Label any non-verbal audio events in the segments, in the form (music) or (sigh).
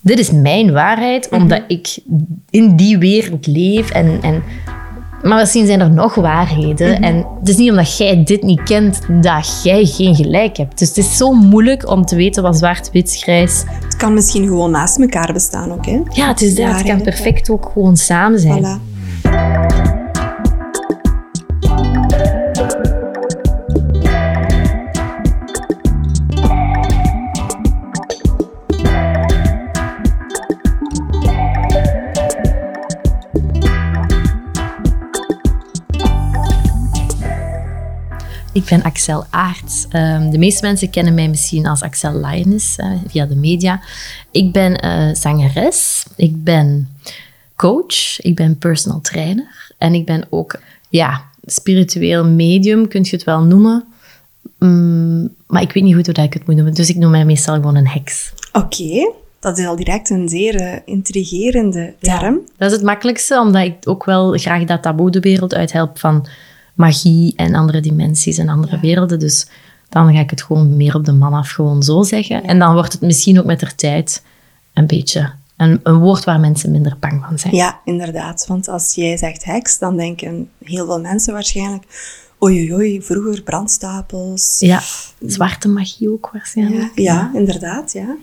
dit is mijn waarheid, omdat ik in die wereld leef. En, en, maar misschien zijn er nog waarheden. En het is niet omdat jij dit niet kent, dat jij geen gelijk hebt. Dus het is zo moeilijk om te weten wat zwart, wit, grijs... Het kan misschien gewoon naast elkaar bestaan ook, hè? Ja, het is dat. Het kan perfect ook gewoon samen zijn. Voilà. Ik ben Axel Aert. Ehm, de meeste mensen kennen mij misschien als Axel Lioness eh, via de media. Ik ben eh, zangeres, ik ben coach, ik ben personal trainer en ik ben ook ja, spiritueel medium, kun je het wel noemen. Mm, maar ik weet niet goed hoe dat ik het moet noemen, dus ik noem mij meestal gewoon een heks. Oké, dat is al direct een zeer eh, intrigerende term. Dat is het makkelijkste, omdat ik ook wel graag dat taboe de wereld uithelp van magie en andere dimensies en andere werelden. Dus dan ga ik het gewoon meer op de man af, gewoon zo zeggen. En dan wordt het misschien ook met de tijd een beetje een, een woord waar mensen minder bang van zijn. Ja, inderdaad. Want als jij zegt heks, dan denken heel veel mensen waarschijnlijk... Oei, oei, oei, vroeger brandstapels. Ja, zwarte magie ook waarschijnlijk. Ja, ja, inderdaad, ja.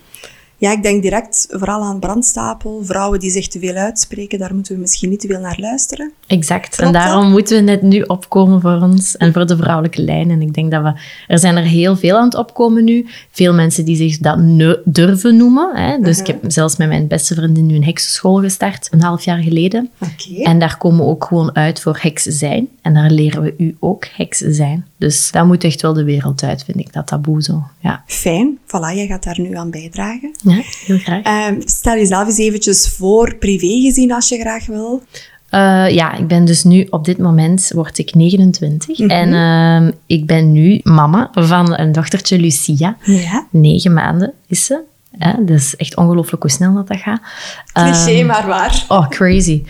Ja, ik denk direct vooral aan brandstapel. Vrouwen die zich te veel uitspreken, daar moeten we misschien niet te veel naar luisteren. Exact. Klopt en dat? daarom moeten we net nu opkomen voor ons en voor de vrouwelijke lijn. En ik denk dat we... Er zijn er heel veel aan het opkomen nu. Veel mensen die zich dat durven noemen. Hè. Dus ik heb zelfs met mijn beste vriendin nu een heksenschool gestart, een half jaar geleden. Oké. En daar komen we ook gewoon uit voor heks zijn. En daar leren we u ook heks zijn. Dus dat moet echt wel de wereld uit, vind ik, dat taboe zo. Ja, Fijn. Voilà, jij gaat daar nu aan bijdragen. ja heel graag. Ehm, stel jezelf eens eventjes voor, privé gezien, als je graag wil. Eh, ja, ik ben dus nu op dit moment word ik 29 en ehm, ik ben nu mama van een dochtertje Lucia. Ja. Negen maanden is ze. Hè? Dat is echt ongelooflijk hoe snel dat, dat gaat. Cliché, Ehm, maar waar. Oh, crazy.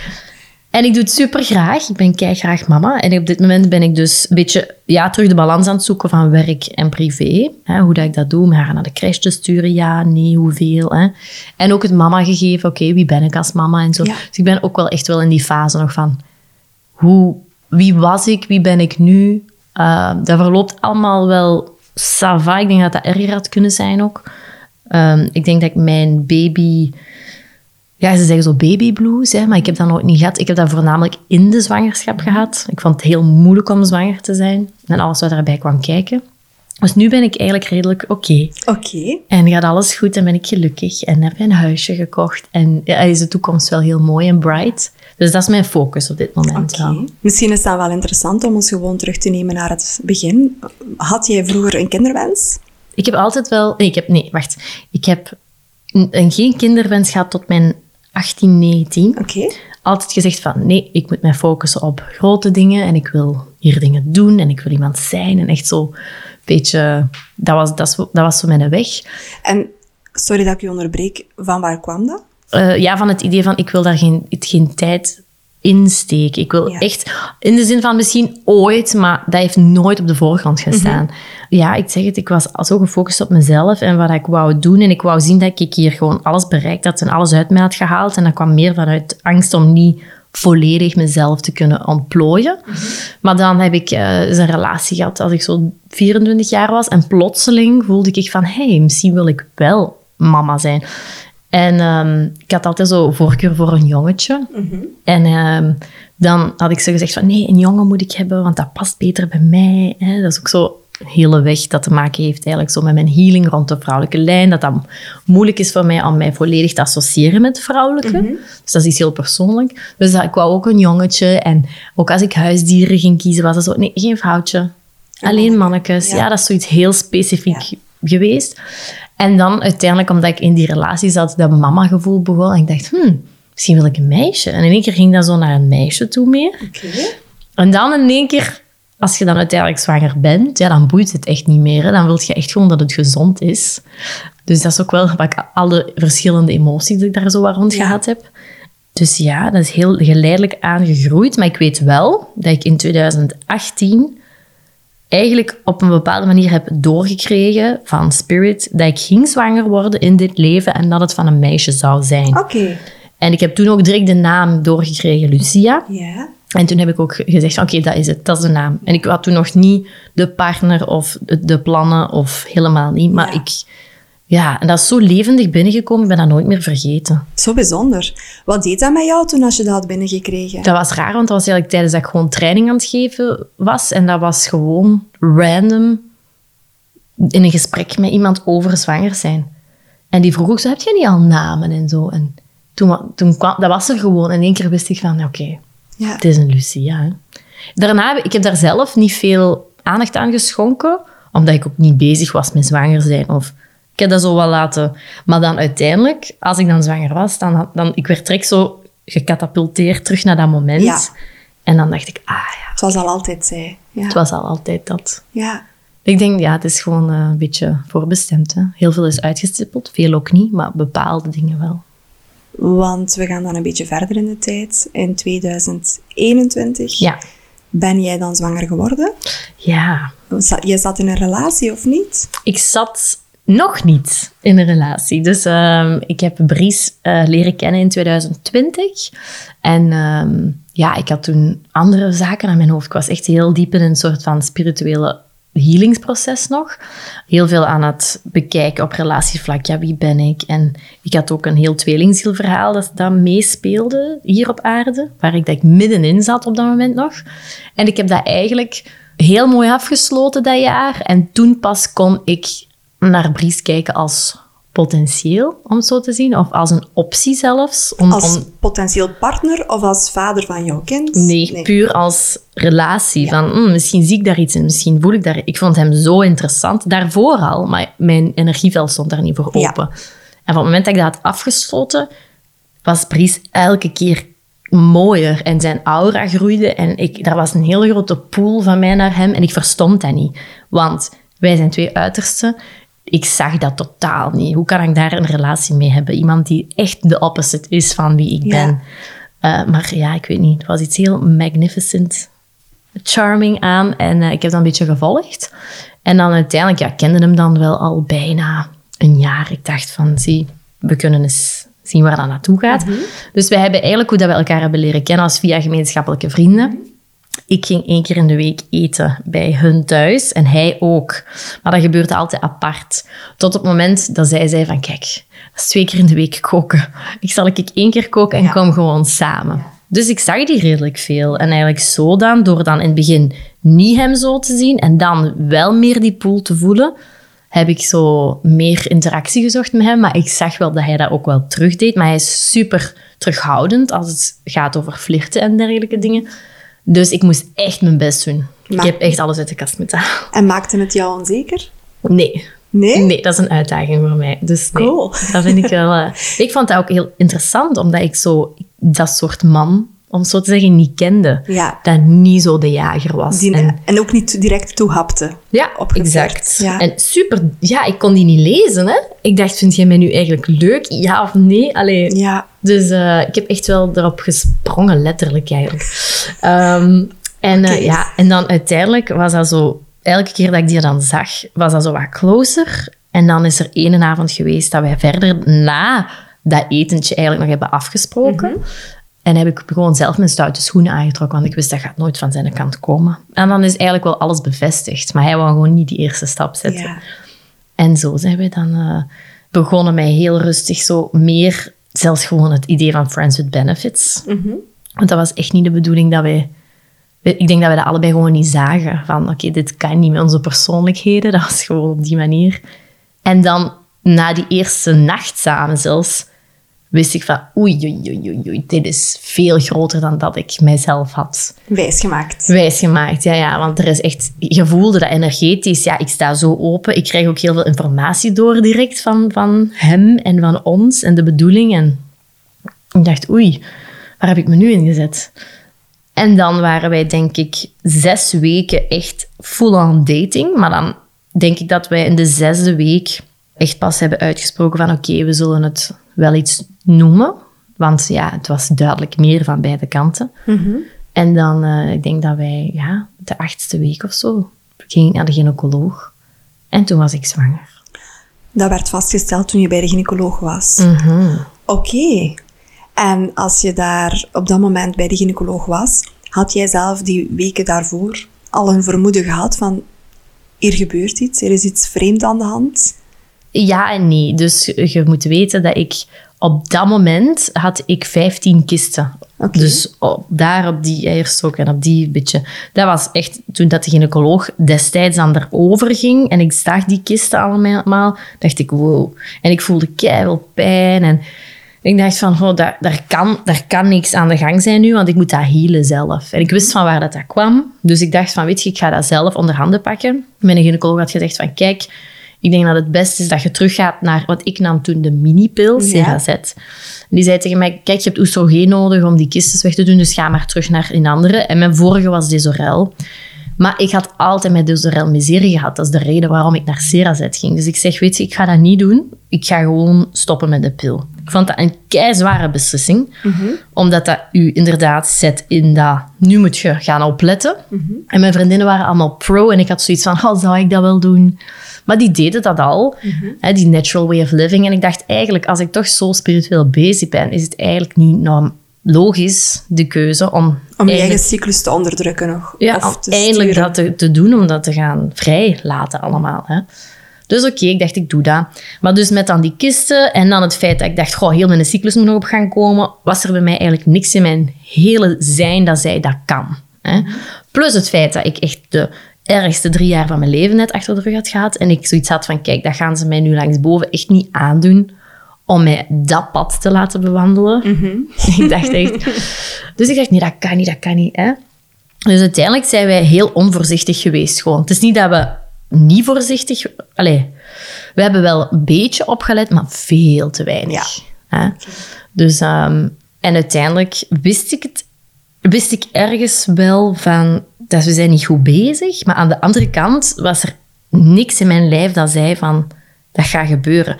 En ik doe het super graag. Ik ben kei graag mama. En op dit moment ben ik dus een beetje ja, terug de balans aan het zoeken van werk en privé. Hè, hoe dat ik dat doe, om haar naar de crash te sturen. Ja, nee, hoeveel. Hè. En ook het mama gegeven. Oké, wie ben ik als mama en zo. Ja. Dus ik ben ook wel echt wel in die fase nog van... Hoe, wie was ik? Wie ben ik nu? Uh, dat verloopt allemaal wel sava. Ik denk dat dat erger had kunnen zijn ook. Um, ik denk dat ik mijn baby... Ja, ze zeggen zo baby blues, hè, maar ik heb dat nooit niet gehad. Ik heb dat voornamelijk in de zwangerschap gehad. Ik vond het heel moeilijk om zwanger te zijn en alles wat daarbij kwam kijken. Dus nu ben ik eigenlijk redelijk oké. Oké. En gaat alles goed en ben ik gelukkig en heb een huisje gekocht. En ja, is de toekomst wel heel mooi en bright. Dus dat is mijn focus op dit moment. Oké. Misschien is dat wel interessant om ons gewoon terug te nemen naar het begin. Had jij vroeger een kinderwens? Ik heb altijd wel... Nee, ik heb, nee wacht. Ik heb een, geen kinderwens gehad tot mijn 18, 19. Oké. Altijd gezegd van, nee, ik moet mij focussen op grote dingen en ik wil hier dingen doen en ik wil iemand zijn. En echt zo een beetje... Dat was, dat, dat was zo mijn weg. En, sorry dat ik je onderbreek, van waar kwam dat? Eh, ja, van het idee van, ik wil daar geen, geen tijd in steken. Ik wil Ja. echt, in de zin van misschien ooit, maar dat heeft nooit op de voorgrond gestaan. Ja, ik zeg het, ik was zo gefocust op mezelf en wat ik wou doen. En ik wou zien dat ik hier gewoon alles bereikt had en alles uit mij had gehaald. En dat kwam meer vanuit angst om niet volledig mezelf te kunnen ontplooien. Maar dan heb ik eh, eens een relatie gehad als ik zo 24 jaar was. En plotseling voelde ik van, hé, hey, misschien wil ik wel mama zijn. En ehm, ik had altijd zo voorkeur voor een jongetje. En ehm, dan had ik zo gezegd van, nee, een jongen moet ik hebben, want dat past beter bij mij. Hè. Dat is ook zo hele weg dat te maken heeft eigenlijk zo met mijn healing rond de vrouwelijke lijn. Dat dat moeilijk is voor mij om mij volledig te associëren met vrouwelijke. Dus dat is iets heel persoonlijk. Dus dat, ik wou ook een jongetje. En ook als ik huisdieren ging kiezen, was het zo, nee, geen vrouwtje. Alleen mannetjes. Ja. Ja. dat is zoiets heel specifiek geweest. En dan uiteindelijk, omdat ik in die relatie zat, dat mama-gevoel begon. En ik dacht, hmm, misschien wil ik een meisje. En in één keer ging dat zo naar een meisje toe meer. Oké. En dan in één keer, als je dan uiteindelijk zwanger bent, ja, dan boeit het echt niet meer. Hè. Dan wil je echt gewoon dat het gezond is. Dus dat is ook wel wat ik, alle verschillende emoties die ik daar zo rond Ja. gehad heb. Dus ja, dat is heel geleidelijk aangegroeid. Maar ik weet wel dat ik in 2018 eigenlijk op een bepaalde manier heb doorgekregen van Spirit dat ik ging zwanger worden in dit leven en dat het van een meisje zou zijn. Oké. En ik heb toen ook direct de naam doorgekregen, Lucia. Ja. En toen heb ik ook gezegd, oké, dat is het, dat is de naam. En ik had toen nog niet de partner of de, plannen of helemaal niet. Maar Ja. ik, ja, en dat is zo levendig binnengekomen, ik ben dat nooit meer vergeten. Zo bijzonder. Wat deed dat met jou toen als je dat had binnengekregen? Dat was raar, want dat was eigenlijk tijdens dat ik gewoon training aan het geven was. En dat was gewoon random in een gesprek met iemand over zwanger zijn. En die vroeg ook zo, heb je niet al namen en zo? En toen, toen kwam, dat was er gewoon. In één keer wist ik van, oké, Ja. het is een Lucia. Hè. Daarna, heb ik heb daar zelf niet veel aandacht aan geschonken, omdat ik ook niet bezig was met zwanger zijn. Of, ik heb dat zo wel laten. Maar dan uiteindelijk, als ik dan zwanger was, dan, dan ik werd direct zo gecatapulteerd terug naar dat moment. Ja. En dan dacht ik, ah ja, Zoals al altijd zei. Ja. het was al altijd dat. ja. Ik denk, ja, het is gewoon eh, een beetje voorbestemd. Hè. Heel veel is uitgestippeld, veel ook niet, maar bepaalde dingen wel. Want we gaan dan een beetje verder in de tijd. In 2021 Ja. ben jij dan zwanger geworden. Ja, Je zat in een relatie of niet? Ik zat nog niet in een relatie. Dus ehm, ik heb Bries eh, leren kennen in 2020. En ehm, ja, ik had toen andere zaken aan mijn hoofd. Ik was echt heel diep in een soort van spirituele healingsproces nog. Heel veel aan het bekijken op relatievlak. Ja, wie ben ik? En ik had ook een heel tweelingzielverhaal dat, dat meespeelde hier op aarde. Waar ik, dat ik middenin zat op dat moment nog. En ik heb dat eigenlijk heel mooi afgesloten dat jaar. En toen pas kon ik naar Bries kijken als potentieel, om zo te zien. Of als een optie zelfs. Om, Als om, potentieel partner of als vader van jouw kind? Nee, puur als relatie. Van, hm, misschien zie ik daar iets in, misschien voel ik daar... Ik vond hem zo interessant, daarvoor al, maar mijn energieveld stond daar niet voor Ja. open. En van het moment dat ik dat had afgesloten, was Bries elke keer mooier en zijn aura groeide. En ik, daar was een hele grote pool van mij naar hem en ik verstond dat niet. Want wij zijn twee uitersten. Ik zag dat totaal niet. Hoe kan ik daar een relatie mee hebben? Iemand die echt de opposite is van wie ik Ja. ben. Eh, maar ja, ik weet niet. Het was iets heel magnificent, charming aan. En eh, ik heb dat een beetje gevolgd. En dan uiteindelijk, ja, ik kende hem dan wel al bijna een jaar. Ik dacht van, zie, we kunnen eens zien waar dat naartoe gaat. Dus wij hebben eigenlijk hoe dat we elkaar hebben leren kennen als via gemeenschappelijke vrienden. Ik ging één keer in de week eten bij hun thuis en hij ook. Maar dat gebeurde altijd apart. Tot op het moment dat zij zei van kijk, dat is twee keer in de week koken. Ik zal ik één keer koken en Ja. kom gewoon samen. Dus ik zag die redelijk veel. En eigenlijk zo dan, door dan in het begin niet hem zo te zien en dan wel meer die pool te voelen, heb ik zo meer interactie gezocht met hem. Maar ik zag wel dat hij dat ook wel terugdeed. Maar hij is super terughoudend als het gaat over flirten en dergelijke dingen. Dus ik moest echt mijn best doen. Ik heb echt alles uit de kast moeten halen. En maakte het jou onzeker? Nee. Nee? Nee, dat is een uitdaging voor mij. Dus nee, Cool. dat vind ik wel... eh, (laughs) ik vond dat ook heel interessant, omdat ik zo dat soort man, om zo te zeggen, niet kende. Ja. Dat niet zo de jager was. Die, En- en, ook niet direct toehapte. ja, exact. Ja. En super... Ja, ik kon die niet lezen, hè. Ik dacht, vind jij mij nu eigenlijk leuk? Ja of nee? Allee, Ja. Dus eh, ik heb echt wel erop gesprongen, letterlijk eigenlijk. Ehm, en, eh, ja, en dan uiteindelijk was dat zo... Elke keer dat ik die dan zag, was dat zo wat closer. En dan is er één avond geweest dat wij verder na dat etentje eigenlijk nog hebben afgesproken. En heb ik gewoon zelf mijn stoute schoenen aangetrokken, want ik wist dat gaat nooit van zijn kant komen. En dan is eigenlijk wel alles bevestigd. Maar hij wou gewoon niet die eerste stap zetten. ja. En zo zijn we dan eh, begonnen met heel rustig zo meer, zelfs gewoon het idee van Friends with Benefits. Want dat was echt niet de bedoeling dat wij... Ik denk dat we dat allebei gewoon niet zagen. Van, oké, dit kan niet met onze persoonlijkheden. (laughs) Dat was gewoon op die manier. En dan, na die eerste nacht samen zelfs, wist ik van, oei, oei, oei, oei, dit is veel groter dan dat ik mijzelf had Wijsgemaakt. wijsgemaakt. Ja, ja, want er is echt, je voelde dat energetisch. Ja, ik sta zo open. Ik krijg ook heel veel informatie door direct van, van hem en van ons en de bedoeling. En ik dacht, oei, waar heb ik me nu in gezet? En dan waren wij, denk ik, zes weken echt full-on dating. Maar dan denk ik dat wij in de zesde week echt pas hebben uitgesproken van oké, we zullen het wel iets noemen. Want ja, het was duidelijk meer van beide kanten. En dan, eh, ik denk dat wij, ja, de achtste week of zo, ging ik naar de gynaecoloog. En toen was ik zwanger. Dat werd vastgesteld toen je bij de gynaecoloog was. Mhm. Oké. En als je daar op dat moment bij de gynaecoloog was, had jij zelf die weken daarvoor al een vermoeden gehad van hier gebeurt iets, er is iets vreemd aan de hand? Ja en nee. Dus je moet weten dat ik op dat moment had ik 15 kisten. Dus op, daar op die eierstok en op die beetje. Dat was echt toen dat de gynaecoloog destijds aan erover ging en ik zag die kisten allemaal, dacht ik wow. En ik voelde keihard pijn en ik dacht van, oh, daar, daar, kan, daar kan niks aan de gang zijn nu, want ik moet dat healen zelf. En ik wist van waar dat, dat kwam. Dus ik dacht van, weet je, ik ga dat zelf onder handen pakken. Mijn gynaecoloog had gezegd van, kijk, ik denk dat het beste is dat je teruggaat naar wat ik nam toen de minipil, Ja. Cerazet. En die zei tegen mij, kijk, je hebt oestrogeen nodig om die kisten weg te doen, dus ga maar terug naar een andere. En mijn vorige was Desorel. Maar ik had altijd met Desorel miserie gehad. Dat is de reden waarom ik naar Cerazet ging. Dus ik zeg, weet je, ik ga dat niet doen. Ik ga gewoon stoppen met de pil. Ik vond dat een keizware beslissing. Omdat dat u inderdaad zet in dat... Nu moet je gaan opletten. En mijn vriendinnen waren allemaal pro. En ik had zoiets van, oh, zou ik dat wel doen? Maar die deden dat al. Hè, die natural way of living. En ik dacht eigenlijk, als ik toch zo spiritueel bezig ben, is het eigenlijk niet nou, logisch, de keuze, om, Om je eigen cyclus te onderdrukken nog. ja, of te eindelijk sturen. dat te, te doen, om dat te gaan vrij laten allemaal. Hè. Dus oké, ik dacht, ik doe dat. Maar dus met dan die kisten en dan het feit dat ik dacht, goh, heel mijn cyclus moet nog op gang komen, was er bij mij eigenlijk niks in mijn hele zijn dat zei, dat kan. Hè. Plus het feit dat ik echt de ergste drie jaar van mijn leven net achter de rug had gehad en ik zoiets had van, kijk, dat gaan ze mij nu langsboven echt niet aandoen om mij dat pad te laten bewandelen. (laughs) ik dacht echt... Dus ik dacht, nee, dat kan niet, dat kan niet. Hè. Dus uiteindelijk zijn wij heel onvoorzichtig geweest. Gewoon. Het is niet dat we niet voorzichtig... Allee, we hebben wel een beetje opgelet, maar veel te weinig. Hè? Dus, ehm, en uiteindelijk wist ik het... Wist ik ergens wel van... Dat we zijn niet goed bezig. Maar aan de andere kant was er niks in mijn lijf dat zei van... Dat gaat gebeuren.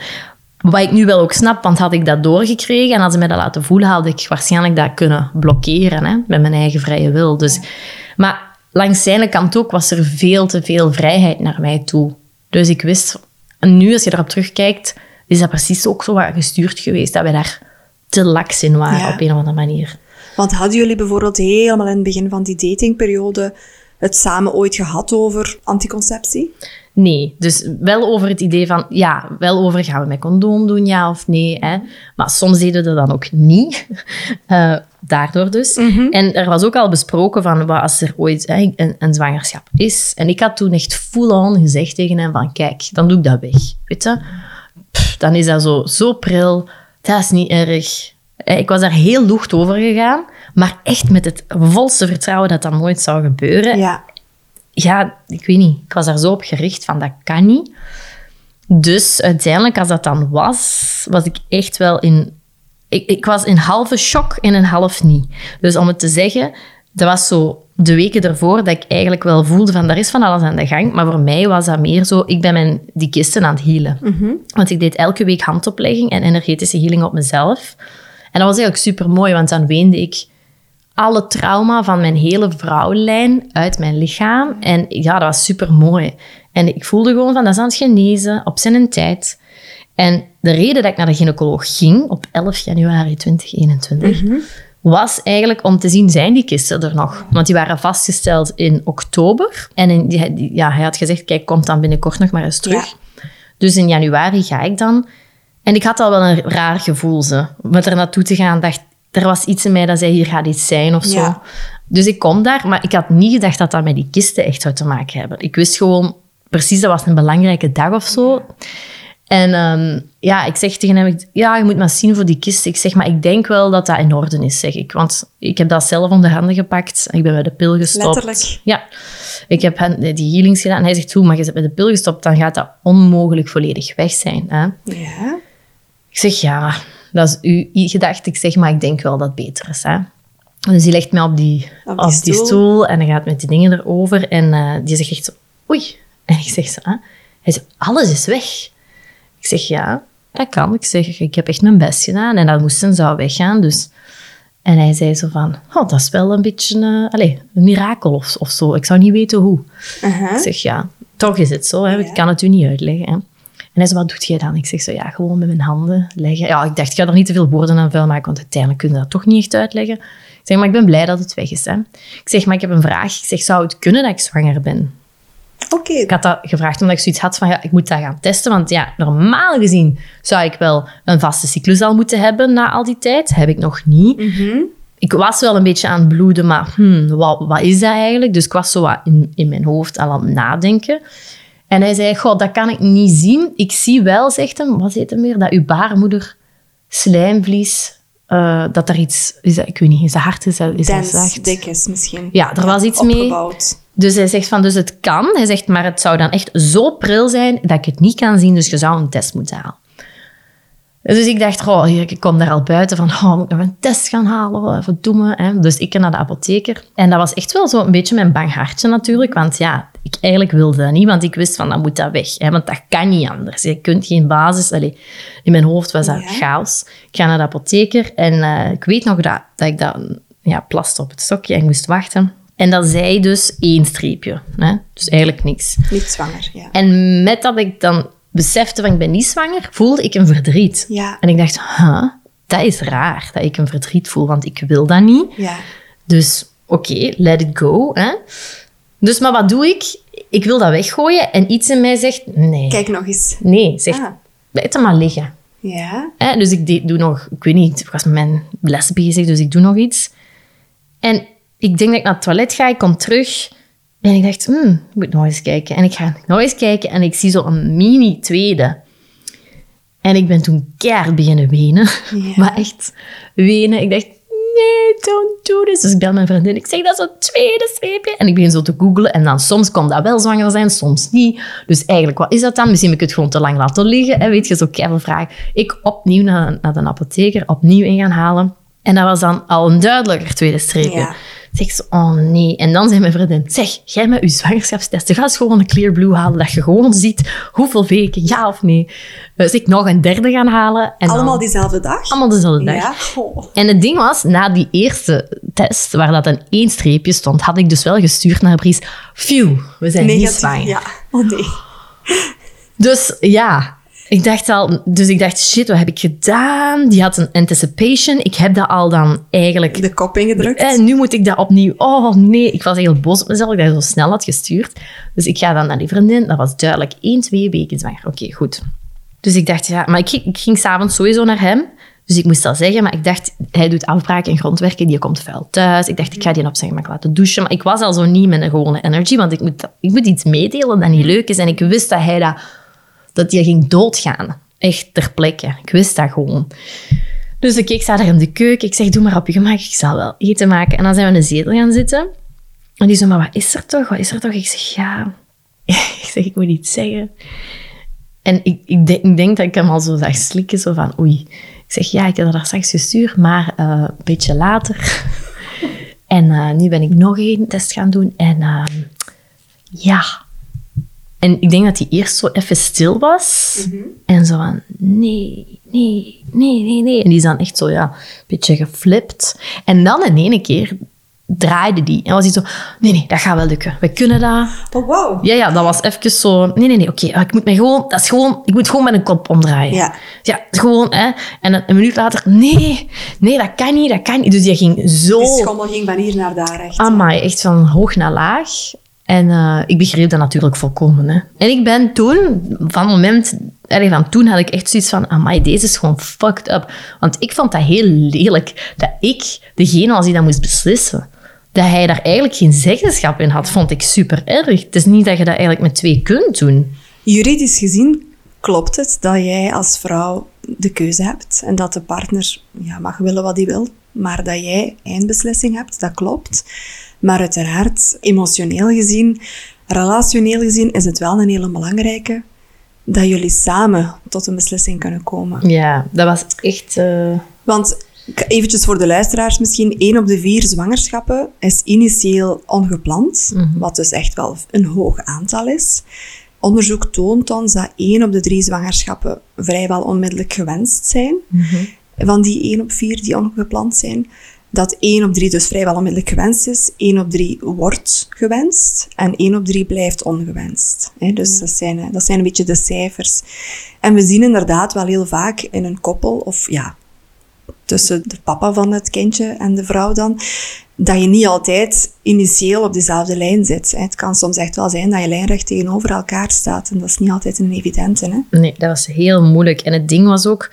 Wat ik nu wel ook snap, want had ik dat doorgekregen en had ze mij dat laten voelen, had ik waarschijnlijk dat kunnen blokkeren hè, met mijn eigen vrije wil. Dus, maar langs zijn kant ook was er veel te veel vrijheid naar mij toe. Dus ik wist, en nu als je erop terugkijkt, is dat precies ook zo wat gestuurd geweest, dat wij daar te laks in waren Ja. op een of andere manier. Want hadden jullie bijvoorbeeld helemaal in het begin van die datingperiode het samen ooit gehad over anticonceptie? Nee, dus wel over het idee van, ja, wel over gaan we met condoom doen, ja of nee. Hè? Maar soms deden we dat dan ook niet. (laughs) Eh, daardoor dus. En er was ook al besproken van, wat als er ooit hè, een, een zwangerschap is. En ik had toen echt full-on gezegd tegen hem van, kijk, dan doe ik dat weg. Weet je? Pff, dan is dat zo, zo pril. Dat is niet erg. Eh, Ik was daar heel lucht over gegaan, maar echt met het volste vertrouwen dat dat nooit zou gebeuren Ja. ja, ik weet niet. Ik was daar zo op gericht van, dat kan niet. Dus uiteindelijk, als dat dan was, was ik echt wel in... Ik, ik was in halve shock en een half niet. Dus om het te zeggen, dat was zo de weken ervoor dat ik eigenlijk wel voelde van, er is van alles aan de gang. Maar voor mij was dat meer zo, ik ben mijn, die kisten aan het healen. Want ik deed elke week handoplegging en energetische healing op mezelf. En dat was eigenlijk super mooi, want dan weende ik alle trauma van mijn hele vrouwlijn uit mijn lichaam. En ja, dat was super mooi. En ik voelde gewoon van, dat is aan het genezen, op zijn tijd. En de reden dat ik naar de gynaecoloog ging, op 11 januari 2021, was eigenlijk om te zien, zijn die kisten er nog? Want die waren vastgesteld in oktober. En in, die, die- ja, hij had gezegd, kijk, kom dan binnenkort nog maar eens terug. Dus in januari ga ik dan. En ik had al wel een raar gevoel, ze. Met er naartoe te gaan, dacht, er was iets in mij dat zei, hier gaat iets zijn of zo. Ja. Dus ik kom daar, maar ik had niet gedacht dat dat met die kisten echt zou te maken hebben. Ik wist gewoon, precies, dat was een belangrijke dag of zo. En ehm, ja, ik zeg tegen hem, ja, je moet maar zien voor die kist. Ik zeg, maar ik denk wel dat dat in orde is, zeg ik. Want ik heb dat zelf onder handen gepakt. Ik ben bij de pil gestopt. Letterlijk. Ja. Ik heb hen- die healings gedaan. En hij zegt, hoe, maar je zit met de pil gestopt, dan gaat dat onmogelijk volledig weg zijn. Hè? Ja. Ik zeg, ja, dat is uw gedacht. Ik zeg, maar ik denk wel dat het beter is. Hè? Dus die legt mij op die, Op op die stoel. stoel. en hij gaat met die dingen erover. En eh, die zegt echt zo, oei. (laughs) En ik zeg zo, hè? Hij zegt, alles is weg. Ik zeg, ja, dat kan. Ik zeg, ik heb echt mijn best gedaan. En dat moest en zou weggaan. Dus En hij zei zo van, oh, dat is wel een beetje uh, allez, een mirakel of, of zo. Ik zou niet weten hoe. Ik zeg, ja, toch is het zo. Hè. Ik kan het u niet uitleggen. Hè. En hij zei, wat doet jij dan? Ik zeg zo, ja, gewoon met mijn handen leggen. Ja, ik dacht, ik ga er niet te veel woorden aan vuil maken, want uiteindelijk kun je dat toch niet echt uitleggen. Ik zeg, maar ik ben blij dat het weg is. Hè. Ik zeg, maar ik heb een vraag. Ik zeg, zou het kunnen dat ik zwanger ben? Oké. Ik had dat gevraagd omdat ik zoiets had van, ja, ik moet dat gaan testen. Want ja, normaal gezien zou ik wel een vaste cyclus al moeten hebben na al die tijd. Heb ik nog niet. Ik was wel een beetje aan het bloeden, maar hmm, wat, wat is dat eigenlijk? Dus ik was zo wat in, in mijn hoofd al aan het nadenken. En hij zei, god, dat kan ik niet zien. Ik zie wel, zegt hem, wat heet hem weer? Dat uw baarmoeder slijmvlies, eh, dat er iets... Is dat, ik weet niet, is dat hard? Is dat, is dat zacht? dik is misschien. Ja, er was iets mee. Opgebouwd. Dus hij zegt van, dus het kan. Hij zegt, maar het zou dan echt zo pril zijn dat ik het niet kan zien. Dus je zou een test moeten halen. Dus ik dacht, oh, ik kom daar al buiten van, oh, moet ik nog een test gaan halen? Wat doen we? Hè? Dus ik ging naar de apotheker. En dat was echt wel zo een beetje mijn bang hartje natuurlijk. Want ja, ik eigenlijk wilde dat niet. Want ik wist van, dan moet dat weg. Hè? Want dat kan niet anders. Je kunt geen basis... Allee, in mijn hoofd was dat Ja. chaos. Ik ga naar de apotheker. En eh, ik weet nog dat, dat ik dat ja, plaste op het stokje en ik moest wachten. En dat zei dus één streepje. Hè? Dus eigenlijk niks. Niet zwanger, ja. En met dat ik dan besefte van ik ben niet zwanger, voelde ik een verdriet. Ja. En ik dacht, huh, dat is raar dat ik een verdriet voel, want ik wil dat niet. Ja. Dus oké, let it go. Hè? Dus maar wat doe ik? Ik wil dat weggooien en iets in mij zegt, nee. Kijk nog eens. Nee, zegt, Ah. blijf er maar liggen. Ja. Hè? Dus ik deed, doe nog, ik weet niet, ik was met mijn les bezig, dus ik doe nog iets. En ik denk dat ik naar het toilet ga, ik kom terug. En ik dacht, hmm, ik moet nog eens kijken. En ik ga nog eens kijken en ik zie zo een mini tweede. En ik ben toen keihard beginnen wenen. Ja. (laughs) Maar echt wenen. Ik dacht, nee, don't do this. Dus ik bel mijn vriendin. Ik zeg, dat is een tweede streepje. En ik begin zo te googlen. En dan soms kon dat wel zwanger zijn, soms niet. Dus eigenlijk, wat is dat dan? Misschien heb ik het gewoon te lang laten liggen. Hè? Weet je, zo keihard vragen. Ik opnieuw naar, naar de apotheker, opnieuw in gaan halen. En dat was dan al een duidelijker tweede streepje. Zeg ze, oh nee. En dan zei mijn vriendin, zeg, jij met je zwangerschapstesten, ga eens gewoon een Clear Blue halen, dat je gewoon ziet hoeveel weken, ja of nee. Dus ik nog een derde gaan halen. En dan- Allemaal diezelfde dag? allemaal dezelfde dag. Ja. Oh. En het ding was, na die eerste test, waar dat een één streepje stond, had ik dus wel gestuurd naar Bries. Phew, we zijn niet zwanger. Ja. Oh nee. Dus ja, ik dacht al, dus ik dacht, shit, wat heb ik gedaan? Die had een anticipation. Ik heb dat al dan eigenlijk De kop ingedrukt. en nu moet ik dat opnieuw. Oh nee, ik was heel boos op mezelf dat ik dat zo snel had gestuurd. Dus ik ga dan naar die vriendin. Dat was duidelijk één, twee weken zwanger. Oké, goed. Dus ik dacht, ja, maar ik, ging- ik ging s'avonds sowieso naar hem. Dus ik moest dat zeggen, maar ik dacht, hij doet afbraken en grondwerken, die komt vuil thuis. Ik dacht, ik ga die op zijn gemak laten douchen. Maar ik was al zo niet met een gewone energy, want ik moet, ik moet iets meedelen dat niet leuk is. En ik wist dat hij dat, dat die ging doodgaan. Echt ter plekke. Ik wist dat gewoon. Dus ik, ik sta daar in de keuken. Ik zeg, doe maar op je gemak. Ik zal wel eten maken. En dan zijn we in de zetel gaan zitten. En die zo, maar wat is er toch? Wat is er toch? Ik zeg, ja. (laughs) ik zeg, ik moet iets zeggen. En ik, ik, denk, ik denk dat ik hem al zo zag slikken. Zo van, oei. Ik zeg, ja, ik heb dat straks gestuurd. Maar eh, een beetje later. (laughs) en eh, nu ben ik nog één test gaan doen. En ehm, ja... En ik denk dat hij eerst zo even stil was. En zo van, nee, nee, nee, nee, nee. En die is dan echt zo, ja, een beetje geflipt. En dan in ene keer draaide die. En was hij zo, nee, nee, dat gaat wel lukken. We kunnen dat. Oh, wow. Ja, ja, dat was even zo, nee, nee, nee, oké. ik moet me gewoon, dat is gewoon, ik moet gewoon met een kop omdraaien. Ja. Ja, gewoon, hè. En een, een minuut later, nee, nee, dat kan niet, dat kan niet. Dus die ging zo... Die schommel ging van hier naar daar echt. Amai, echt van hoog naar laag. En eh, ik begreep dat natuurlijk volkomen. Hè. En ik ben toen, van moment, allee, van toen had ik echt zoiets van, amai, deze is gewoon fucked up. Want ik vond dat heel lelijk, dat ik degene was die dat moest beslissen. Dat hij daar eigenlijk geen zeggenschap in had, vond ik super erg. Het is niet dat je dat eigenlijk met twee kunt doen. Juridisch gezien klopt het dat jij als vrouw de keuze hebt en dat de partner ja, mag willen wat hij wil, maar dat jij eindbeslissing hebt, dat klopt. Maar uiteraard, emotioneel gezien, relationeel gezien, is het wel een hele belangrijke dat jullie samen tot een beslissing kunnen komen. Ja, dat was echt... eh, Want eventjes voor de luisteraars misschien, één op de vier zwangerschappen is initieel ongepland, wat dus echt wel een hoog aantal is. Onderzoek toont ons dat één op de drie zwangerschappen vrijwel onmiddellijk gewenst zijn. Van die één op vier die ongepland zijn. Dat 1 op 3 dus vrijwel onmiddellijk gewenst is, 1 op 3 wordt gewenst en 1 op 3 blijft ongewenst. Hè? Dus dat zijn, eh, dat zijn een beetje de cijfers. En we zien inderdaad wel heel vaak in een koppel, of ja, tussen de papa van het kindje en de vrouw dan, dat je niet altijd initieel op dezelfde lijn zit. Het kan soms echt wel zijn dat je lijnrecht tegenover elkaar staat. En dat is niet altijd een evidente. Hè? Nee, dat was heel moeilijk. En het ding was ook,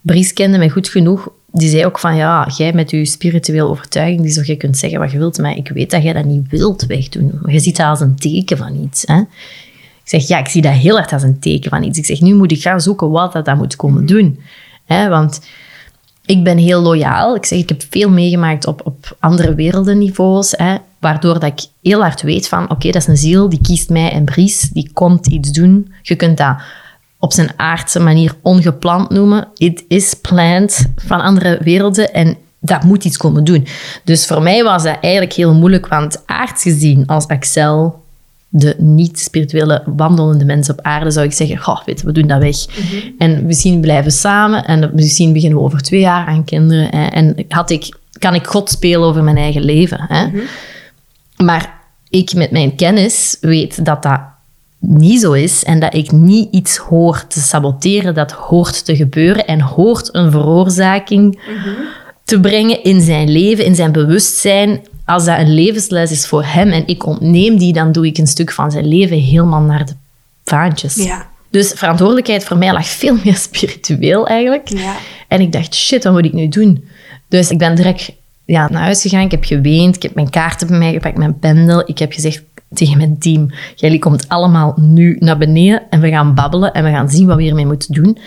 Bries kende mij goed genoeg. Die zei ook van, ja, jij met je spirituele overtuiging, die zo, je kunt zeggen wat je wilt, maar ik weet dat jij dat niet wilt wegdoen. Je ziet dat als een teken van iets. Hè? Ik zeg, ja, ik zie dat heel erg als een teken van iets. Ik zeg, nu moet ik gaan zoeken wat dat, dat moet komen doen. Hè? Want ik ben heel loyaal. Ik zeg, ik heb veel meegemaakt op, op andere wereldenniveaus, hè, waardoor dat ik heel hard weet van, oké, dat is een ziel, die kiest mij en Bries, die komt iets doen. Je kunt dat op zijn aardse manier ongepland noemen. It is planned van andere werelden en dat moet iets komen doen. Dus voor mij was dat eigenlijk heel moeilijk, want aards gezien als Axel de niet-spirituele wandelende mensen op aarde, zou ik zeggen, goh, weet, we doen dat weg. Mhm. En misschien blijven samen en misschien beginnen we over twee jaar aan kinderen. Hè, en had ik, kan ik God spelen over mijn eigen leven. Hè. Mhm. Maar ik met mijn kennis weet dat dat niet zo is en dat ik niet iets hoor te saboteren dat hoort te gebeuren en hoort een veroorzaking te brengen in zijn leven, in zijn bewustzijn als dat een levensles is voor hem en ik ontneem die, dan doe ik een stuk van zijn leven helemaal naar de vaantjes. Ja. Dus verantwoordelijkheid voor mij lag veel meer spiritueel eigenlijk. Ja. En ik dacht, shit, wat moet ik nu doen? Dus ik ben direct ja, naar huis gegaan, ik heb geweend, ik heb mijn kaarten bij mij gepakt, mijn pendel. Ik heb gezegd tegen mijn team, jullie komt allemaal nu naar beneden en we gaan babbelen en we gaan zien wat we hiermee moeten doen.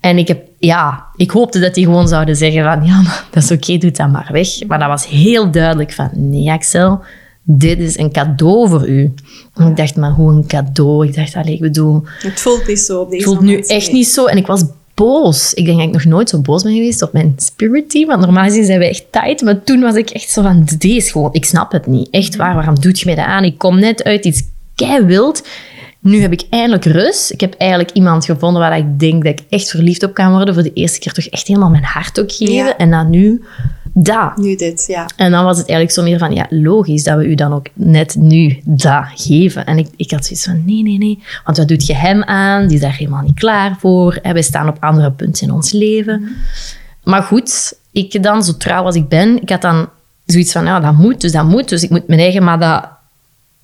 En ik heb ja, ik hoopte dat die gewoon zouden zeggen van, ja, dat is oké, doe dat maar weg. Maar dat was heel duidelijk van, nee Axel, dit is een cadeau voor u. En ik dacht, maar hoe een cadeau? Ik dacht, allez, ik bedoel... Het voelt niet zo op deze Het voelt nu echt niet zo. En ik was boos. Ik denk dat ik nog nooit zo boos ben geweest op mijn spirit team. Want normaal gezien zijn we echt tight. Maar toen was ik echt zo van, deze gewoon, ik snap het niet. Echt waar, waarom doet je mij dat aan? Ik kom net uit iets kei wild. Nu heb ik eindelijk rust. Ik heb eigenlijk iemand gevonden waar ik denk dat ik echt verliefd op kan worden. Voor de eerste keer toch echt helemaal mijn hart ook geven. En dan nu dat. Nu dit, ja. En dan was het eigenlijk zo meer van, ja, logisch dat we u dan ook net nu dat geven. En ik, ik had zoiets van, nee, nee, nee. Want wat doet je hem aan? Die is daar helemaal niet klaar voor. En wij staan op andere punten in ons leven. Mhm. Maar goed, ik dan, zo trouw als ik ben, ik had dan zoiets van, ja, dat moet, dus dat moet. Dus ik moet mijn eigen, maar dat,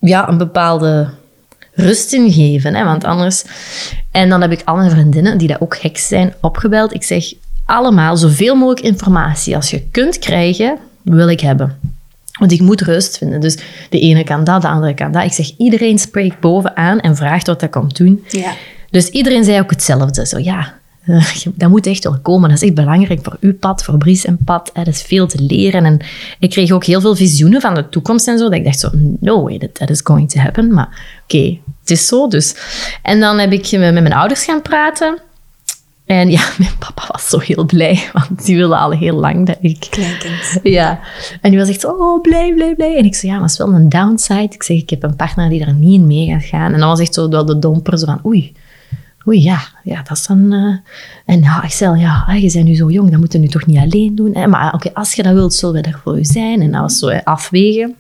ja, een bepaalde rust in geven. Hè, want anders... En dan heb ik al mijn vriendinnen, die dat ook heks zijn, opgebeld. Ik zeg, allemaal zoveel mogelijk informatie als je kunt krijgen, wil ik hebben. Want ik moet rust vinden. Dus de ene kan dat, de andere kan dat. Ik zeg, iedereen spreekt bovenaan en vraagt wat dat komt doen. Ja. Dus iedereen zei ook hetzelfde. Zo, ja, uh, dat moet echt wel komen. Dat is echt belangrijk voor uw pad, voor Bries en pad. Er is veel te leren. En ik kreeg ook heel veel visioenen van de toekomst en zo. Dat ik dacht zo, no way that, that is going to happen. Maar oké, het is zo dus. En dan heb ik met mijn ouders gaan praten. En ja, (laughs) mijn papa was zo heel blij, want die wilde al heel lang dat ik... Kleinkind. Ja. En die was echt zo, oh, blij, blij, blij. En ik zei, ja, maar dat is wel een downside. Ik zeg, ik heb een partner die er niet in mee gaat gaan. En dan was echt zo wel de domper, zo van, oei, oei, ja, ja, dat is dan... Uh... En ja, Axel, ja, je bent nu zo jong, dat moet je nu toch niet alleen doen. Hè? Maar oké, als je dat wilt, zullen we er voor u zijn. En dat was zo afwegen.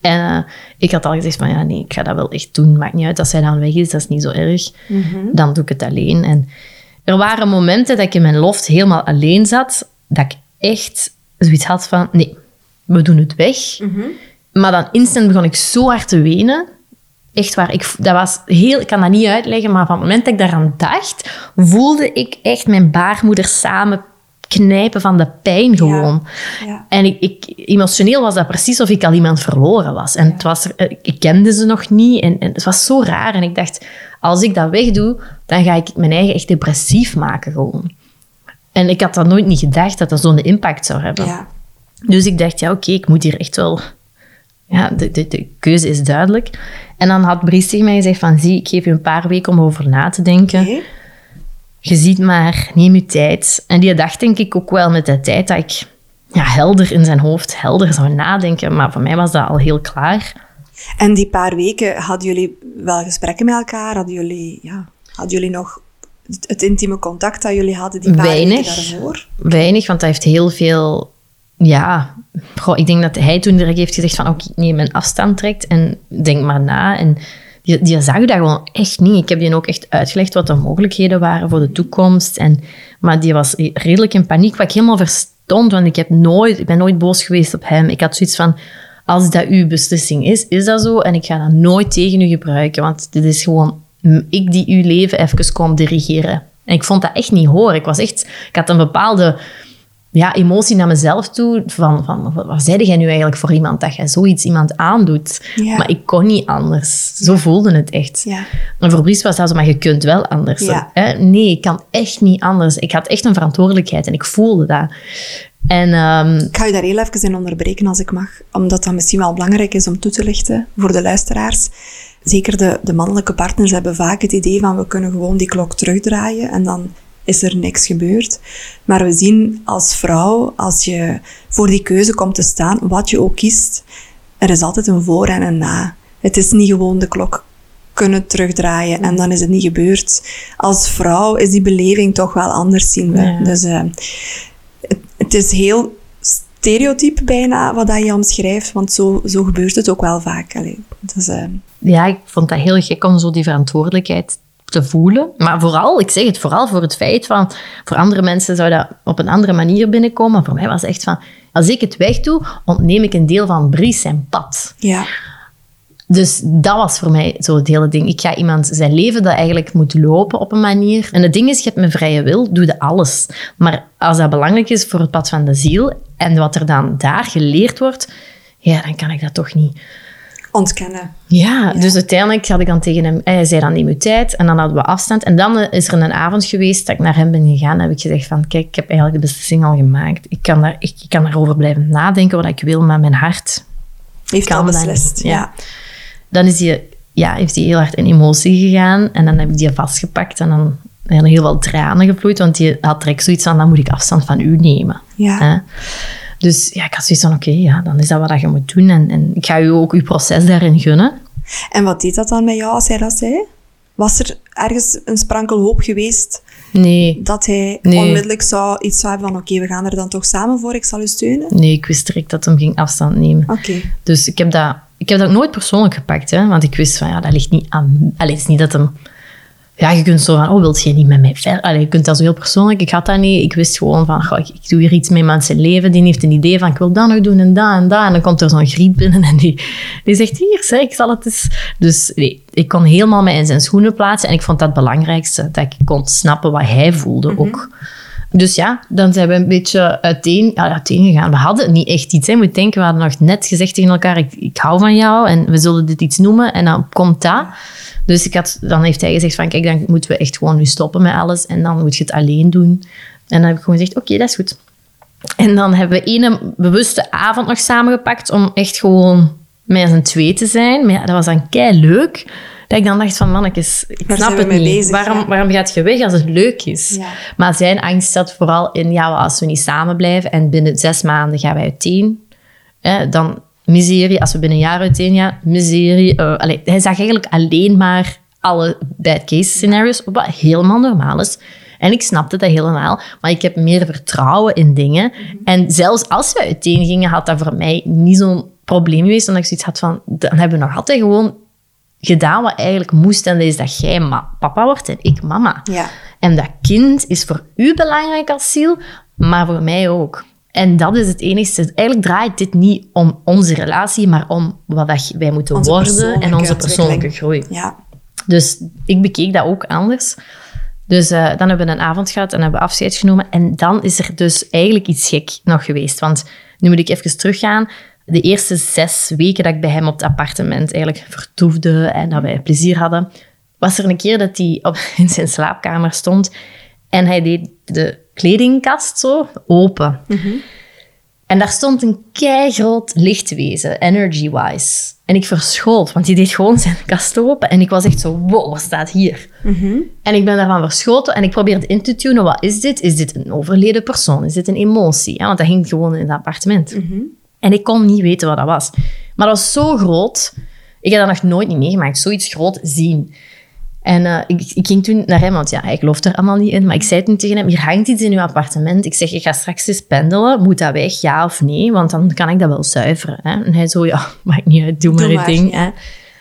En uh, ik had al gezegd van, ja, nee, ik ga dat wel echt doen. Maakt niet uit als zij dan weg is, dat is niet zo erg. Mhm. Dan doe ik het alleen. En er waren momenten dat ik in mijn loft helemaal alleen zat, dat ik echt zoiets had van, nee, we doen het weg. Mhm. Maar dan instant begon ik zo hard te wenen. Echt waar, ik, dat was heel, ik kan dat niet uitleggen, maar van het moment dat ik daaraan dacht, voelde ik echt mijn baarmoeder samen knijpen van de pijn gewoon. Ja. En ik, ik, emotioneel was dat precies of ik al iemand verloren was. En het was, ik kende ze nog niet en, en, het was zo raar. En ik dacht, als ik dat wegdoe, dan ga ik mijn eigen echt depressief maken gewoon. En ik had dat nooit niet gedacht dat dat zo'n impact zou hebben. Ja. Dus ik dacht, ja oké, ik moet hier echt wel... Ja, de, de, de keuze is duidelijk. En dan had Bries tegen mij gezegd van, zie, ik geef je een paar weken om over na te denken. Je ziet maar, neem je tijd. En die dacht denk ik ook wel met de tijd dat ik ja, helder in zijn hoofd, helder zou nadenken. Maar voor mij was dat al heel klaar. En die paar weken hadden jullie wel gesprekken met elkaar? Hadden jullie, ja, hadden jullie nog het, intieme contact dat jullie hadden die paar Weinig. weken daarvoor? Weinig, want dat heeft heel veel... Ja, goh, ik denk dat hij toen direct heeft gezegd van, oké, nee, mijn afstand trekt en denk maar na. En die, die zag dat gewoon echt niet. Ik heb die ook echt uitgelegd wat de mogelijkheden waren voor de toekomst. En, maar die was redelijk in paniek, wat ik helemaal verstond, want ik, heb nooit, ik ben nooit boos geweest op hem. Ik had zoiets van, als dat uw beslissing is, is dat zo. En ik ga dat nooit tegen u gebruiken, want dit is gewoon ik die uw leven even kon dirigeren. En ik vond dat echt niet hoor. Ik was echt, ik had een bepaalde ja, emotie naar mezelf toe. Van, van wat zei jij nu eigenlijk voor iemand dat jij zoiets iemand aandoet? Maar ik kon niet anders. Zo voelde het echt. Ja. En voor was dat zo, maar je kunt wel anders. Hè? Nee, ik kan echt niet anders. Ik had echt een verantwoordelijkheid en ik voelde dat. En, um... Ik ga je daar heel even in onderbreken als ik mag, omdat dat misschien wel belangrijk is om toe te lichten voor de luisteraars. Zeker de, de mannelijke partners hebben vaak het idee van we kunnen gewoon die klok terugdraaien en dan is er niks gebeurd. Maar we zien als vrouw, als je voor die keuze komt te staan, wat je ook kiest, er is altijd een voor en een na. Het is niet gewoon de klok kunnen terugdraaien en dan is het niet gebeurd. Als vrouw is die beleving toch wel anders, zien we. Dus uh, het, het, is heel stereotype bijna wat dat je omschrijft, want zo, zo gebeurt het ook wel vaak. Allee, dus, uh... Ja, ik vond dat heel gek om zo die verantwoordelijkheid te voelen. Maar vooral, ik zeg het vooral voor het feit van, voor andere mensen zou dat op een andere manier binnenkomen. Maar voor mij was het echt van, als ik het wegdoe, ontneem ik een deel van Bries en pad. Ja. Dus dat was voor mij zo het hele ding. Ik ga iemand zijn leven dat eigenlijk moet lopen op een manier. En het ding is, je hebt mijn vrije wil, doe de alles. Maar als dat belangrijk is voor het pad van de ziel en wat er dan daar geleerd wordt, ja, dan kan ik dat toch niet ontkennen. Ja, dus uiteindelijk had ik dan tegen hem, hij zei dan neem uw tijd en dan hadden we afstand. En dan is er een avond geweest dat ik naar hem ben gegaan en heb ik gezegd van kijk, ik heb eigenlijk de beslissing al gemaakt. Ik kan, daar, ik, kan daarover blijven nadenken wat ik wil, maar mijn hart heeft al beslist. Ja. Dan is hij, ja, heeft hij heel hard in emotie gegaan en dan heb ik die vastgepakt en dan zijn er heel veel tranen gevloeid, want die had direct zoiets van, dan moet ik afstand van u nemen. Ja. Dus ja, ik had zoiets van, oké, ja, dan is dat wat je moet doen. En, en ik ga u ook uw proces daarin gunnen. En wat deed dat dan met jou als hij dat zei? Was er ergens een sprankel hoop geweest? Nee. Dat hij onmiddellijk zou iets zou hebben van, oké, we gaan er dan toch samen voor, ik zal u steunen? Nee, ik wist direct dat hem ging afstand nemen. Oké. Dus ik heb, dat, ik heb dat nooit persoonlijk gepakt, hè, want ik wist van, ja, dat ligt niet aan... Allee, het is niet dat hem ja, je kunt zo van, oh, wilt je niet met mij verder? Allee, je kunt dat zo heel persoonlijk. Ik had dat niet. Ik wist gewoon van, goh, ik, doe hier iets met mensen leven. Die heeft een idee van, ik wil dat nog doen en dat en dat. En dan komt er zo'n griet binnen en die, die zegt, hier, zeg, ik zal het eens... Dus nee, ik kon helemaal mij in zijn schoenen plaatsen. En ik vond dat het belangrijkste, dat ik kon snappen wat hij voelde mhm. ook. Dus ja, dan zijn we een beetje uiteen, ja, uiteen gegaan. We hadden niet echt iets. Hè. Je moet denken, we hadden nog net gezegd tegen elkaar, ik, ik hou van jou en we zullen dit iets noemen. En dan komt dat. Dus ik had, dan heeft hij gezegd van, kijk, dan moeten we echt gewoon nu stoppen met alles en dan moet je het alleen doen. En dan heb ik gewoon gezegd, oké, dat is goed. En dan hebben we één bewuste avond nog samengepakt om echt gewoon met z'n twee te zijn. Maar ja, dat was dan kei leuk. Dat ik dan dacht van, mannetjes, ik snap het niet. waarom, waarom gaat je weg als het leuk is? Maar zijn angst zat vooral in, ja, als we niet samen blijven en binnen zes maanden gaan wij uiteen, hè, dan miserie. Als we binnen een jaar uiteen gaan, miserie. Uh, hij zag eigenlijk alleen maar alle bad case scenario's, wat helemaal normaal is. En ik snapte dat helemaal, maar ik heb meer vertrouwen in dingen. Mhm. En zelfs als we uiteen gingen, had dat voor mij niet zo'n probleem geweest. Dan ik zoiets had van, dan hebben we nog altijd gewoon gedaan wat eigenlijk moest. En dat is dat jij papa wordt en ik mama. Ja. En dat kind is voor u belangrijk als ziel, maar voor mij ook. En dat is het enige. Eigenlijk draait dit niet om onze relatie, maar om wat wij moeten worden en onze persoonlijke groei. Ja. Dus ik bekeek dat ook anders. Dus uh, dan hebben we een avond gehad en hebben we afscheid genomen. En dan is er dus eigenlijk iets gek nog geweest. Want nu moet ik even teruggaan. De eerste zes weken dat ik bij hem op het appartement eigenlijk vertoefde en dat wij plezier hadden, was er een keer dat hij op, (laughs) in zijn slaapkamer stond en hij deed de kledingkast zo open. Mhm. En daar stond een keigroot lichtwezen, energy-wise. En ik verschoot, want die deed gewoon zijn kast open. En ik was echt zo, wow, wat staat hier? Mhm. En ik ben daarvan verschoten en ik probeerde in te tunen, wat is dit? Is dit een overleden persoon? Is dit een emotie? Ja, want dat ging gewoon in het appartement. Mhm. En ik kon niet weten wat dat was. Maar dat was zo groot. Ik heb dat nog nooit niet meegemaakt, zoiets groot zien. En eh, ik, ik ging toen naar hem, want ja, hij gelooft er allemaal niet in. Maar ik zei toen tegen hem, hier hangt iets in uw appartement. Ik zeg, je gaat straks eens pendelen. Moet dat weg, ja of nee? Want dan kan ik dat wel zuiveren. Hè? En hij zo, ja, (laughs) maakt niet uit, doe, maar Doe je ding. Hè?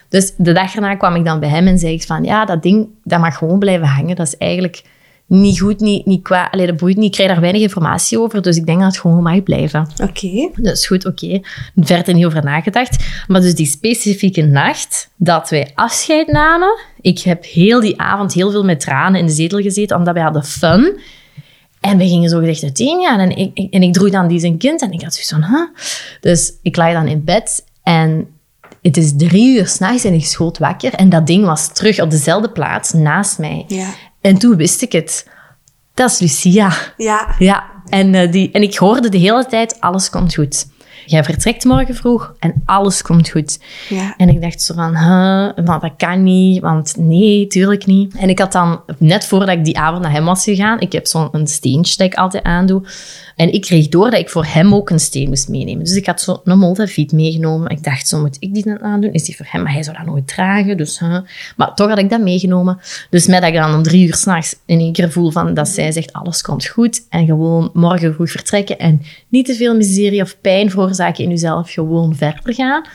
Dus de dag erna kwam ik dan bij hem en zei ik van, ja, dat ding, dat mag gewoon blijven hangen. Dat is eigenlijk niet goed, niet, niet qua... Allee, dat boeit niet, ik krijg daar weinig informatie over. Dus ik denk dat het gewoon mag blijven. Oké. Dus goed, oké. Verder niet over nagedacht. Maar dus die specifieke nacht dat wij afscheid namen, ik heb heel die avond heel veel met tranen in de zetel gezeten, omdat wij hadden fun. En we gingen zo gezegd uiteen gaan. En ik, ik- en ik droeg dan die zijn kind en ik had zoiets van, huh? Dus ik lag dan in bed en het is drie uur s'nachts en ik schoot wakker. En dat ding was terug op dezelfde plaats naast mij. Ja. En toen wist ik het. Dat is Lucia. Ja. Ja, en, eh, die, en ik hoorde de hele tijd, alles komt goed. Jij vertrekt morgen vroeg en alles komt goed. Ja. En ik dacht zo van, huh, dat kan niet, want nee, tuurlijk niet. En ik had dan, net voordat ik die avond naar hem was gegaan, ik heb zo'n een steentje dat ik altijd aandoe. En ik kreeg door dat ik voor hem ook een steen moest meenemen. Dus ik had zo'n Moldaviet meegenomen. Ik dacht, zo moet ik die dan aandoen? Is die voor hem? Maar hij zou dat nooit dragen, dus... huh. Maar toch had ik dat meegenomen. Dus met dat ik dan om drie uur s'nachts in één keer voel van, dat zij zegt, alles komt goed. En gewoon morgen vroeg vertrekken. En niet te veel miserie of pijn veroorzaken in jezelf. Gewoon verder gaan.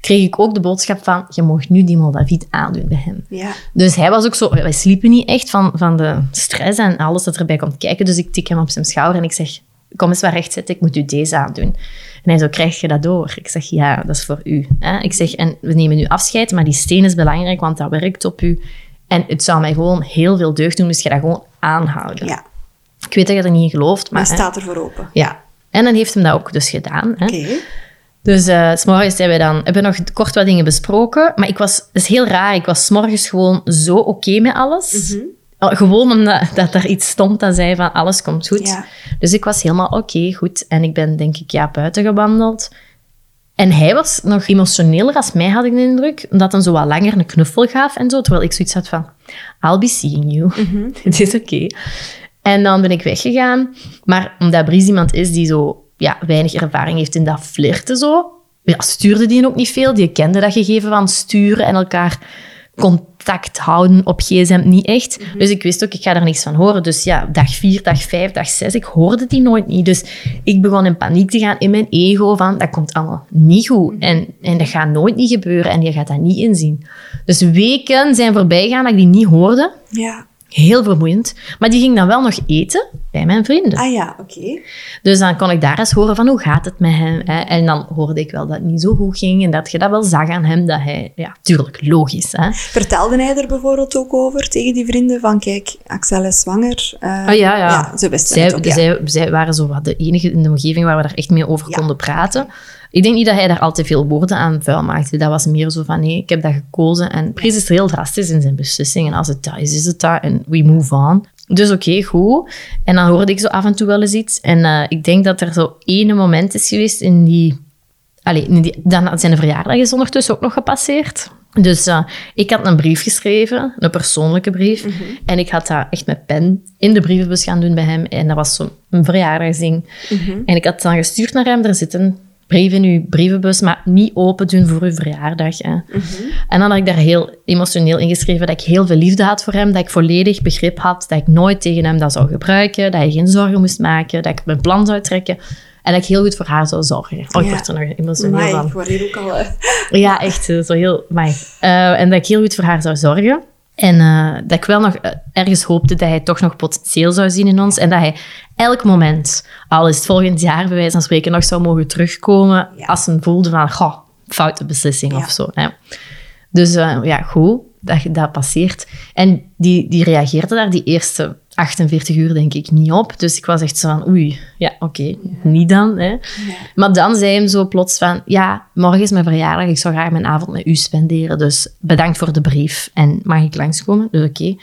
Kreeg ik ook de boodschap van, je mag nu die Moldaviet aandoen bij hem. Ja. Dus hij was ook zo... Wij sliepen niet echt van, van de stress en alles dat erbij komt kijken. Dus ik tik hem op zijn schouder en ik zeg... Kom eens waar recht zitten, ik moet u deze aandoen. En hij zo, krijg je dat door? Ik zeg, ja, dat is voor u. Hè? Ik zeg, en we nemen nu afscheid, maar die steen is belangrijk, want dat werkt op u. En het zou mij gewoon heel veel deugd doen, dus je dat gewoon aanhouden. Ja. Ik weet dat je er niet in gelooft, maar... Hè, staat er voor open. ja. En dan heeft hem dat ook dus gedaan. Oké. Dus eh, s s'morgens hebben we dan hebben we nog kort wat dingen besproken. Maar ik was, het is heel raar, ik was s'morgens gewoon zo oké met alles. Uh, Gewoon omdat dat er iets stond dat zei van alles komt goed. Ja. Dus ik was helemaal oké, goed. En ik ben denk ik ja, buiten gewandeld. En hij was nog emotioneler als mij, had ik de indruk. Omdat hij zo wat langer een knuffel gaf en zo. Terwijl ik zoiets had van, I'll be seeing you. (laughs) Het is oké. En dan ben ik weggegaan. Maar omdat Bries iemand is die zo ja, weinig ervaring heeft in dat flirten zo, ja, stuurde die ook niet veel. Die kende dat gegeven van sturen en elkaar contact houden op gsm niet echt. Dus ik wist ook, ik ga er niks van horen. Dus ja, dag vier, dag vijf, dag zes, ik hoorde die nooit niet. Dus ik begon in paniek te gaan in mijn ego van, dat komt allemaal niet goed. En, en dat gaat nooit niet gebeuren en je gaat dat niet inzien. Dus weken zijn voorbij gegaan dat ik die niet hoorde. Ja. Heel vermoeiend. Maar die ging dan wel nog eten bij mijn vrienden. Ah ja, oké. Dus dan kon ik daar eens horen van hoe gaat het met hem. Hè? En dan hoorde ik wel dat het niet zo goed ging en dat je dat wel zag aan hem. Dat hij, ja, tuurlijk, logisch. Hè? Vertelde hij er bijvoorbeeld ook over tegen die vrienden van kijk, Axel is zwanger. Eh, Ah, ja, ja. ze zij, het ook, ja. zij, zij waren zo wat de enige in de omgeving waar we daar echt mee over Ja. konden praten. Ik denk niet dat hij daar al te veel woorden aan vuil maakte. Dat was meer zo van, nee, ik heb dat gekozen. En Pries is heel drastisch in zijn beslissingen. Als het dat is, is het dat. En we move on. Dus oké, goed. En dan hoorde ik zo af en toe wel eens iets. En eh, ik denk dat er zo ene moment is geweest in die... Allee, in die, dan zijn de verjaardag is ondertussen ook nog gepasseerd. Dus eh, ik had een brief geschreven, een persoonlijke brief. En ik had dat echt met pen in de brievenbus gaan doen bij hem. En dat was zo'n verjaardagsding. En ik had het dan gestuurd naar hem. Er zit brief in uw brievenbus, maar niet open doen voor uw verjaardag. Hè. En dan had ik daar heel emotioneel in geschreven dat ik heel veel liefde had voor hem, dat ik volledig begrip had, dat ik nooit tegen hem dat zou gebruiken, dat hij geen zorgen moest maken, dat ik mijn plan zou trekken en dat ik heel goed voor haar zou zorgen. Oh, ik Ja. word er nog emotioneel Amai, van. ik word hier ook al... eh, Ja, echt zo heel... Eh, en dat ik heel goed voor haar zou zorgen. En eh, dat ik wel nog eh, ergens hoopte dat hij toch nog potentieel zou zien in ons. En dat hij elk moment, al is het volgend jaar bij wijze van spreken, nog zou mogen terugkomen Ja. als hij voelde van, goh, foute beslissing Ja. of zo. Hè. Dus eh, ja, goed, dat, dat passeert. En die, die reageerde daar die eerste 48 uur denk ik niet op. Dus ik was echt zo van, oei, ja, oké, niet dan. Hè. Maar dan zei hem zo plots van, ja, morgen is mijn verjaardag, ik zou graag mijn avond met u spenderen, dus bedankt voor de brief en mag ik langskomen? Dus oké.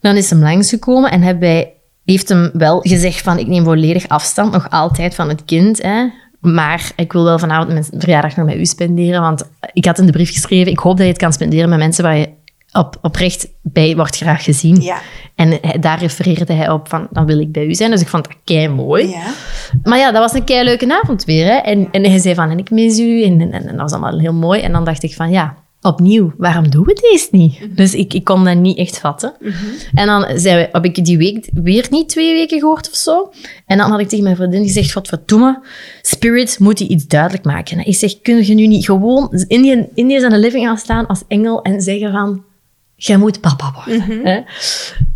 Dan is hem langsgekomen en hebben wij, heeft hem wel gezegd van, ik neem volledig afstand, nog altijd van het kind, hè. Maar ik wil wel vanavond mijn verjaardag nog met u spenderen, want ik had in de brief geschreven, ik hoop dat je het kan spenderen met mensen waar je op, oprecht bij wordt graag gezien. Ja. En hij- daar refereerde hij op van, dan wil ik bij u zijn. Dus ik vond dat kei mooi. Ja. Maar ja, dat was een kei leuke avond weer. Hè? En, en hij zei van, en ik mis u. En, en, en dat was allemaal heel mooi. En dan dacht ik van, ja, opnieuw, waarom doen we deze niet? Dus ik, ik kon dat niet echt vatten. En dan zijn we, heb ik die week weer niet twee weken gehoord of zo. En dan had ik tegen mijn vriendin gezegd, wat verdomme, Spirit moet die iets duidelijk maken. En ik zeg, kun je nu niet gewoon in die, in die zijn living gaan staan als engel en zeggen van, jij moet papa worden. hè?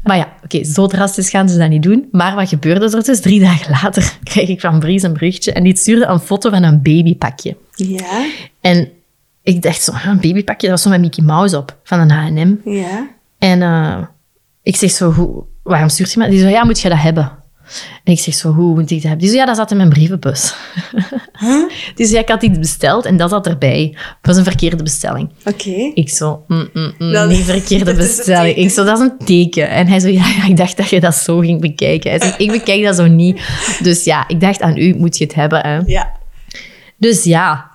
Maar ja, oké, zo drastisch gaan ze dat niet doen. Maar wat gebeurde er dus? Drie dagen later (laughs) kreeg ik van Bries een berichtje en die stuurde een foto van een babypakje. Ja, En ik dacht zo, een babypakje, dat was zo met Mickey Mouse op, van een H&M. ja. En eh, ik zeg zo, hoe, waarom stuurt je me? Die zo, ja, moet je dat hebben? En ik zeg zo, hoe moet ik dat hebben? Die zo, ja, dat zat in mijn brievenbus. (laughs) Die zo, ja, ik had iets besteld en dat zat erbij. Het was een verkeerde bestelling. Oké. Ik zo, mm, mm, mm, Dat- niet verkeerde (laughs) bestelling. Ik zo, dat is een teken. En hij zo, ja, ja, ik dacht dat je dat zo ging bekijken. Hij zegt, ik bekijk dat zo niet. Dus ja, ik dacht, aan u moet je het hebben. Hè. Ja. Dus ja,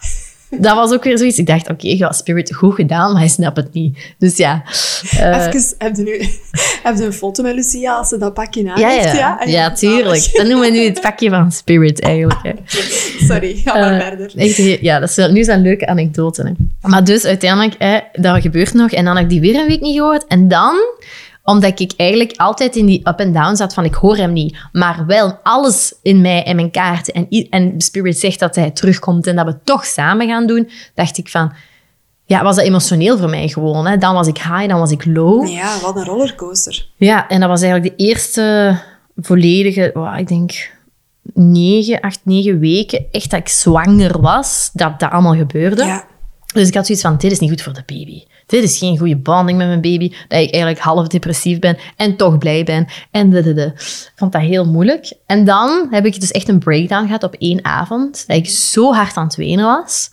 dat was ook weer zoiets. Ik dacht, oké, ja, Spirit, goed gedaan, maar hij snapt het niet. Dus ja. eh, Even, heb je nu (laughs) heb je een foto met Lucia als ze dat pakje aan ja, heeft? ja, ja, tuurlijk. Dat noemen we nu het pakje van Spirit eigenlijk. Hè. (laughs) Sorry, ga maar Eh, verder. echt, ja, dat is wel, nu zijn leuke anekdoten. Hè. Maar dus uiteindelijk, hè, dat gebeurt nog. En dan heb ik die weer een week niet gehoord. En dan, omdat ik eigenlijk altijd in die up en down zat van ik hoor hem niet. Maar wel alles in mij en mijn kaarten. En, en Spirit zegt dat hij terugkomt en dat we toch samen gaan doen. Dacht ik van, ja, was dat emotioneel voor mij gewoon. Hè. Dan was ik high, dan was ik low. Ja, wat een rollercoaster. Ja, en dat was eigenlijk de eerste volledige, wow, ik denk negen, acht, negen weken, echt dat ik zwanger was, dat dat allemaal gebeurde. Ja. Dus ik had zoiets van, dit is niet goed voor de baby. Dit is geen goede bonding met mijn baby. Dat ik eigenlijk half depressief ben en toch blij ben. En de, de, de. Ik vond dat heel moeilijk. En dan heb ik dus echt een breakdown gehad op één avond. Dat ik zo hard aan het wenen was.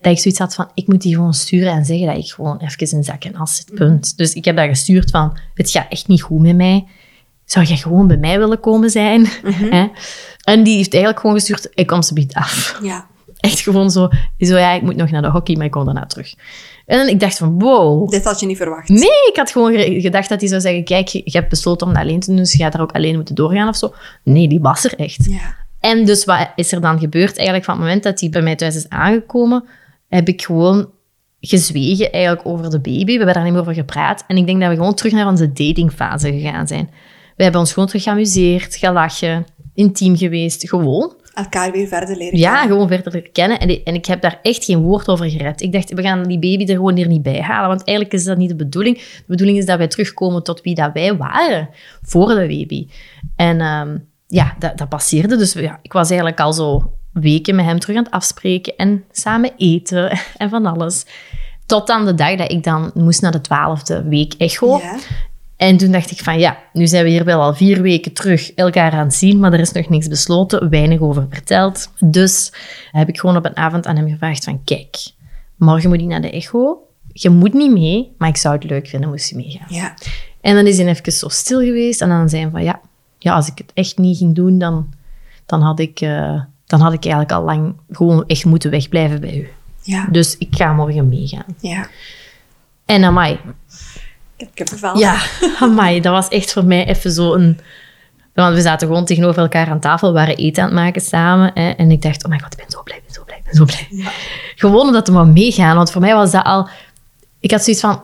Dat ik zoiets had van, ik moet die gewoon sturen en zeggen dat ik gewoon even in zak en as zit. Punt. Dus ik heb dat gestuurd van, het gaat echt niet goed met mij. Zou jij gewoon bij mij willen komen zijn? Hè? En die heeft eigenlijk gewoon gestuurd, ik kom ze biedt af. Ja. Echt gewoon zo, zo, ja, ik moet nog naar de hockey, maar ik kom daarna terug. En ik dacht van, wow. Dit had je niet verwacht. Nee, ik had gewoon ge- gedacht dat hij zou zeggen, kijk, je, je hebt besloten om dat alleen te doen, dus je gaat er ook alleen moeten doorgaan of zo. Nee, die was er echt. Ja. En dus wat is er dan gebeurd? Eigenlijk van het moment dat hij bij mij thuis is aangekomen, heb ik gewoon gezwegen eigenlijk over de baby. We hebben daar niet meer over gepraat. En ik denk dat we gewoon terug naar onze datingfase gegaan zijn. We hebben ons gewoon terug geamuseerd, gelachen, intiem geweest, gewoon. Elkaar weer verder leren Ja, kennen. gewoon verder leren kennen. En, en ik heb daar echt geen woord over gered. Ik dacht, we gaan die baby er gewoon hier niet bij halen. Want eigenlijk is dat niet de bedoeling. De bedoeling is dat wij terugkomen tot wie dat wij waren voor de baby. En ehm, ja, dat, dat passeerde. Dus ja, ik was eigenlijk al zo weken met hem terug aan het afspreken. En samen eten (laughs) en van alles. Tot aan de dag dat ik dan moest naar de twaalfde week echo. Ja. En toen dacht ik van ja, nu zijn we hier wel al vier weken terug elkaar aan het zien, maar er is nog niks besloten, weinig over verteld. Dus heb ik gewoon op een avond aan hem gevraagd van kijk, morgen moet ik naar de echo. Je moet niet mee, maar ik zou het leuk vinden moest je meegaan. Ja. En dan is hij even zo stil geweest en dan zei hij van ja, ja als ik het echt niet ging doen, dan, dan, had ik, eh, dan had ik eigenlijk al lang gewoon echt moeten wegblijven bij u. Ja. Dus ik ga morgen meegaan. Ja. En amai, Ik heb kippenvel. Ja, (laughs) (laughs) amai, dat was echt voor mij even zo een... Want we zaten gewoon tegenover elkaar aan tafel, waren eten aan het maken samen. Hè, en ik dacht, oh mijn god, ik ben zo blij, ik ben zo blij, ik ben zo blij. Gewoon omdat we maar meegaan, want voor mij was dat al... Ik had zoiets van,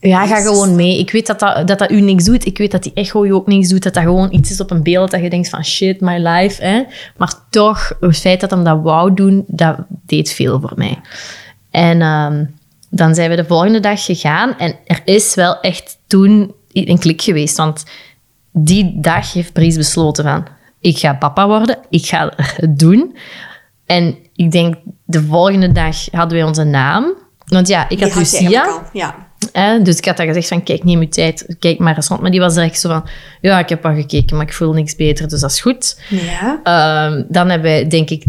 ja, ga gewoon mee. Ik weet dat dat, dat, dat u niks doet. Ik weet dat die echo je ook niks doet. Dat dat gewoon iets is op een beeld dat je denkt van shit, my life. Hè. Maar toch, het feit dat hem dat wou doen, dat deed veel voor mij. En ehm, dan zijn we de volgende dag gegaan. En er is wel echt toen een klik geweest. Want die dag heeft Bries besloten van... Ik ga papa worden. Ik ga het doen. En ik denk, de volgende dag hadden wij onze naam. Want ja, ik had eigenlijk Lucia. al. Ja. Dus ik had dat gezegd van, kijk, neem je tijd, kijk maar eens rond. Maar die was direct zo van, ja, ik heb al gekeken, maar ik voel niks beter, dus dat is goed. Ja. Ehm, dan hebben wij, denk ik,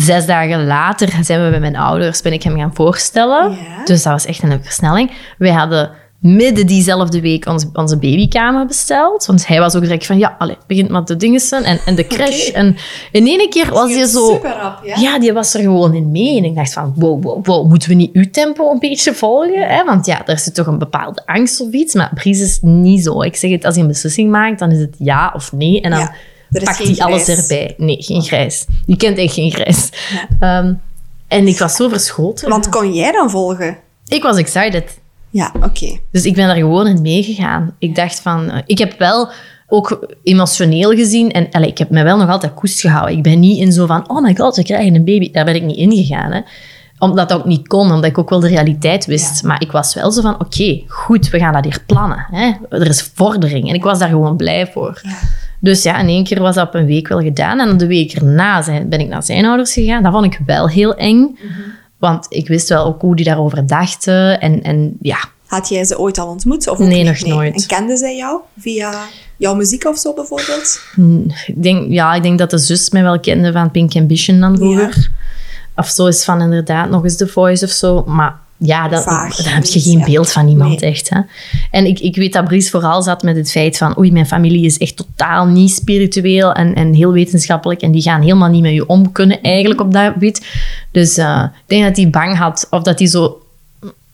zes dagen later zijn we bij mijn ouders, ben ik hem gaan voorstellen. Ja. Dus dat was echt een versnelling. Wij hadden midden diezelfde week onze, onze babykamer besteld. Want hij was ook direct van, ja, allez, begint met de dingen en, en de crash. En in één keer was hij zo... Super rap, ja. Ja, die was er gewoon in mee. En ik dacht van, wow, wow, wow, moeten we niet uw tempo een beetje volgen? Hè? Want ja, daar zit toch een bepaalde angst of iets. Maar Bries is niet zo. Ik zeg het, als hij een beslissing maakt, dan is het ja of nee. En dan Ja, er pakt hij alles erbij. Nee, geen grijs. Die kent echt geen grijs. Ehm, en ik was zo verschoten. Want kon jij dan volgen? Ik was excited. Ja, oké. Dus ik ben daar gewoon in meegegaan. Ik dacht van... eh, Ik heb wel ook emotioneel gezien... En allee, ik heb me wel nog altijd koest gehouden. Ik ben niet in zo van... Oh my god, we krijgen een baby. Daar ben ik niet in gegaan. Hè. Omdat dat ook niet kon. Omdat ik ook wel de realiteit wist. Maar ik was wel zo van... Oké, goed, we gaan dat hier plannen. Hè. Er is vordering. En ik was daar gewoon blij voor. Ja. Dus ja, in één keer was dat op een week wel gedaan. En de week erna ben ik naar zijn ouders gegaan. Dat vond ik wel heel eng. Want ik wist wel ook hoe die daarover dachten. En, en ja, Had jij ze ooit al ontmoet? Of Nee, nog nooit. En kenden zij jou via jouw muziek of zo bijvoorbeeld? ik denk, ja, ik denk dat de zus mij wel kende van Pink Ambition dan vroeger. Of zo is van inderdaad nog eens The Voice of zo. Maar ja, dan, Vaag, dan heb je geen ja. beeld van iemand Nee. echt. Hè. En ik, ik weet dat Brice vooral zat met het feit van... Oei, mijn familie is echt totaal niet spiritueel en, en heel wetenschappelijk. En die gaan helemaal niet met je om kunnen eigenlijk op dat gebied. Dus eh, ik denk dat hij bang had. Of dat hij zo...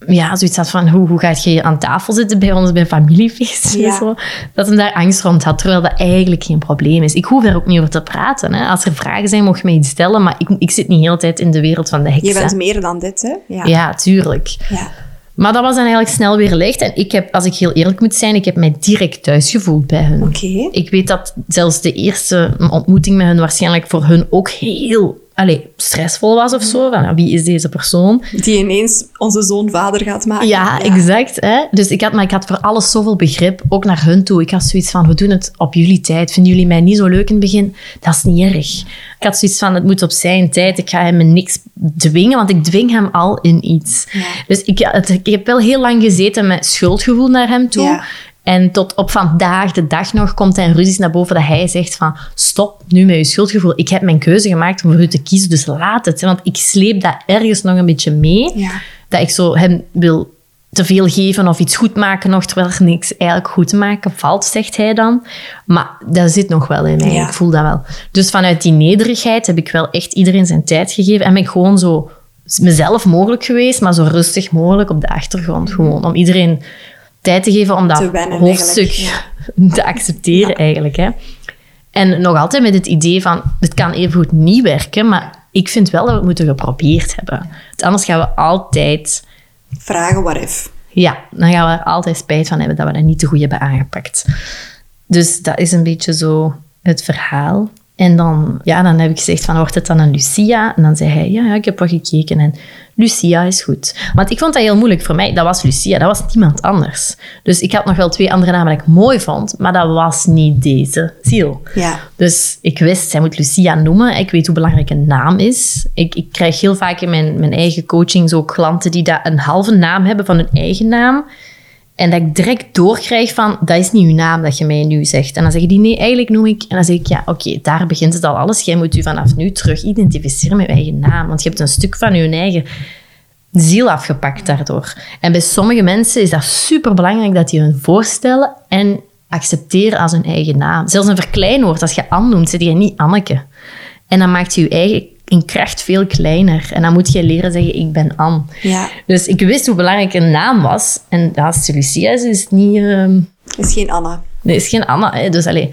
Ja, zoiets had van, hoe, hoe gaat je aan tafel zitten bij ons bij familiefeest? Ja. en Zo. Dat hij daar angst rond had, terwijl dat eigenlijk geen probleem is. Ik hoef er ook niet over te praten. Hè. Als er vragen zijn, mag je mij iets stellen, maar ik, ik zit niet de hele tijd in de wereld van de heks. Je bent meer dan dit, hè? Ja. Ja, tuurlijk. Ja. Maar dat was dan eigenlijk snel weer licht. En ik heb, als ik heel eerlijk moet zijn, ik heb mij direct thuis gevoeld bij hun. Ik weet dat zelfs de eerste ontmoeting met hun waarschijnlijk voor hun ook heel allee, stressvol was of zo. Van, wie is deze persoon? Die ineens onze zoon vader gaat maken. Ja, exact. Hè? Dus ik had, maar ik had voor alles zoveel begrip, ook naar hun toe. Ik had zoiets van, we doen het op jullie tijd. Vinden jullie mij niet zo leuk in het begin? Dat is niet erg. Ik had zoiets van, het moet op zijn tijd. Ik ga hem in niks dwingen, want ik dwing hem al in iets. Ja. Dus ik, het- ik heb wel heel lang gezeten met schuldgevoel naar hem toe. Ja. En tot op vandaag, de dag nog, komt hij ruzies naar boven dat hij zegt van stop nu met je schuldgevoel. Ik heb mijn keuze gemaakt om voor u te kiezen, dus laat het. Want ik sleep dat ergens nog een beetje mee Ja. dat ik zo hem wil te veel geven of iets goed maken nog, terwijl er niks eigenlijk goed maken valt, zegt hij dan. Maar dat zit nog wel in mij, Ja. ik voel dat wel. Dus vanuit die nederigheid heb ik wel echt iedereen zijn tijd gegeven en ben ik gewoon zo mezelf mogelijk geweest, maar zo rustig mogelijk op de achtergrond. Gewoon om iedereen tijd te geven om dat Te wennen hoofdstuk te accepteren eigenlijk. Hè. En nog altijd met het idee van, het kan evengoed niet werken, maar ik vind wel dat we het moeten geprobeerd hebben. Want anders gaan we altijd Vragen what if. ja, dan gaan we er altijd spijt van hebben dat we dat niet te goed hebben aangepakt. Dus dat is een beetje zo het verhaal. En dan, ja, dan heb ik gezegd van, wordt het dan een Lucia? En dan zei hij, ja, ja, ik heb wat gekeken en Lucia is goed. Want ik vond dat heel moeilijk voor mij. Dat was Lucia, dat was niemand anders. Dus ik had nog wel twee andere namen die ik mooi vond, maar dat was niet deze ziel. Ja. Dus ik wist, zij moet Lucia noemen. Ik weet hoe belangrijk een naam is. Ik, ik krijg heel vaak in mijn, mijn eigen coachings ook klanten die dat een halve naam hebben van hun eigen naam. En dat ik direct doorkrijg van, dat is niet uw naam dat je mij nu zegt. En dan zeggen die, nee, eigenlijk noem ik... En dan zeg ik, ja, oké, daar begint het al alles. Jij moet u vanaf nu terug identificeren met uw eigen naam. Want je hebt een stuk van je eigen ziel afgepakt daardoor. En bij sommige mensen is dat super belangrijk dat die hun voorstellen en accepteren als hun eigen naam. Zelfs een verkleinwoord, als je Anne noemt, zit je niet Anneke. En dan maakt je je eigen in kracht veel kleiner. En dan moet je leren zeggen, ik ben Anne. Ja. Dus ik wist hoe belangrijk een naam was. En als het Lucia is, is het niet... ehm, Is geen Anna. Nee, is geen Anna. Hè, dus allee.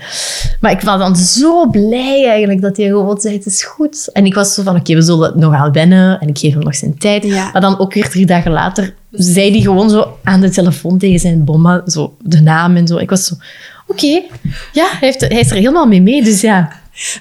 Maar ik was dan zo blij eigenlijk dat hij gewoon zei, het is goed. En ik was zo van, oké, we zullen het nog aan wennen. En ik geef hem nog zijn tijd. Ja. Maar dan ook weer drie dagen later zei hij gewoon zo aan de telefoon tegen zijn bomma, zo de naam en zo. Ik was zo, oké. Ja, hij, heeft, hij is er helemaal mee mee. Dus ja,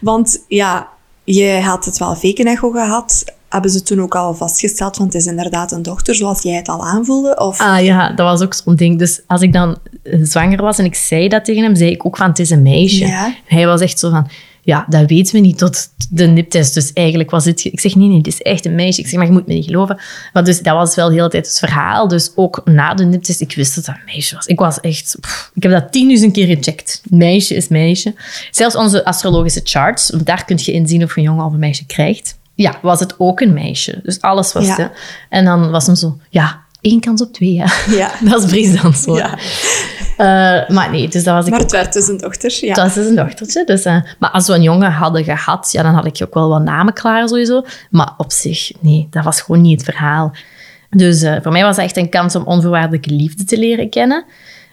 Want ja, je had het wel Vekenecho gehad. Hebben ze toen ook al vastgesteld, want het is inderdaad een dochter, zoals jij het al aanvoelde? Of... Ah ja, dat was ook zo'n ding. Dus als ik dan zwanger was en ik zei dat tegen hem, zei ik ook van, het is een meisje. Ja. Hij was echt zo van, ja, dat weten we niet tot de niptest. Dus eigenlijk was het... Ik zeg, nee, nee, het is echt een meisje. Ik zeg, maar je moet me niet geloven. Maar dus dat was wel de hele tijd het verhaal. Dus ook na de niptest, ik wist dat dat een meisje was. Ik was echt... pff, ik heb dat tienduizend keer gecheckt. Meisje is meisje. Zelfs onze astrologische charts, daar kun je inzien of je een jongen of een meisje krijgt. Ja, was het ook een meisje. Dus alles was Ja. het. En dan was hem zo, ja, één kans op twee, ja. Ja. (laughs) Dat is Bries dan zo. Ja. Eh, maar nee, dus dat was ik Maar het werd dus een dochter, ja. dat is dus een dochtertje. Dus, eh, maar als we een jongen hadden gehad, ja, dan had ik ook wel wat namen klaar sowieso. Maar op zich, nee, dat was gewoon niet het verhaal. Dus eh, voor mij was dat echt een kans om onvoorwaardelijke liefde te leren kennen.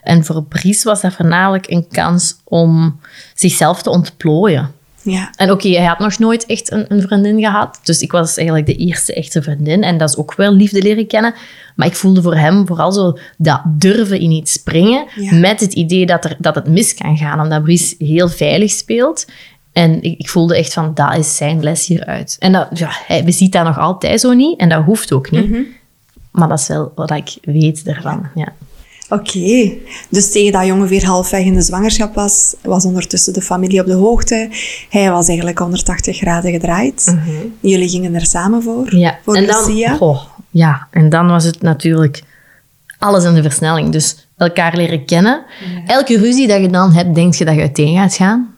En voor Bries was dat voornamelijk een kans om zichzelf te ontplooien. Ja. En oké, hij had nog nooit echt een, een vriendin gehad. Dus ik was eigenlijk de eerste echte vriendin. En dat is ook wel liefde leren kennen. Maar ik voelde voor hem vooral zo dat durven in iets springen. Ja. Met het idee dat, er, dat het mis kan gaan. Omdat Brice heel veilig speelt. En ik, ik voelde echt van, dat is zijn les hieruit. En dat, ja, hij beziet dat nog altijd zo niet. En dat hoeft ook niet. Maar dat is wel wat ik weet ervan. Ja. Oké, dus tegen dat je ongeveer halfweg in de zwangerschap was, was ondertussen de familie op de hoogte. Hij was eigenlijk 180 graden gedraaid. Jullie gingen er samen voor, Ja, voor en dan, ja, en dan was het natuurlijk alles in de versnelling. Dus elkaar leren kennen. Elke ruzie dat je dan hebt, denk je dat je uiteen gaat gaan.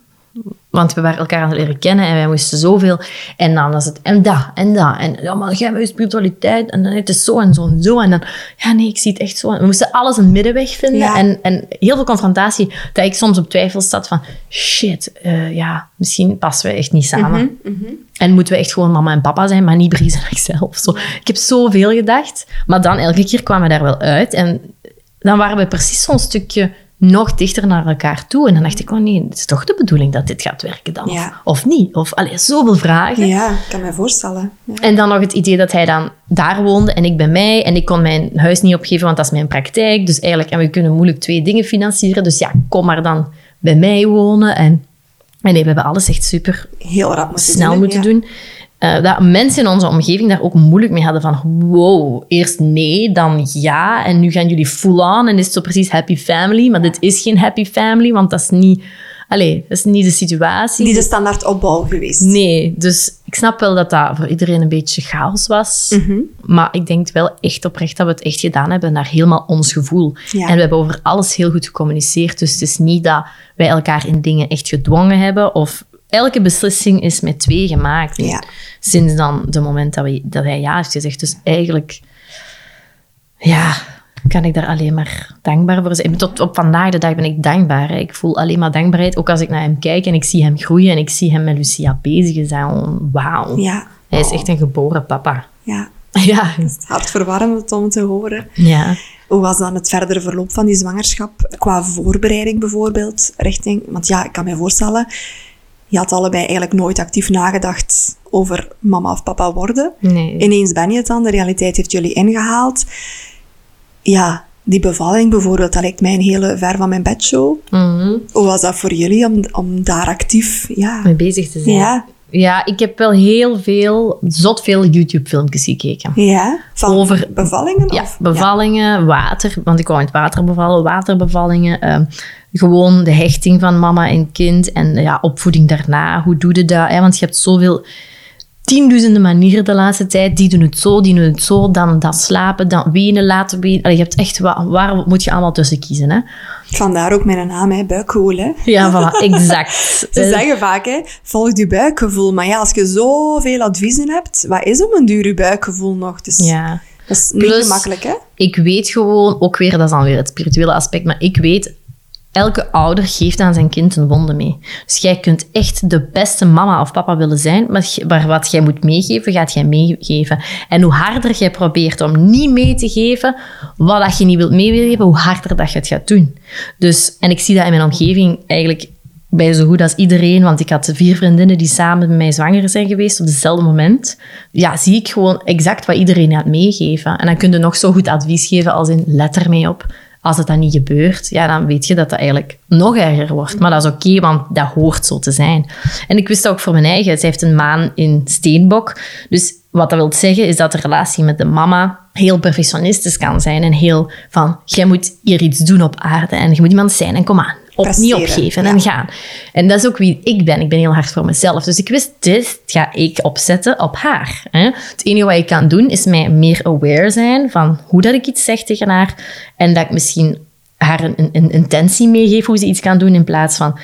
Want we waren elkaar aan het leren kennen en wij moesten zoveel. En dan was het en dat en dat. En ja, maar jij je spiritualiteit. En dan het is zo en zo en zo. En dan, ja nee, ik zie het echt zo. We moesten alles een middenweg vinden. Ja. En, en heel veel confrontatie. Dat ik soms op twijfel zat van, shit, eh, ja, misschien passen we echt niet samen. En moeten we echt gewoon mama en papa zijn, maar niet Bries en (laughs) ikzelf. Zo. Ik heb zoveel gedacht. Maar dan elke keer kwamen we daar wel uit. En dan waren we precies zo'n stukje nog dichter naar elkaar toe. En dan dacht ik, oh nee, het is toch de bedoeling dat dit gaat werken dan? Of, Ja. of niet? Of, allee, zoveel vragen. Ja, ik kan me voorstellen. Ja. En dan nog het idee dat hij dan daar woonde en ik bij mij. En ik kon mijn huis niet opgeven, want dat is mijn praktijk. Dus eigenlijk, en we kunnen moeilijk twee dingen financieren. Dus ja, kom maar dan bij mij wonen. En, en nee, we hebben alles echt super Heel rap moeten snel doen, moeten ja. doen. Eh, dat mensen in onze omgeving daar ook moeilijk mee hadden van wow, eerst nee, dan ja en nu gaan jullie full on en is het zo precies happy family, maar dit is geen happy family, want dat is niet, allee, dat is niet de situatie. Niet de standaard opbouw geweest. Nee, dus ik snap wel dat dat voor iedereen een beetje chaos was. Mhm. Maar ik denk wel echt oprecht dat we het echt gedaan hebben naar helemaal ons gevoel. Ja. En we hebben over alles heel goed gecommuniceerd. Dus het is niet dat wij elkaar in dingen echt gedwongen hebben. Of elke beslissing is met twee gemaakt. Ja. Sinds dan de moment dat, we, dat hij ja heeft gezegd. Dus eigenlijk, ja, kan ik daar alleen maar dankbaar voor zijn. Tot op vandaag de dag ben ik dankbaar. hè. Ik voel alleen maar dankbaarheid. Ook als ik naar hem kijk en ik zie hem groeien en ik zie hem met Lucia bezig. Gewoon wauw. Ja. Hij is echt een geboren papa. Ja, (laughs) Ja. het is hartverwarmend om te horen. Ja. Hoe was dan het verdere verloop van die zwangerschap? Qua voorbereiding bijvoorbeeld, richting... Want ja, ik kan me voorstellen, je had allebei eigenlijk nooit actief nagedacht over mama of papa worden. Nee. Ineens ben je het dan, de realiteit heeft jullie ingehaald. Ja, die bevalling bijvoorbeeld, dat lijkt mij een hele ver van mijn bedshow. Mhm. Hoe was dat voor jullie om, om daar actief... Ja, Mee bezig te zijn. ja, Ja, ik heb wel heel veel, zot veel YouTube-filmpjes gekeken. ja. Van Over- bevallingen? Ja, of? bevallingen, water, want ik wou in het water bevallen, waterbevallingen, ehm, gewoon de hechting van mama en kind en ja, opvoeding daarna. Hoe doe je dat? Hè? Want je hebt zoveel, tienduizenden manieren de laatste tijd. Die doen het zo, die doen het zo, dan dat slapen, dan wenen, laten wenen. Allee, je hebt echt, wa- waar moet je allemaal tussen kiezen? Hè? Vandaar ook mijn naam, hè, buikgevoel. Hè. Ja, voilà, exact. (laughs) Ze Eh, zeggen vaak, hè, volg je buikgevoel. Maar ja, als je zoveel adviezen hebt, wat is om een duur je buikgevoel nog? Dus ja. dat is niet Plus- gemakkelijk, hè? ik weet gewoon, ook weer, dat is dan weer het spirituele aspect, maar ik weet, elke ouder geeft aan zijn kind een wonde mee. Dus jij kunt echt de beste mama of papa willen zijn, maar, wat jij moet meegeven, gaat jij meegeven. En hoe harder jij probeert om niet mee te geven wat dat je niet wilt meegeven, hoe harder dat je het gaat doen. Dus, en ik zie dat in mijn omgeving eigenlijk bij zo goed als iedereen, want ik had vier vriendinnen die samen met mij zwanger zijn geweest op hetzelfde moment. Ja, zie ik gewoon exact wat iedereen gaat meegeven. En dan kun je nog zo goed advies geven als in let ermee op. Als het dan niet gebeurt, ja, dan weet je dat dat eigenlijk nog erger wordt. Maar dat is oké, want dat hoort zo te zijn. En ik wist dat ook voor mijn eigen. Zij heeft een maan in steenbok. Dus wat dat wil zeggen, is dat de relatie met de mama heel perfectionistisch kan zijn. En heel van, jij moet hier iets doen op aarde. En je moet iemand zijn en kom aan op, niet opgeven ja. en gaan. En dat is ook wie ik ben. Ik ben heel hard voor mezelf. Dus ik wist, dit ga ik opzetten op haar. Hè? Het enige wat ik kan doen, is mij meer aware zijn van hoe dat ik iets zeg tegen haar. En dat ik misschien haar een, een, een intentie meegeef hoe ze iets kan doen, in plaats van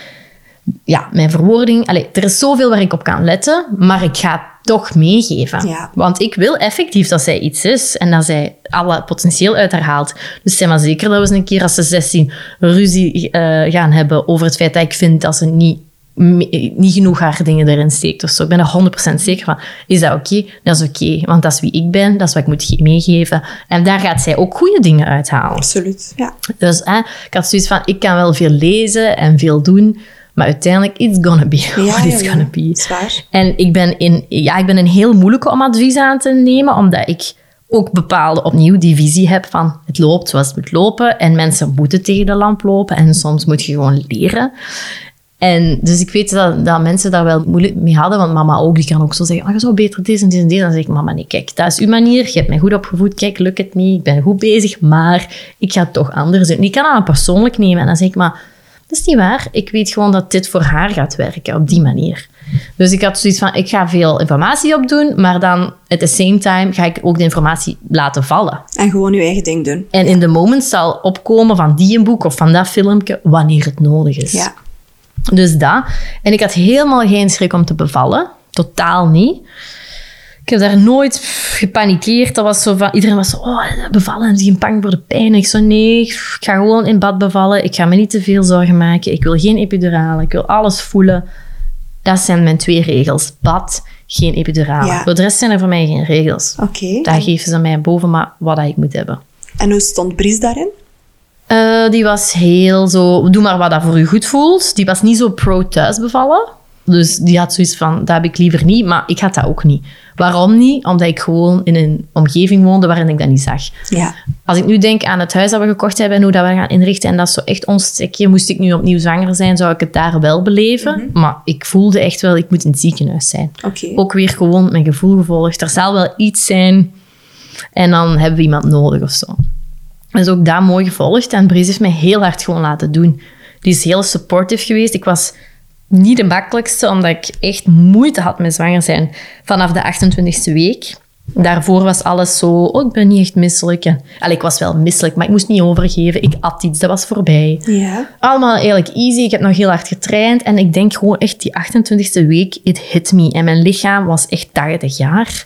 ja, mijn verwoording. Allee, er is zoveel waar ik op kan letten, maar ik ga toch meegeven. Ja. Want ik wil effectief dat zij iets is en dat zij alle potentieel uit haar haalt. Dus zeg maar zeker dat we eens een keer als ze 16 ruzie eh, gaan hebben over het feit dat ik vind dat ze niet, me- niet genoeg haar dingen erin steekt of zo. Ik ben er 100% zeker van. Is dat oké? Dat is oké, want dat is wie ik ben, dat is wat ik moet ge- meegeven. En daar gaat zij ook goede dingen uithalen. Absoluut, ja. Dus hè, ik had zoiets van, ik kan wel veel lezen en veel doen, Maar uiteindelijk, it's gonna be (laughs) what it's ja, gonna be. Zwaar. En ik ben, in, ja, ik ben een heel moeilijke om advies aan te nemen, omdat ik ook bepaalde, opnieuw, die visie heb van het loopt zoals het moet lopen en mensen moeten tegen de lamp lopen en soms moet je gewoon leren. En dus ik weet dat, dat mensen daar wel moeilijk mee hadden, want mama ook, die kan ook zo zeggen, oh, je zou beter dit en dit en dit. Dan zeg ik, mama, nee, kijk, dat is uw manier, je hebt mij goed opgevoed, kijk, lukt het niet, ik ben goed bezig, maar ik ga het toch anders doen. Die kan dat persoonlijk nemen en dan zeg ik, maar dat is niet waar. Ik weet gewoon dat dit voor haar gaat werken, op die manier. Dus ik had zoiets van, ik ga veel informatie opdoen, maar dan at the same time ga ik ook de informatie laten vallen. En gewoon je eigen ding doen. En in de moment zal opkomen van die een boek of van dat filmpje, wanneer het nodig is. Ja. Dus dat. En ik had helemaal geen schrik om te bevallen. Totaal niet. Ik heb daar nooit gepanikeerd. Dat was zo van, iedereen was zo, oh, bevallen, geen bang voor de pijn? Ik zo, nee, ik ga gewoon in bad bevallen. Ik ga me niet te veel zorgen maken. Ik wil geen epidurale. Ik wil alles voelen. Dat zijn mijn twee regels. Bad, geen epidurale. Ja. Voor de rest zijn er voor mij geen regels. Oké. Daar geven ze mij boven maar wat ik moet hebben. En hoe stond Bries daarin? Eh, die was heel zo, doe maar wat dat voor je goed voelt. Die was niet zo pro thuis bevallen. Dus die had zoiets van, dat heb ik liever niet, maar ik had dat ook niet. Waarom niet? Omdat ik gewoon in een omgeving woonde waarin ik dat niet zag. Ja. Als ik nu denk aan het huis dat we gekocht hebben en hoe dat we gaan inrichten, en dat is zo echt ons stukje, moest ik nu opnieuw zwanger zijn, zou ik het daar wel beleven. Maar ik voelde echt wel, ik moet in het ziekenhuis zijn. Ook weer gewoon mijn gevoel gevolgd. Er zal wel iets zijn en dan hebben we iemand nodig of zo. Dus ook dat mooi gevolgd. En Brees heeft mij heel hard gewoon laten doen. Die is heel supportive geweest. Ik was niet de makkelijkste, omdat ik echt moeite had met zwanger zijn vanaf de 28e week. Daarvoor was alles zo, oh, ik ben niet echt misselijk. En, allee, ik was wel misselijk, maar ik moest niet overgeven. Ik at iets, dat was voorbij. Ja. Allemaal eigenlijk easy. Ik heb nog heel hard getraind. En ik denk gewoon echt die 28e week, it hit me. En mijn lichaam was echt 80 jaar.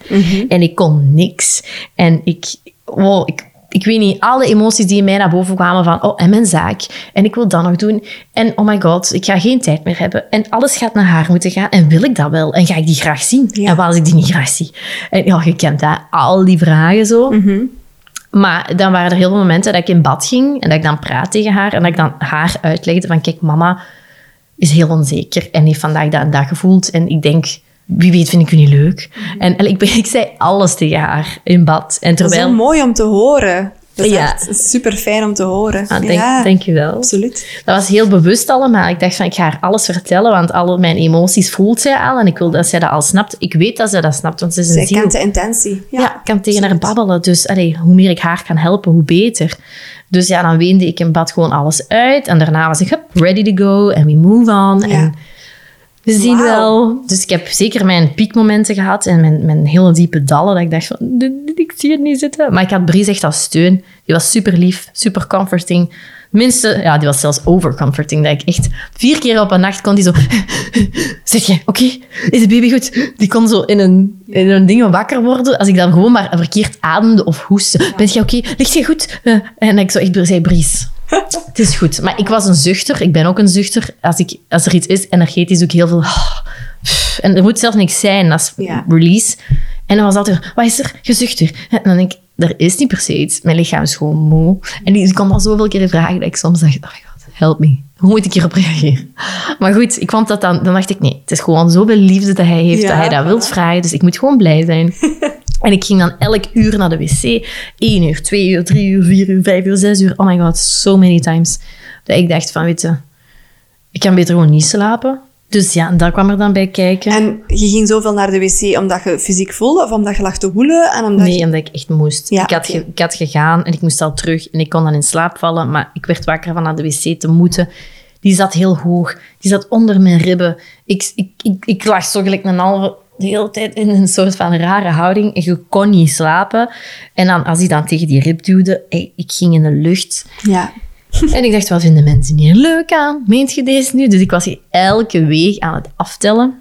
En ik kon niks. En ik, wow, ik, ik weet niet, alle emoties die in mij naar boven kwamen van, oh, en mijn zaak. En ik wil dat nog doen. En oh my god, ik ga geen tijd meer hebben. En alles gaat naar haar moeten gaan. En wil ik dat wel? En ga ik die graag zien? Ja. En wat als ik die niet graag zie? En ja, je kent dat. Al die vragen zo. Maar dan waren er heel veel momenten dat ik in bad ging en dat ik dan praat tegen haar en dat ik dan haar uitlegde van kijk, mama is heel onzeker en heeft vandaag dat en dat gevoeld en ik denk, wie weet vind ik u niet leuk. En, en ik, (laughs) ik zei alles tegen haar in bad. En Dat is terwijl... zo mooi om te horen. Dat is Ja. super fijn om te horen. Ah, denk, ja, denk je wel. absoluut. Dat was heel bewust allemaal. Ik dacht van, ik ga haar alles vertellen, want alle mijn emoties voelt zij al en ik wil dat zij dat al snapt. Ik weet dat zij dat snapt, want ze is een Zij ziel. kent de intentie. Ja, Ja, ik kan tegen haar babbelen. Dus allee, hoe meer ik haar kan helpen, hoe beter. Dus ja, dan weende ik in bad gewoon alles uit. En daarna was ik hup, ready to go. En we move on. Ja. En we zien wel. Dus ik heb zeker mijn piekmomenten gehad. En mijn, mijn hele diepe dallen. Dat ik dacht van, "Dit- dit- ik zie het niet zitten. Maar ik had Bries echt als steun. Die was super lief, super comforting. Minste, ja, die was zelfs overcomforting. Dat ik echt vier keer op een nacht kon die zo... (laughs) Zeg je, oké? Is de baby goed? Die kon zo in een, in een ding wakker worden. Als ik dan gewoon maar verkeerd ademde of hoestte. Ben je oké? Ligt je goed? Eh, en ik zo echt zei, Bries, het is goed. Maar ik was een zuchter. Ik ben ook een zuchter. Als, ik, als er iets is, energetisch ook heel veel... En er moet zelfs niks zijn. Dat is Ja. release. En dan was altijd, wat is er? Gezuchter. En dan denk ik, er is niet per se iets. Mijn lichaam is gewoon moe. En die kon al zoveel keer vragen dat ik soms dacht, oh my god, help me. Hoe moet ik hierop reageren? Maar goed, ik vond dat dan, dan dacht ik, nee, het is gewoon zoveel liefde dat hij heeft, Ja, dat hij dat wilt vragen. Dus ik moet gewoon blij zijn. (laughs) En ik ging dan elk uur naar de wc. 1 uur, 2 uur, 3 uur, 4 uur, 5 uur, 6 uur. Oh my god, so many times. Dat ik dacht van, weet je, ik kan beter gewoon niet slapen. Dus ja, daar kwam er dan bij kijken. En je ging zoveel naar de wc omdat je fysiek voelde of omdat je lag te woelen? En omdat Nee, je... omdat ik echt moest. Ja, ik, had ik had gegaan en ik moest al terug en ik kon dan in slaap vallen, maar ik werd wakker van naar de wc te moeten. Die zat heel hoog. Die zat onder mijn ribben. Ik, ik, ik, ik lag zo gelijk een halve de hele tijd in een soort van rare houding en je kon niet slapen. En dan, als hij dan tegen die rib duwde, ik, ging in de lucht. Ja. (laughs) En ik dacht, wat vinden mensen hier leuk aan? Meent je deze nu? Dus ik was hier elke week aan het aftellen.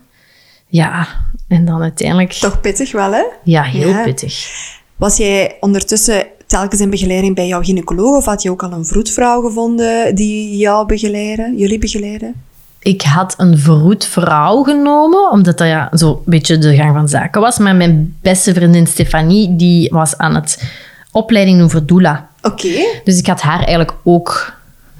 Ja, en dan uiteindelijk... Toch pittig wel, hè? Ja, heel Ja. pittig. Was jij ondertussen telkens in begeleiding bij jouw gynaecoloog of had je ook al een vroedvrouw gevonden die jou begeleiden, jullie begeleiden? Ik had een vroedvrouw genomen, omdat dat ja, zo een beetje de gang van zaken was. Maar mijn beste vriendin Stefanie, die was aan het opleiding doen voor doula. Oké. Dus ik had haar eigenlijk ook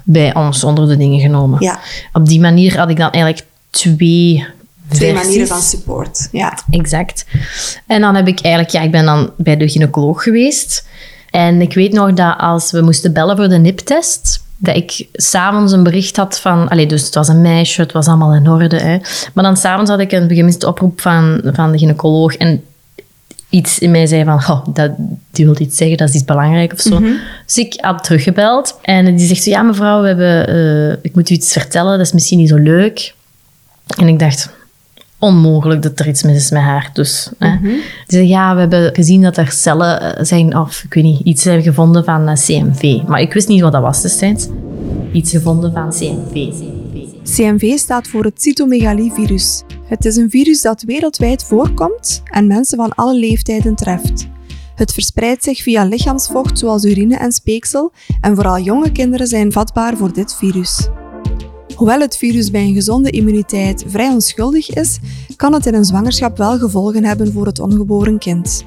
bij ons onder de dingen genomen. Ja. Op die manier had ik dan eigenlijk twee Twee versies. manieren van support. Ja. Exact. En dan heb ik eigenlijk, ja, ik ben dan bij de gynaecoloog geweest. En ik weet nog dat als we moesten bellen voor de NIP-test, dat ik s'avonds een bericht had van... Allee, dus het was een meisje, het was allemaal in orde. Hè. Maar dan s'avonds had ik een gemiste oproep van, van de gynaecoloog. En iets in mij zei van, oh, dat, die wil iets zeggen, dat is iets belangrijk of zo. Dus ik had teruggebeld. En die zegt zo, ja mevrouw, we hebben, eh, ik moet u iets vertellen, dat is misschien niet zo leuk. En ik dacht, onmogelijk dat er iets mis is met haar. Dus, hè. Zei, ja, we hebben gezien dat er cellen eh, zijn, of ik weet niet, iets hebben gevonden van eh, CMV. Maar ik wist niet wat dat was destijds. Iets gevonden van CMV. CMV staat voor het cytomegalievirus. Het is een virus dat wereldwijd voorkomt en mensen van alle leeftijden treft. Het verspreidt zich via lichaamsvocht zoals urine en speeksel en vooral jonge kinderen zijn vatbaar voor dit virus. Hoewel het virus bij een gezonde immuniteit vrij onschuldig is, kan het in een zwangerschap wel gevolgen hebben voor het ongeboren kind.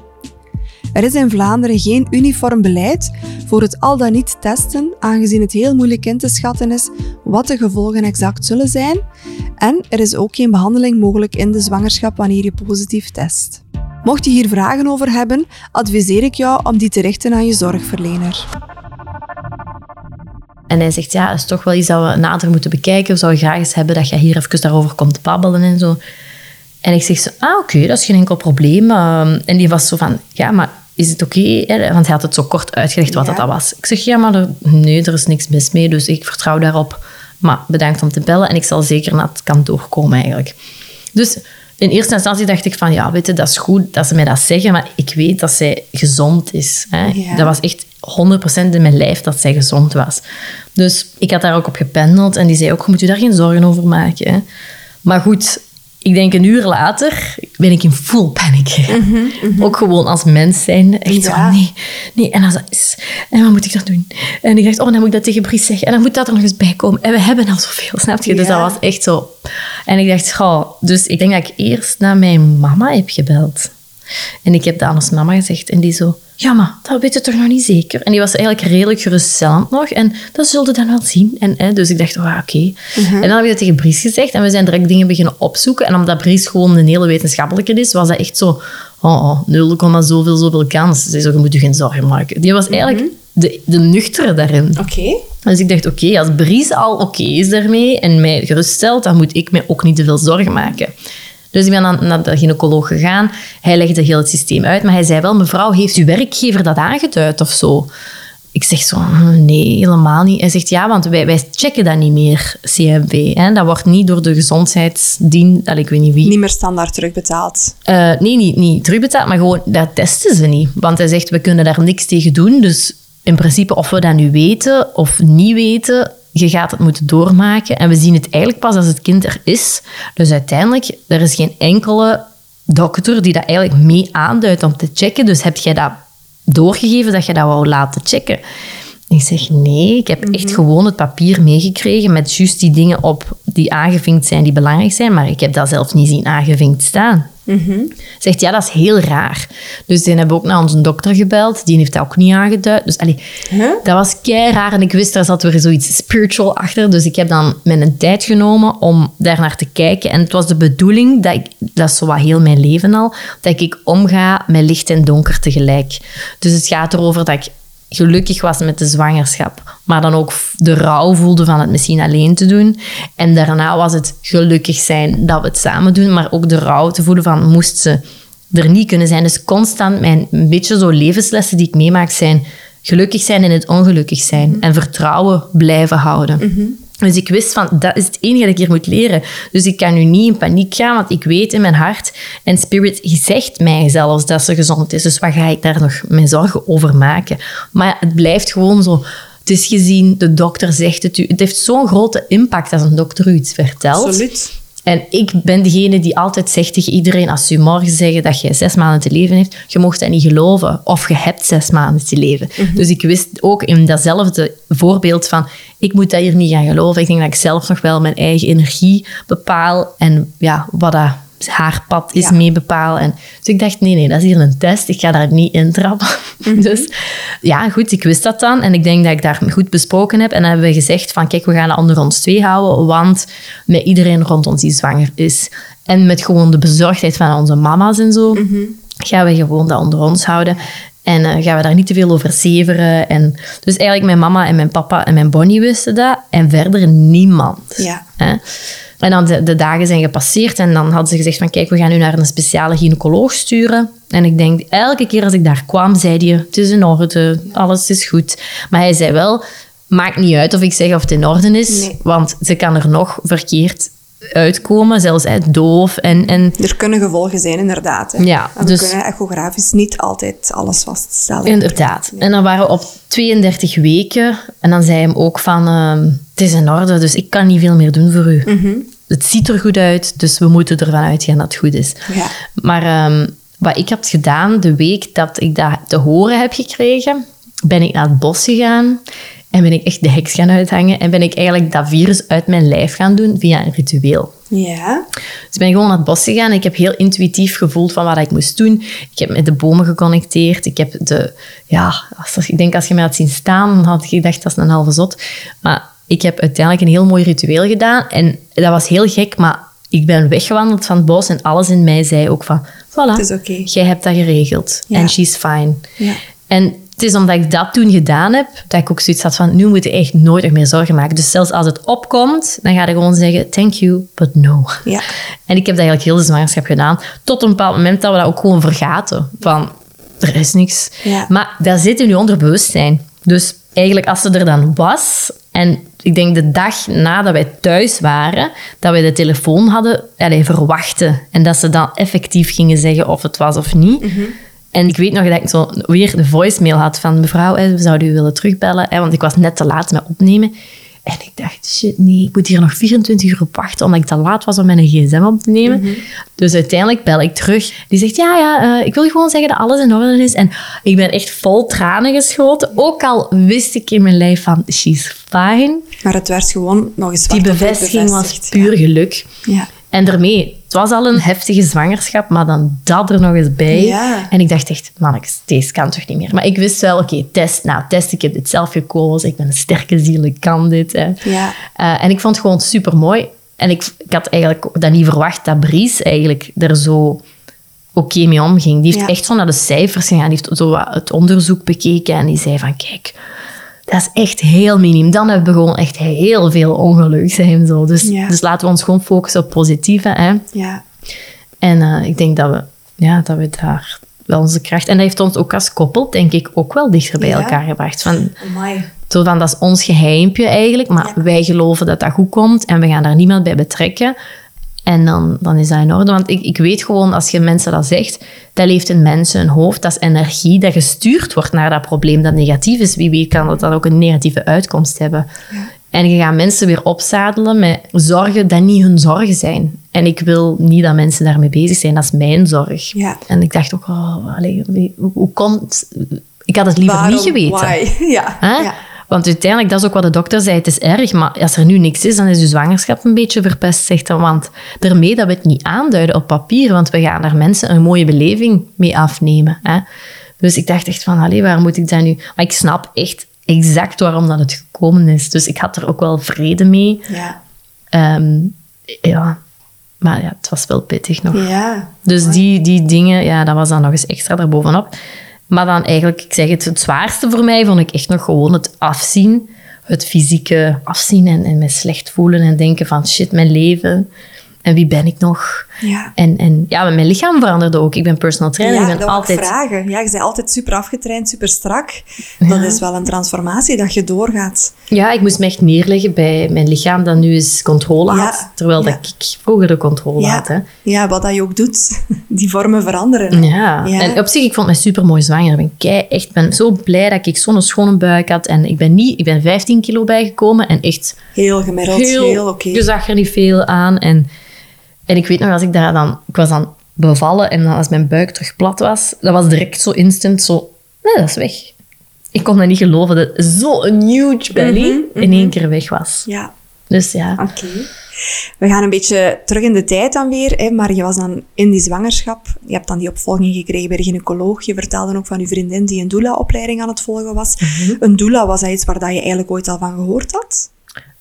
Er is in Vlaanderen geen uniform beleid voor het al dan niet testen, aangezien het heel moeilijk in te schatten is wat de gevolgen exact zullen zijn. En er is ook geen behandeling mogelijk in de zwangerschap wanneer je positief test. Mocht je hier vragen over hebben, adviseer ik jou om die te richten aan je zorgverlener. En hij zegt, ja, het is toch wel iets dat we nader moeten bekijken. We zouden graag eens hebben dat je hier even daarover komt babbelen en zo. En ik zeg zo, ah, oké, dat is geen enkel probleem. Ehm, en die was zo van, ja, maar is het oké? Want hij had het zo kort uitgelegd wat Ja. dat, dat was. Ik zeg, ja, maar er, nee, er is niks mis mee, dus ik vertrouw daarop. Maar bedankt om te bellen en ik zal zeker naar het kantoor komen eigenlijk. Dus in eerste instantie dacht ik van, ja, weet je, dat is goed dat ze mij dat zeggen, maar ik weet dat zij gezond is. Hè? Ja. Dat was echt 100% in mijn lijf dat zij gezond was. Dus ik had daar ook op gependeld en die zei ook, je moet je daar geen zorgen over maken. Hè? Maar goed, ik denk een uur later ben ik in full panic. Ook gewoon als mens zijn. Echt Mhm, Ja. zo, nee, nee. En, als dat is, en wat moet ik dan doen? En ik dacht, oh, dan moet ik dat tegen Bries zeggen. En dan moet dat er nog eens bij komen. En we hebben al zoveel, snap je? Dus dat was echt zo. En ik dacht, goh, dus ik denk dat ik eerst naar mijn mama heb gebeld. En ik heb dat aan ons mama gezegd. En die zo, ja, maar dat weet je toch nog niet zeker? En die was eigenlijk redelijk geruststellend nog. En dat zullen we dan wel zien. En, hè, dus ik dacht, oh, oké. En dan heb ik dat tegen Bries gezegd. En we zijn direct dingen beginnen opzoeken. En omdat Bries gewoon een hele wetenschappelijke is, was dat echt zo... Oh, oh 0, zoveel, zoveel kans. Ze zei zo, je moet je geen zorgen maken. Die was eigenlijk de, de nuchtere daarin. Oké. Dus ik dacht, oké, als Bries al oké is daarmee en mij geruststelt, dan moet ik me ook niet te veel zorgen maken. Dus ik ben dan naar de gynaecoloog gegaan. Hij legde heel het systeem uit, maar hij zei wel, mevrouw, heeft uw werkgever dat aangeduid of zo? Ik zeg zo, "Hm, nee, helemaal niet. Hij zegt, ja, want wij, wij checken dat niet meer, CMV. Hè? Dat wordt niet door de gezondheidsdienst, ik weet niet wie, Niet meer standaard terugbetaald. eh, nee, niet, niet terugbetaald, maar gewoon, dat testen ze niet. Want hij zegt, we kunnen daar niks tegen doen. Dus in principe, of we dat nu weten of niet weten, je gaat het moeten doormaken. En we zien het eigenlijk pas als het kind er is. Dus uiteindelijk, er is geen enkele dokter die dat eigenlijk mee aanduidt om te checken. Dus heb jij dat doorgegeven dat je dat wou laten checken? Ik zeg nee, ik heb echt gewoon het papier meegekregen met juist die dingen op die aangevinkt zijn, die belangrijk zijn, maar ik heb dat zelf niet zien aangevinkt staan. Zegt ja, dat is heel raar. Dus die hebben ook naar onze dokter gebeld, die heeft dat ook niet aangeduid. Dus allee, dat was kei raar en ik wist daar zat weer zoiets spiritual achter. Dus ik heb dan mijn tijd genomen om daar naar te kijken. En het was de bedoeling dat ik, dat is zo wat heel mijn leven al, dat ik omga met licht en donker tegelijk. Dus het gaat erover dat ik gelukkig was met de zwangerschap, maar dan ook de rouw voelde van het misschien alleen te doen. En daarna was het gelukkig zijn dat we het samen doen, maar ook de rouw te voelen van moest ze er niet kunnen zijn. Dus constant mijn een beetje zo levenslessen die ik meemaak zijn gelukkig zijn in het ongelukkig zijn en vertrouwen blijven houden. Dus ik wist van, dat is het enige dat ik hier moet leren. Dus ik kan nu niet in paniek gaan, want ik weet in mijn hart, en Spirit zegt mij zelfs dat ze gezond is. Dus wat ga ik daar nog mijn zorgen over maken? Maar het blijft gewoon zo, het is gezien, de dokter zegt het u. Het heeft zo'n grote impact als een dokter u iets vertelt. Absoluut. En ik ben degene die altijd zegt tegen iedereen, als ze u morgen zeggen dat je zes maanden te leven heeft, je mocht dat niet geloven. Of je hebt zes maanden te leven. Dus ik wist ook in datzelfde voorbeeld van, ik moet dat hier niet gaan geloven. Ik denk dat ik zelf nog wel mijn eigen energie bepaal en ja, wat dat haar pad is Ja. mee bepalen. En, dus ik dacht, nee, nee, dat is hier een test. Ik ga daar niet in trappen. Mhm. (laughs) Dus ja, goed, ik wist dat dan. En ik denk dat ik daar goed besproken heb. En dan hebben we gezegd van, kijk, we gaan dat onder ons twee houden. Want met iedereen rond ons die zwanger is. En met gewoon de bezorgdheid van onze mama's en zo, Mhm. gaan we gewoon dat onder ons houden. En eh, gaan we daar niet te veel over zeveren. En, dus eigenlijk mijn mama en mijn papa en mijn Bonnie wisten dat. En verder niemand. Ja. Hè? En dan de, de dagen zijn gepasseerd en dan hadden ze gezegd van kijk, we gaan u naar een speciale gynaecoloog sturen. En ik denk, elke keer als ik daar kwam, zei hij, het is in orde, alles is goed. Maar hij zei wel, maakt niet uit of ik zeg of het in orde is, Nee. want ze kan er nog verkeerd uitkomen, zelfs hè, doof en... en Er kunnen gevolgen zijn, inderdaad. Hè. Ja, En we dus- kunnen echografisch niet altijd alles vaststellen. Inderdaad. En dan waren we op 32 weken. En dan zei hem ook van, ehm, het is in orde, dus ik kan niet veel meer doen voor u. Het ziet er goed uit, dus we moeten ervan uitgaan dat het goed is. Ja. Maar ehm, wat ik heb gedaan, de week dat ik dat te horen heb gekregen, ben ik naar het bos gegaan en ben ik echt de heks gaan uithangen en ben ik eigenlijk dat virus uit mijn lijf gaan doen via een ritueel. Ja. Dus ik ben gewoon naar het bos gegaan. Ik heb heel intuïtief gevoeld van wat ik moest doen. Ik heb met de bomen geconnecteerd. Ik heb de... Ja, als, ik denk als je mij had zien staan, dan had je gedacht, dat is een halve zot. Maar ik heb uiteindelijk een heel mooi ritueel gedaan. En dat was heel gek, maar ik ben weggewandeld van het bos en alles in mij zei ook van... Voilà, Het is oké. jij hebt dat geregeld. Ja. En she's fine. Ja. En het is omdat ik dat toen gedaan heb, dat ik ook zoiets had van, nu moet je echt nooit meer zorgen maken. Dus zelfs als het opkomt, dan ga je gewoon zeggen, thank you, but no. Ja. En ik heb dat eigenlijk heel de zwangerschap gedaan. Tot een bepaald moment dat we dat ook gewoon vergaten. Van, er is niks. Ja. Maar dat zit in je onderbewustzijn. Dus eigenlijk als ze er dan was... En ik denk de dag nadat wij thuis waren, dat wij de telefoon hadden allee, verwachten. En dat ze dan effectief gingen zeggen of het was of niet. En ik weet nog dat ik zo weer de voicemail had van mevrouw, we zouden u willen terugbellen. Hè, want ik was net te laat met opnemen. En ik dacht, shit, nee, ik moet hier nog 24 uur op wachten, omdat ik te laat was om mijn gsm op te nemen. Dus uiteindelijk bel ik terug. Die zegt, ja, ja, eh, ik wil gewoon zeggen dat alles in orde is. En ik ben echt vol tranen geschoten. Ook al wist ik in mijn lijf van, she's fine. Maar het werd gewoon nog eens Die bevestiging was puur geluk. Ja. En daarmee, het was al een heftige zwangerschap, maar dan dat er nog eens bij. Ja. En ik dacht echt, manneks, deze kan toch niet meer. Maar ik wist wel, oké, test. Nou, test, ik heb dit zelf gekozen. Ik ben een sterke ziel, ik kan dit. Hè. Ja. Eh, en ik vond het gewoon super mooi. En ik, ik had eigenlijk dat niet verwacht dat Bries eigenlijk er zo oké mee omging. Die heeft Ja. echt zo naar de cijfers gegaan. Die heeft zo het onderzoek bekeken en die zei van, kijk, dat is echt heel minim. Dan hebben we gewoon echt heel veel ongeluk zijn. Zo. Dus, Ja. dus laten we ons gewoon focussen op positieve. Hè? Ja. En eh, ik denk dat we, ja, dat we daar wel onze kracht... En dat heeft ons ook als koppel, denk ik, ook wel dichter bij Ja. elkaar gebracht. Van, zo van, dat is ons geheimpje eigenlijk, maar Ja. wij geloven dat dat goed komt en we gaan daar niemand bij betrekken. En dan, dan is dat in orde. Want ik, ik weet gewoon, als je mensen dat zegt, dat leeft in mensen een hoofd, dat is energie dat gestuurd wordt naar dat probleem dat negatief is. Wie weet kan dat dan ook een negatieve uitkomst hebben. En je gaat mensen weer opzadelen met zorgen dat niet hun zorgen zijn. En ik wil niet dat mensen daarmee bezig zijn, dat is mijn zorg. Ja. En ik dacht ook, oh, allee, wie- hoe, hoe komt... Ik had het liever Waarom? niet geweten. Why? (laughs) Ja. Ja. Want uiteindelijk, dat is ook wat de dokter zei, het is erg, maar als er nu niks is, dan is uw zwangerschap een beetje verpest, zegt. Want daarmee dat we het niet aanduiden op papier, want we gaan daar mensen een mooie beleving mee afnemen. Hè? Dus ik dacht echt van, allee, waar moet ik dat nu... Maar ik snap echt exact waarom dat het gekomen is. Dus ik had er ook wel vrede mee. Ja. Ehm, ja, maar ja, het was wel pittig nog. Ja. Dus die, die dingen, ja, dat was dan nog eens extra daarbovenop. Maar dan eigenlijk, ik zeg het, het zwaarste voor mij vond ik echt nog gewoon het afzien. Het fysieke afzien en, en me slecht voelen en denken van shit, mijn leven. En wie ben ik nog? Ja. En, en ja, mijn lichaam veranderde ook. Ik ben personal trainer. Ja, ik ben altijd... vragen. Ja, je bent altijd super afgetraind, super strak. Dat is wel een transformatie dat je doorgaat. Ja, ik moest me echt neerleggen bij mijn lichaam dat nu eens controle Ja. had. Terwijl dat ik vroeger de controle had. Hè. Ja. wat dat je ook doet, (laughs) die vormen veranderen. Ja. En op zich, ik vond mij super mooi zwanger. Ik ben, kei, echt, ben zo blij dat ik zo'n schone buik had. En ik ben, niet, ik ben 15 kilo bijgekomen en echt Heel gemiddeld, heel, heel, oké. je zag er niet veel aan. En, en ik weet nog, als ik daar dan... Ik was dan bevallen en dan als mijn buik terug plat was, dat was direct zo instant zo... Nee, dat is weg. Ik kon dat niet geloven dat zo'n huge belly Mhm, in één keer weg was. Ja, Dus ja. oké. We gaan een beetje terug in de tijd dan weer, hè, maar je was dan in die zwangerschap. Je hebt dan die opvolging gekregen bij de gynaecoloog. Je vertelde ook van je vriendin die een doula-opleiding aan het volgen was. Een doula, was dat iets waar dat je eigenlijk ooit al van gehoord had?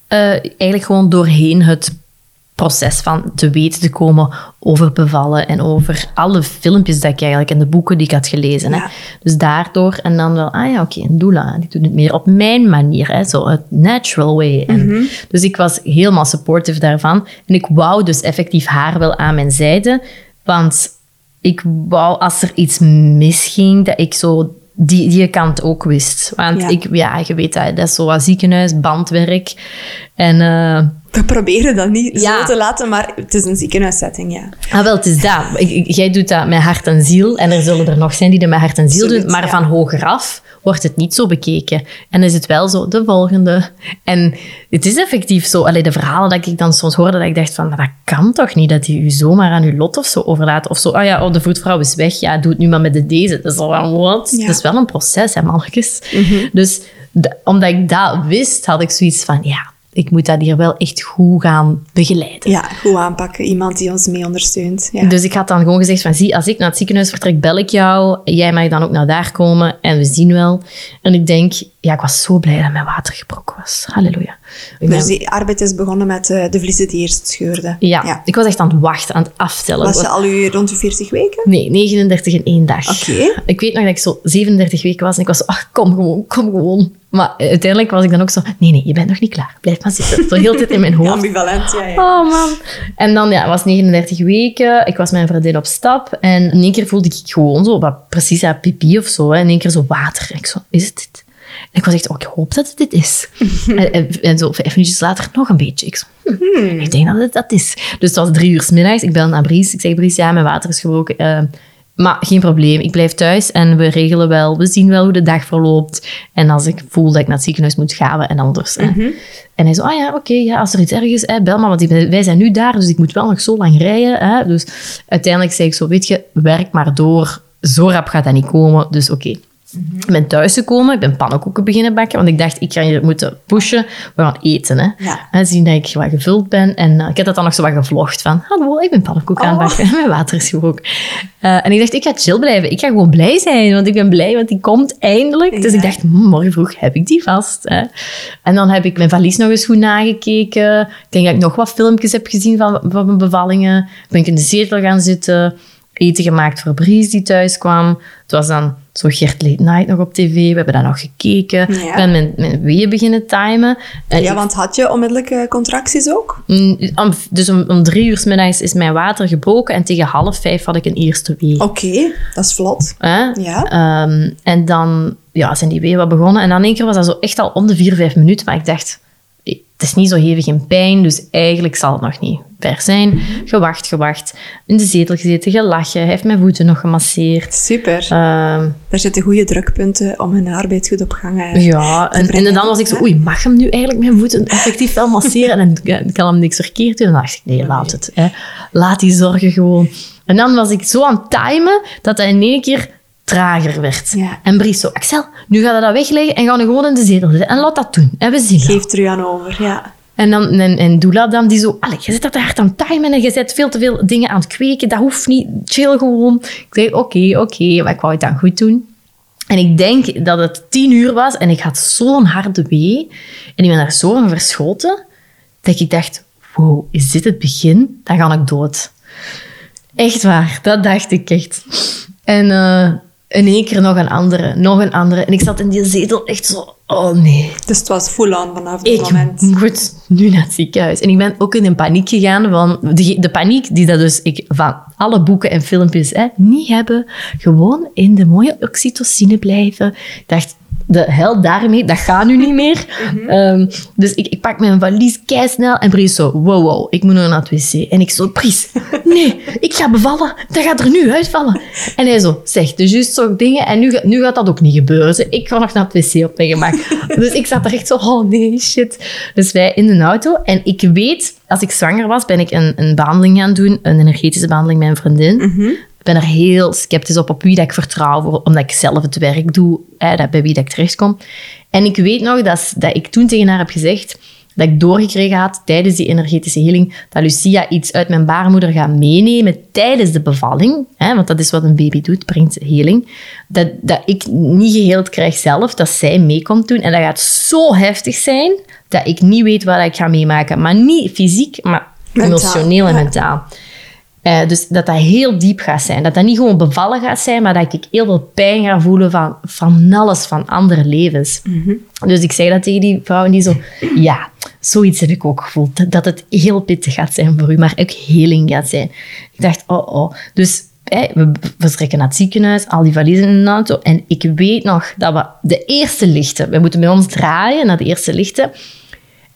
Eh, eigenlijk gewoon doorheen het proces van te weten te komen over bevallen en over alle filmpjes dat ik eigenlijk en de boeken die ik had gelezen. Hè. Dus daardoor en dan wel, ah ja, oké, een doula, die doet het meer op mijn manier, hè, zo het natural way. En, Dus ik was helemaal supportive daarvan en ik wou dus effectief haar wel aan mijn zijde, want ik wou als er iets misging, dat ik zo die, die kant ook wist. Want Ja. ik, ja, je weet dat, dat is zo wat ziekenhuis, bandwerk en... eh, We proberen dat niet Ja. zo te laten, maar het is een ziekenhuissetting, ja. Ah, wel, het is dat. Jij doet dat met hart en ziel. En er zullen er nog zijn die dat met hart en ziel Absoluut, doen. Maar ja. van hogeraf wordt het niet zo bekeken. En is het wel zo, de volgende. En het is effectief zo. Allee, de verhalen dat ik dan soms hoorde, dat ik dacht van, maar dat kan toch niet, dat hij u zomaar aan uw lot of zo overlaat. Of zo, ah ja, oh, de voetvrouw is weg. Ja, doe het nu maar met de deze. Dat is al van, wat? Ja. Dat is wel een proces, hè, mannetjes. Dus de- omdat ik dat wist, had ik zoiets van, ja, ik moet dat hier wel echt goed gaan begeleiden. Ja, goed aanpakken. Iemand die ons mee ondersteunt. Ja. Dus ik had dan gewoon gezegd van, zie, als ik naar het ziekenhuis vertrek, bel ik jou. Jij mag dan ook naar daar komen en we zien wel. En ik denk, ja, ik was zo blij dat mijn water gebroken was. Halleluja. Ik Dus die arbeid is begonnen met eh, de vliezen die eerst scheurden. ja, ik was echt aan het wachten, aan het aftellen. Was je al u rond de 40 weken? Nee, 39 in één dag. Oké. Ik weet nog dat ik zo 37 weken was en ik was ach, kom gewoon, kom gewoon. Maar uiteindelijk was ik dan ook zo, nee, nee, je bent nog niet klaar. Blijf maar zitten. Zo heel de tijd in mijn hoofd. Ambivalent, ja. ja. Oh man. En dan, ja, het was 39 weken. Ik was met mijn vriendin op stap. En in één keer voelde ik gewoon zo, wat precies ja, pipi of zo. Hè. In één keer zo water. En ik zo, is het dit? En ik was echt, oh, ik hoop dat het dit is. (laughs) en, en, en zo vijf minuutjes later nog een beetje. Ik zo, hm, ik denk dat het dat is. Dus het was drie uur 's middags. Ik bel naar Bries. Ik zeg, Bries, ja, mijn water is gebroken. Eh, maar geen probleem, ik blijf thuis en we regelen wel. We zien wel hoe de dag verloopt. En als ik voel dat ik naar het ziekenhuis moet, gaan we en anders. hè. En hij zo, ah ja, oké, ja, als er iets erg is, hè, bel maar, want wij zijn nu daar, dus ik moet wel nog zo lang rijden. Hè. Dus uiteindelijk zei ik zo, weet je, werk maar door. Zo rap gaat dat niet komen, dus oké. Ik ben thuisgekomen, ik ben pannenkoeken beginnen bakken, want ik dacht, ik ga hier moeten pushen. We gaan eten, hè. Ja. En zien dat ik wat gevuld ben. En eh, ik heb dat dan nog zo wat gevlogd van, hallo, ik ben pannenkoeken aan het Oh. bakken. (laughs) Mijn water is gebroken. Eh, en ik dacht, ik ga chill blijven. Ik ga gewoon blij zijn, want ik ben blij, want die komt eindelijk. Dus ik dacht, hm, morgen vroeg heb ik die vast. Hè. En dan heb ik mijn valies nog eens goed nagekeken. Ik denk dat ik nog wat filmpjes heb gezien van, van mijn bevallingen. Ben ik in de zetel gaan zitten. Eten gemaakt voor Bries die thuis kwam. Het was dan zo Gert Late Night nog op tv. We hebben dat nog gekeken. Ja. Ik ben mijn, mijn weeën beginnen timen. En Ja, ik- want had je onmiddellijke contracties ook? Mm, om- dus om, om drie uur 's middags is mijn water gebroken. En tegen half vijf had ik een eerste wee. Oké, dat is vlot. Ja. Ehm, en dan ja, zijn die weeën wat begonnen. En dan in één keer was dat zo echt al om de vier, vijf minuten. Maar ik dacht, eh, het is niet zo hevig in pijn, dus eigenlijk zal het nog niet ver zijn. Gewacht, gewacht. In de zetel gezeten, gelachen. Hij heeft mijn voeten nog gemasseerd. Super. Ehm, Daar zitten goede drukpunten om hun arbeid goed op gang eh, ja, en, dan was ik zo, oei, mag hem nu eigenlijk mijn voeten effectief wel masseren? En ik kan hem niks verkeerd doen. En dan dacht ik, nee, laat het. Hè. Laat die zorgen gewoon. En dan was ik zo aan het timen, dat hij in één keer trager werd. Ja. En Bries zo, Axel, nu gaat we dat wegleggen en gaan we gewoon in de zetel zitten. En laat dat doen. En we zien. Geef er u aan over, ja. En dan en, en Doula dan, die zo, allee, je zit dat hard aan timen en je zet veel te veel dingen aan het kweken. Dat hoeft niet, chill gewoon. Ik zei, oké, oké, maar ik wou het dan goed doen. En ik denk dat het tien uur was en ik had zo'n harde wee. En ik ben daar zo van verschoten, dat ik dacht, wow, is dit het begin? Dan ga ik dood. Echt waar, dat dacht ik echt. En eh, in één keer nog een andere, nog een andere. En ik zat in die zetel echt zo, oh nee. Dus het was full-on vanaf dat Ik moment. moet nu naar het ziekenhuis. En ik ben ook in een paniek gegaan. Van de, de paniek die dat dus ik van alle boeken en filmpjes hè, niet hebben. Gewoon in de mooie oxytocine blijven. Ik dacht, de hel daarmee, dat gaat nu niet meer. Ehm, dus ik, ik pak mijn valies snel en Bries zo, wow, wow, ik moet nog naar het wc. En ik zo, Bries, nee, ik ga bevallen. Dat gaat er nu uitvallen. En hij zo, zeg, dus juist zo'n dingen. En nu, nu gaat dat ook niet gebeuren. Ik ga nog naar het wc op mijn gemak. (laughs) dus ik zat er echt zo, oh nee, shit. Dus wij in de auto. En ik weet, als ik zwanger was, ben ik een, een behandeling gaan doen. Een energetische behandeling met een vriendin. Ik ben er heel sceptisch op, op wie dat ik vertrouw, omdat ik zelf het werk doe, hè, dat, bij wie dat ik terechtkom. En ik weet nog dat, dat ik toen tegen haar heb gezegd, dat ik doorgekregen had tijdens die energetische healing, dat Lucia iets uit mijn baarmoeder gaat meenemen tijdens de bevalling, hè, want dat is wat een baby doet, brengt healing, dat, dat ik niet geheeld krijg zelf, dat zij mee komt doen. En dat gaat zo heftig zijn, dat ik niet weet wat ik ga meemaken. Maar niet fysiek, maar Mentaal, emotioneel en ja. mentaal. Eh, dus dat dat heel diep gaat zijn. Dat dat niet gewoon bevallen gaat zijn, maar dat ik heel veel pijn ga voelen van, van alles, van andere levens. Dus ik zei dat tegen die vrouw en die zo... Ja, zoiets heb ik ook gevoeld. Dat het heel pittig gaat zijn voor u, maar ook heling gaat zijn. Ik dacht, oh oh. Dus we vertrekken naar het ziekenhuis, al die valiezen in de auto. En ik weet nog dat we de eerste lichten... We moeten bij ons draaien naar de eerste lichten.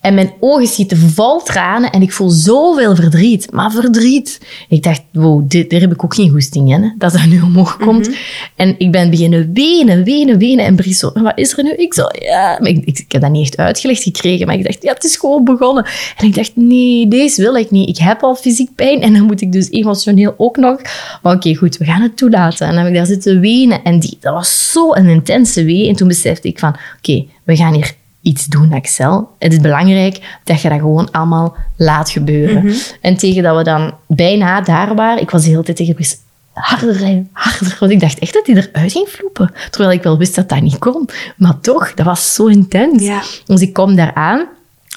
En mijn ogen schieten vol tranen en ik voel zoveel verdriet. Maar verdriet. Ik dacht, wow, dit, daar heb ik ook geen goesting in, hè, dat dat nu omhoog komt. En ik ben beginnen wenen, wenen, wenen. En Bries zo, wat is er nu? Ik zo, ja. Maar ik, ik, ik heb dat niet echt uitgelegd gekregen, maar ik dacht, ja, het is gewoon begonnen. En ik dacht, nee, deze wil ik niet. Ik heb al fysiek pijn en dan moet ik dus emotioneel ook nog. Maar oké, goed, we gaan het toelaten. En dan heb ik daar zitten wenen. En die, dat was zo een intense wee. En toen besefte ik van, oké, we gaan hier iets doen, Axel. Het is belangrijk dat je dat gewoon allemaal laat gebeuren. En tegen dat we dan bijna daar waren, ik was de hele tijd tegen harder harder. Want ik dacht echt dat hij eruit ging vloepen. Terwijl ik wel wist dat dat niet kon. Maar toch, dat was zo intens. Ja. Dus ik kom daar aan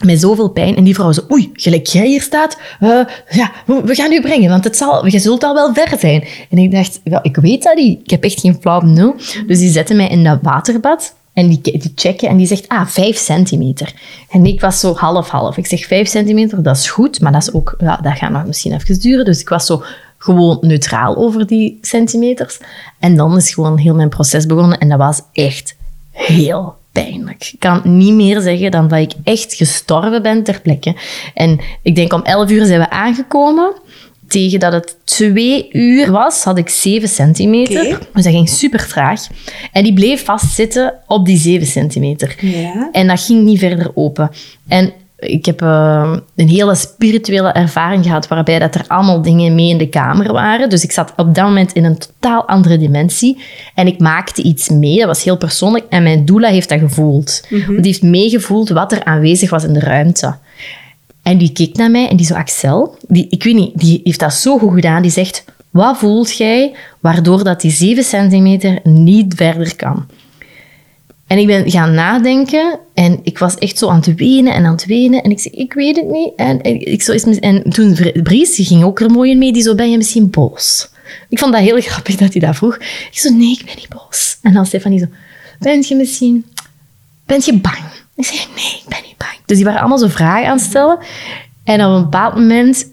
met zoveel pijn. En die vrouw zo, oei, gelijk jij hier staat, eh, ja, we gaan u brengen, want het zal, je zult al wel ver zijn. En ik dacht, ik weet dat niet. Ik heb echt geen flauw benul. Dus die zetten mij in dat waterbad. En die, die checken en die zegt, ah, vijf centimeter. En ik was zo half-half. Ik zeg, vijf centimeter, dat is goed, maar dat is ook, ja, dat gaat nog misschien even duren. Dus ik was zo gewoon neutraal over die centimeters. En dan is gewoon heel mijn proces begonnen en dat was echt heel pijnlijk. Ik kan niet meer zeggen dan dat ik echt gestorven ben ter plekke. En ik denk om 11 uur zijn we aangekomen. Tegen dat het twee uur was, had ik 7 centimeter. Dus dat ging super traag. En die bleef vastzitten op die 7 centimeter. Ja. En dat ging niet verder open. En ik heb eh, een hele spirituele ervaring gehad waarbij dat er allemaal dingen mee in de kamer waren. Dus ik zat op dat moment in een totaal andere dimensie. En ik maakte iets mee, dat was heel persoonlijk. En mijn doula heeft dat gevoeld. Want Die heeft meegevoeld wat er aanwezig was in de ruimte. En die keek naar mij en die zo, Axel, die, ik weet niet, die heeft dat zo goed gedaan. Die zegt, wat voelt jij waardoor dat die 7 centimeter niet verder kan? En ik ben gaan nadenken en ik was echt zo aan het wenen en aan het wenen. En ik zei, ik weet het niet. En, en ik zo is, en toen Bries, ging ook er mooi in mee, die zo, ben je misschien boos? Ik vond dat heel (laughs) grappig dat hij dat vroeg. Ik zo, nee, ik ben niet boos. En dan Stefanie zo, ben je misschien, ben je bang? Ik zei, nee, ik ben niet bang. Dus die waren allemaal zo vragen aan het stellen. En op een bepaald moment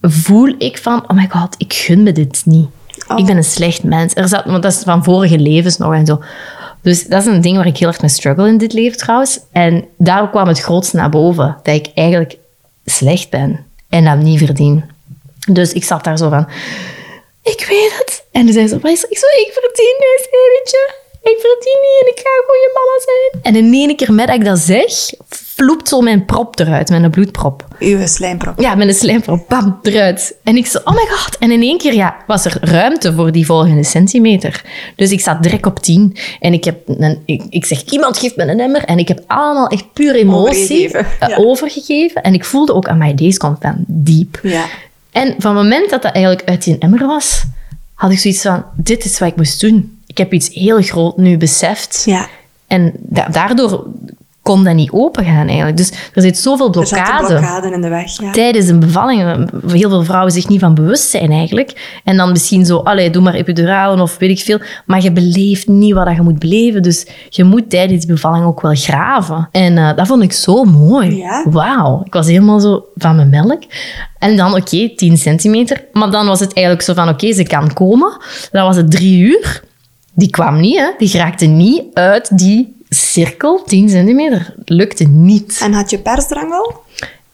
voel ik van, oh my god, ik gun me dit niet. Oh. Ik ben een slecht mens. Er zat, want dat is van vorige levens nog en zo. Dus dat is een ding waar ik heel erg mee struggle in dit leven trouwens. En daar kwam het grootste naar boven. Dat ik eigenlijk slecht ben en dat niet verdien. Dus ik zat daar zo van, ik weet het. En toen zei ze? Ik zo, ik verdien deze eventje. Ik verdien niet en ik ga een goede mama zijn. En in één keer met dat ik dat zeg, vloept zo mijn prop eruit, mijn bloedprop. Uw slijmprop. Ja, met een slijmprop, bam, eruit. En ik zo, oh my god. En in één keer ja, was er ruimte voor die volgende centimeter. Dus ik zat direct op 10. En ik, heb een, ik, ik zeg, iemand geeft me een emmer. En ik heb allemaal echt puur emotie Overgegeven, eh, ja. overgegeven. En ik voelde ook aan mij, deze komt van diep. Ja. En van het moment dat dat eigenlijk uit die emmer was, had ik zoiets van, dit is wat ik moest doen. Ik heb iets heel groot nu beseft. Ja. En da- daardoor kon dat niet opengaan eigenlijk. Dus er zit zoveel Er zat een blokkade blokkade in de weg. Ja. tijdens een bevalling, heel veel vrouwen zich niet van bewust zijn eigenlijk. En dan misschien zo, allee, doe maar epiduralen of weet ik veel. Maar je beleeft niet wat je moet beleven. Dus je moet tijdens bevalling ook wel graven. En eh, dat vond ik zo mooi. Ja. Wauw. Ik was helemaal zo van mijn melk. En dan, oké, 10 centimeter. Maar dan was het eigenlijk zo van, oké, ze kan komen. Dan was het drie uur. Die kwam niet, hè. Die geraakte niet uit die cirkel, 10 centimeter. Lukte niet. En had je persdrang al?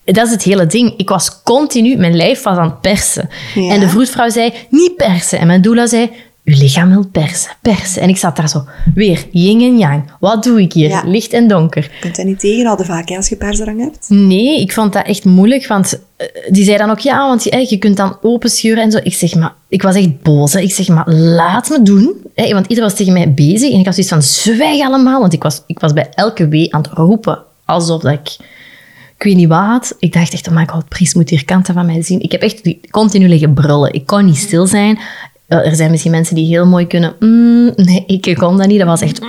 Dat is het hele ding. Ik was continu, mijn lijf was aan het persen. Ja. En de vroedvrouw zei, niet persen. En mijn doula zei, uw lichaam wil persen, persen. En ik zat daar zo, weer, yin en yang. Wat doe ik hier? Ja. Licht en donker. Je kunt dat niet tegenhouden vaak hè, als je persdrang hebt. Nee, ik vond dat echt moeilijk, want eh, die zei dan ook, ja, want je, je kunt dan openscheuren en zo. Ik zeg, maar, ik was echt boos. Hè. Ik zeg, maar laat me doen. Hè, want iedereen was tegen mij bezig en ik had zoiets van, zwijg allemaal. Want ik was, ik was bij elke wee aan het roepen, alsof dat ik... ik weet niet wat. Ik dacht echt, oh my god, Pries moet hier kanten van mij zien. Ik heb echt continu liggen brullen. Ik kon niet stil zijn. Er zijn misschien mensen die heel mooi kunnen... mm, nee, ik kon dat niet. Dat was echt...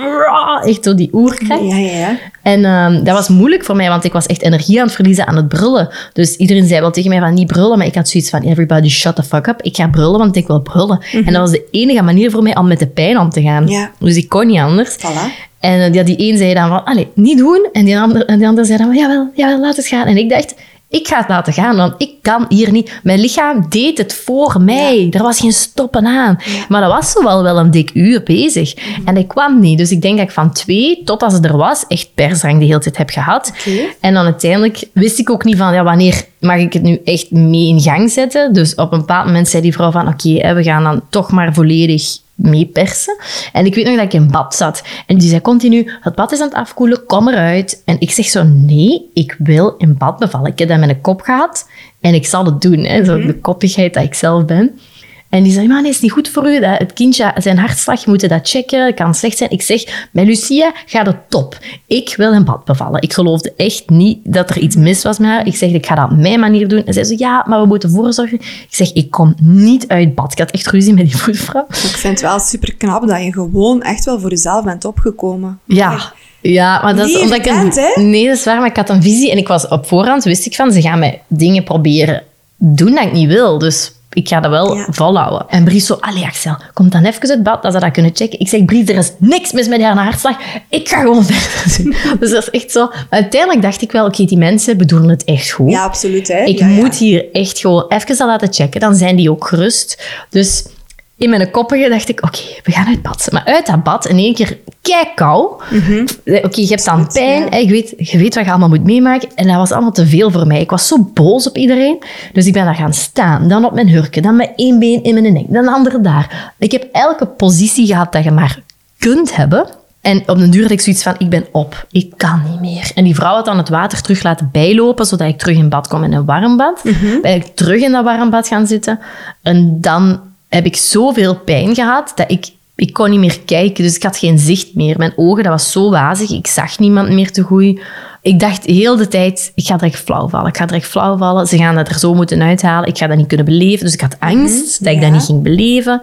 Echt zo die oerkracht. Ja, ja, ja. En ehm, dat was moeilijk voor mij, want ik was echt energie aan het verliezen aan het brullen. Dus iedereen zei wel tegen mij van niet brullen, maar ik had zoiets van everybody shut the fuck up. Ik ga brullen, want ik wil brullen. En dat was de enige manier voor mij om met de pijn om te gaan. Ja. Dus ik kon niet anders. Voilà. En eh, ja, die een zei dan van, allee, niet doen. En die ander, en die ander zei dan van, jawel, jawel, laat het gaan. En ik dacht, ik ga het laten gaan, want ik kan hier niet. Mijn lichaam deed het voor mij. Er was geen stoppen aan. Maar dat was zo wel, wel een dik uur bezig. En ik kwam niet. Dus ik denk dat ik van twee, tot als het er was, echt persdrang de hele tijd heb gehad. En dan uiteindelijk wist ik ook niet van, ja, wanneer mag ik het nu echt mee in gang zetten? Dus op een bepaald moment zei die vrouw van, oké, we gaan dan toch maar volledig meepersen. En ik weet nog dat ik in bad zat. En die zei continu, het bad is aan het afkoelen, kom eruit. En ik zeg zo, nee, ik wil in bad bevallen. Ik heb dat met een kop gehad en ik zal het doen. Hè. Zo de koppigheid dat ik zelf ben. En die zei, maar nee, is niet goed voor u. Dat het kindje, zijn hartslag, je moet dat checken. Het kan slecht zijn. Ik zeg, bij Lucia gaat het top. Ik wil in bad bevallen. Ik geloofde echt niet dat er iets mis was met haar. Ik zeg, ik ga dat op mijn manier doen. En zei ze, ja, maar we moeten voorzorgen. Ik zeg, ik kom niet uit bad. Ik had echt ruzie met die voetvrouw. Ik vind het wel super knap dat je gewoon echt wel voor jezelf bent opgekomen. Ja. Ja, maar dat is omdat ik evident, een, hè? Nee, dat is waar, maar ik had een visie en ik was op voorhand, wist ik van, ze gaan mij dingen proberen doen dat ik niet wil. Dus ik ga dat wel Ja. volhouden. En Bries zo, allee Axel, kom dan even uit bad, dat ze dat kunnen checken. Ik zeg, Bries, er is niks mis met haar hartslag. Ik ga gewoon (laughs) verder doen. dus dat is echt zo. Maar uiteindelijk dacht ik wel, oké, die mensen bedoelen het echt goed. Ja, absoluut. Hè? Ik Ja, ja. moet hier echt gewoon even dat laten checken. Dan zijn die ook gerust. Dus in mijn koppige dacht ik, oké, we gaan uit bad. Maar uit dat bad in één keer kei kou. Oké, je hebt dan pijn. ja. Je, weet, je weet wat je allemaal moet meemaken. En dat was allemaal te veel voor mij. Ik was zo boos op iedereen. Dus ik ben daar gaan staan. Dan op mijn hurken. Dan met één been in mijn nek. Dan de andere daar. Ik heb elke positie gehad dat je maar kunt hebben. En op den duur had ik zoiets van, ik ben op. Ik kan niet meer. En die vrouw had dan het water terug laten bijlopen, zodat ik terug in bad kom in een warm bad. Ben ik terug in dat warm bad gaan zitten. En dan heb ik zoveel pijn gehad, dat ik... Ik kon niet meer kijken, dus ik had geen zicht meer. Mijn ogen, dat was zo wazig. Ik zag niemand meer te goed. Ik dacht heel de tijd, ik ga direct flauw vallen. Ik ga direct flauw vallen. Ze gaan dat er zo moeten uithalen. Ik ga dat niet kunnen beleven. Dus ik had angst dat ik ja. dat niet ging beleven.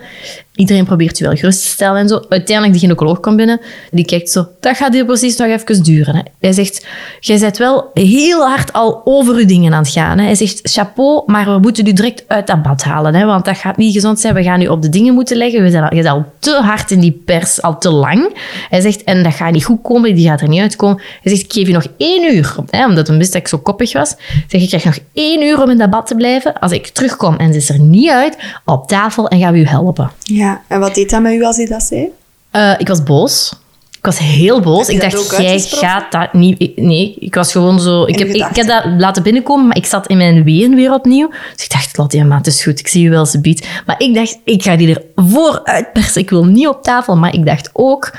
Iedereen probeert je wel gerust te stellen en zo. Uiteindelijk, de gynaecoloog komt binnen. Die kijkt zo, dat gaat hier precies nog even duren. Hè. Hij zegt, jij bent wel heel hard al over je dingen aan het gaan. Hè. Hij zegt, chapeau, maar we moeten u direct uit dat bad halen. Hè, want dat gaat niet gezond zijn. We gaan u op de dingen moeten leggen. We zijn al, je bent al te hard in die pers, al te lang. Hij zegt, en dat gaat niet goed komen. Die gaat er niet uitkomen. Hij zegt, ik geef je nog één uur. Hè, omdat hij wist dat ik zo koppig was. Zegt, ik krijg nog één uur om in dat bad te blijven. Als ik terugkom en ze is er niet uit, op tafel en gaan we u helpen. Ja, en wat deed dat met u als hij dat zei? Eh, ik was boos. Ik was heel boos. Ik dacht, jij gaat dat niet... nee, ik was gewoon zo... Ik heb, ik, ik heb gedachten. dat laten binnenkomen, maar ik zat in mijn weeën weer opnieuw. Dus ik dacht, laat die maar, het is goed. Ik zie je wel, ze biedt. Maar ik dacht, ik ga die er vooruit persen. Ik wil niet op tafel. Maar ik dacht ook,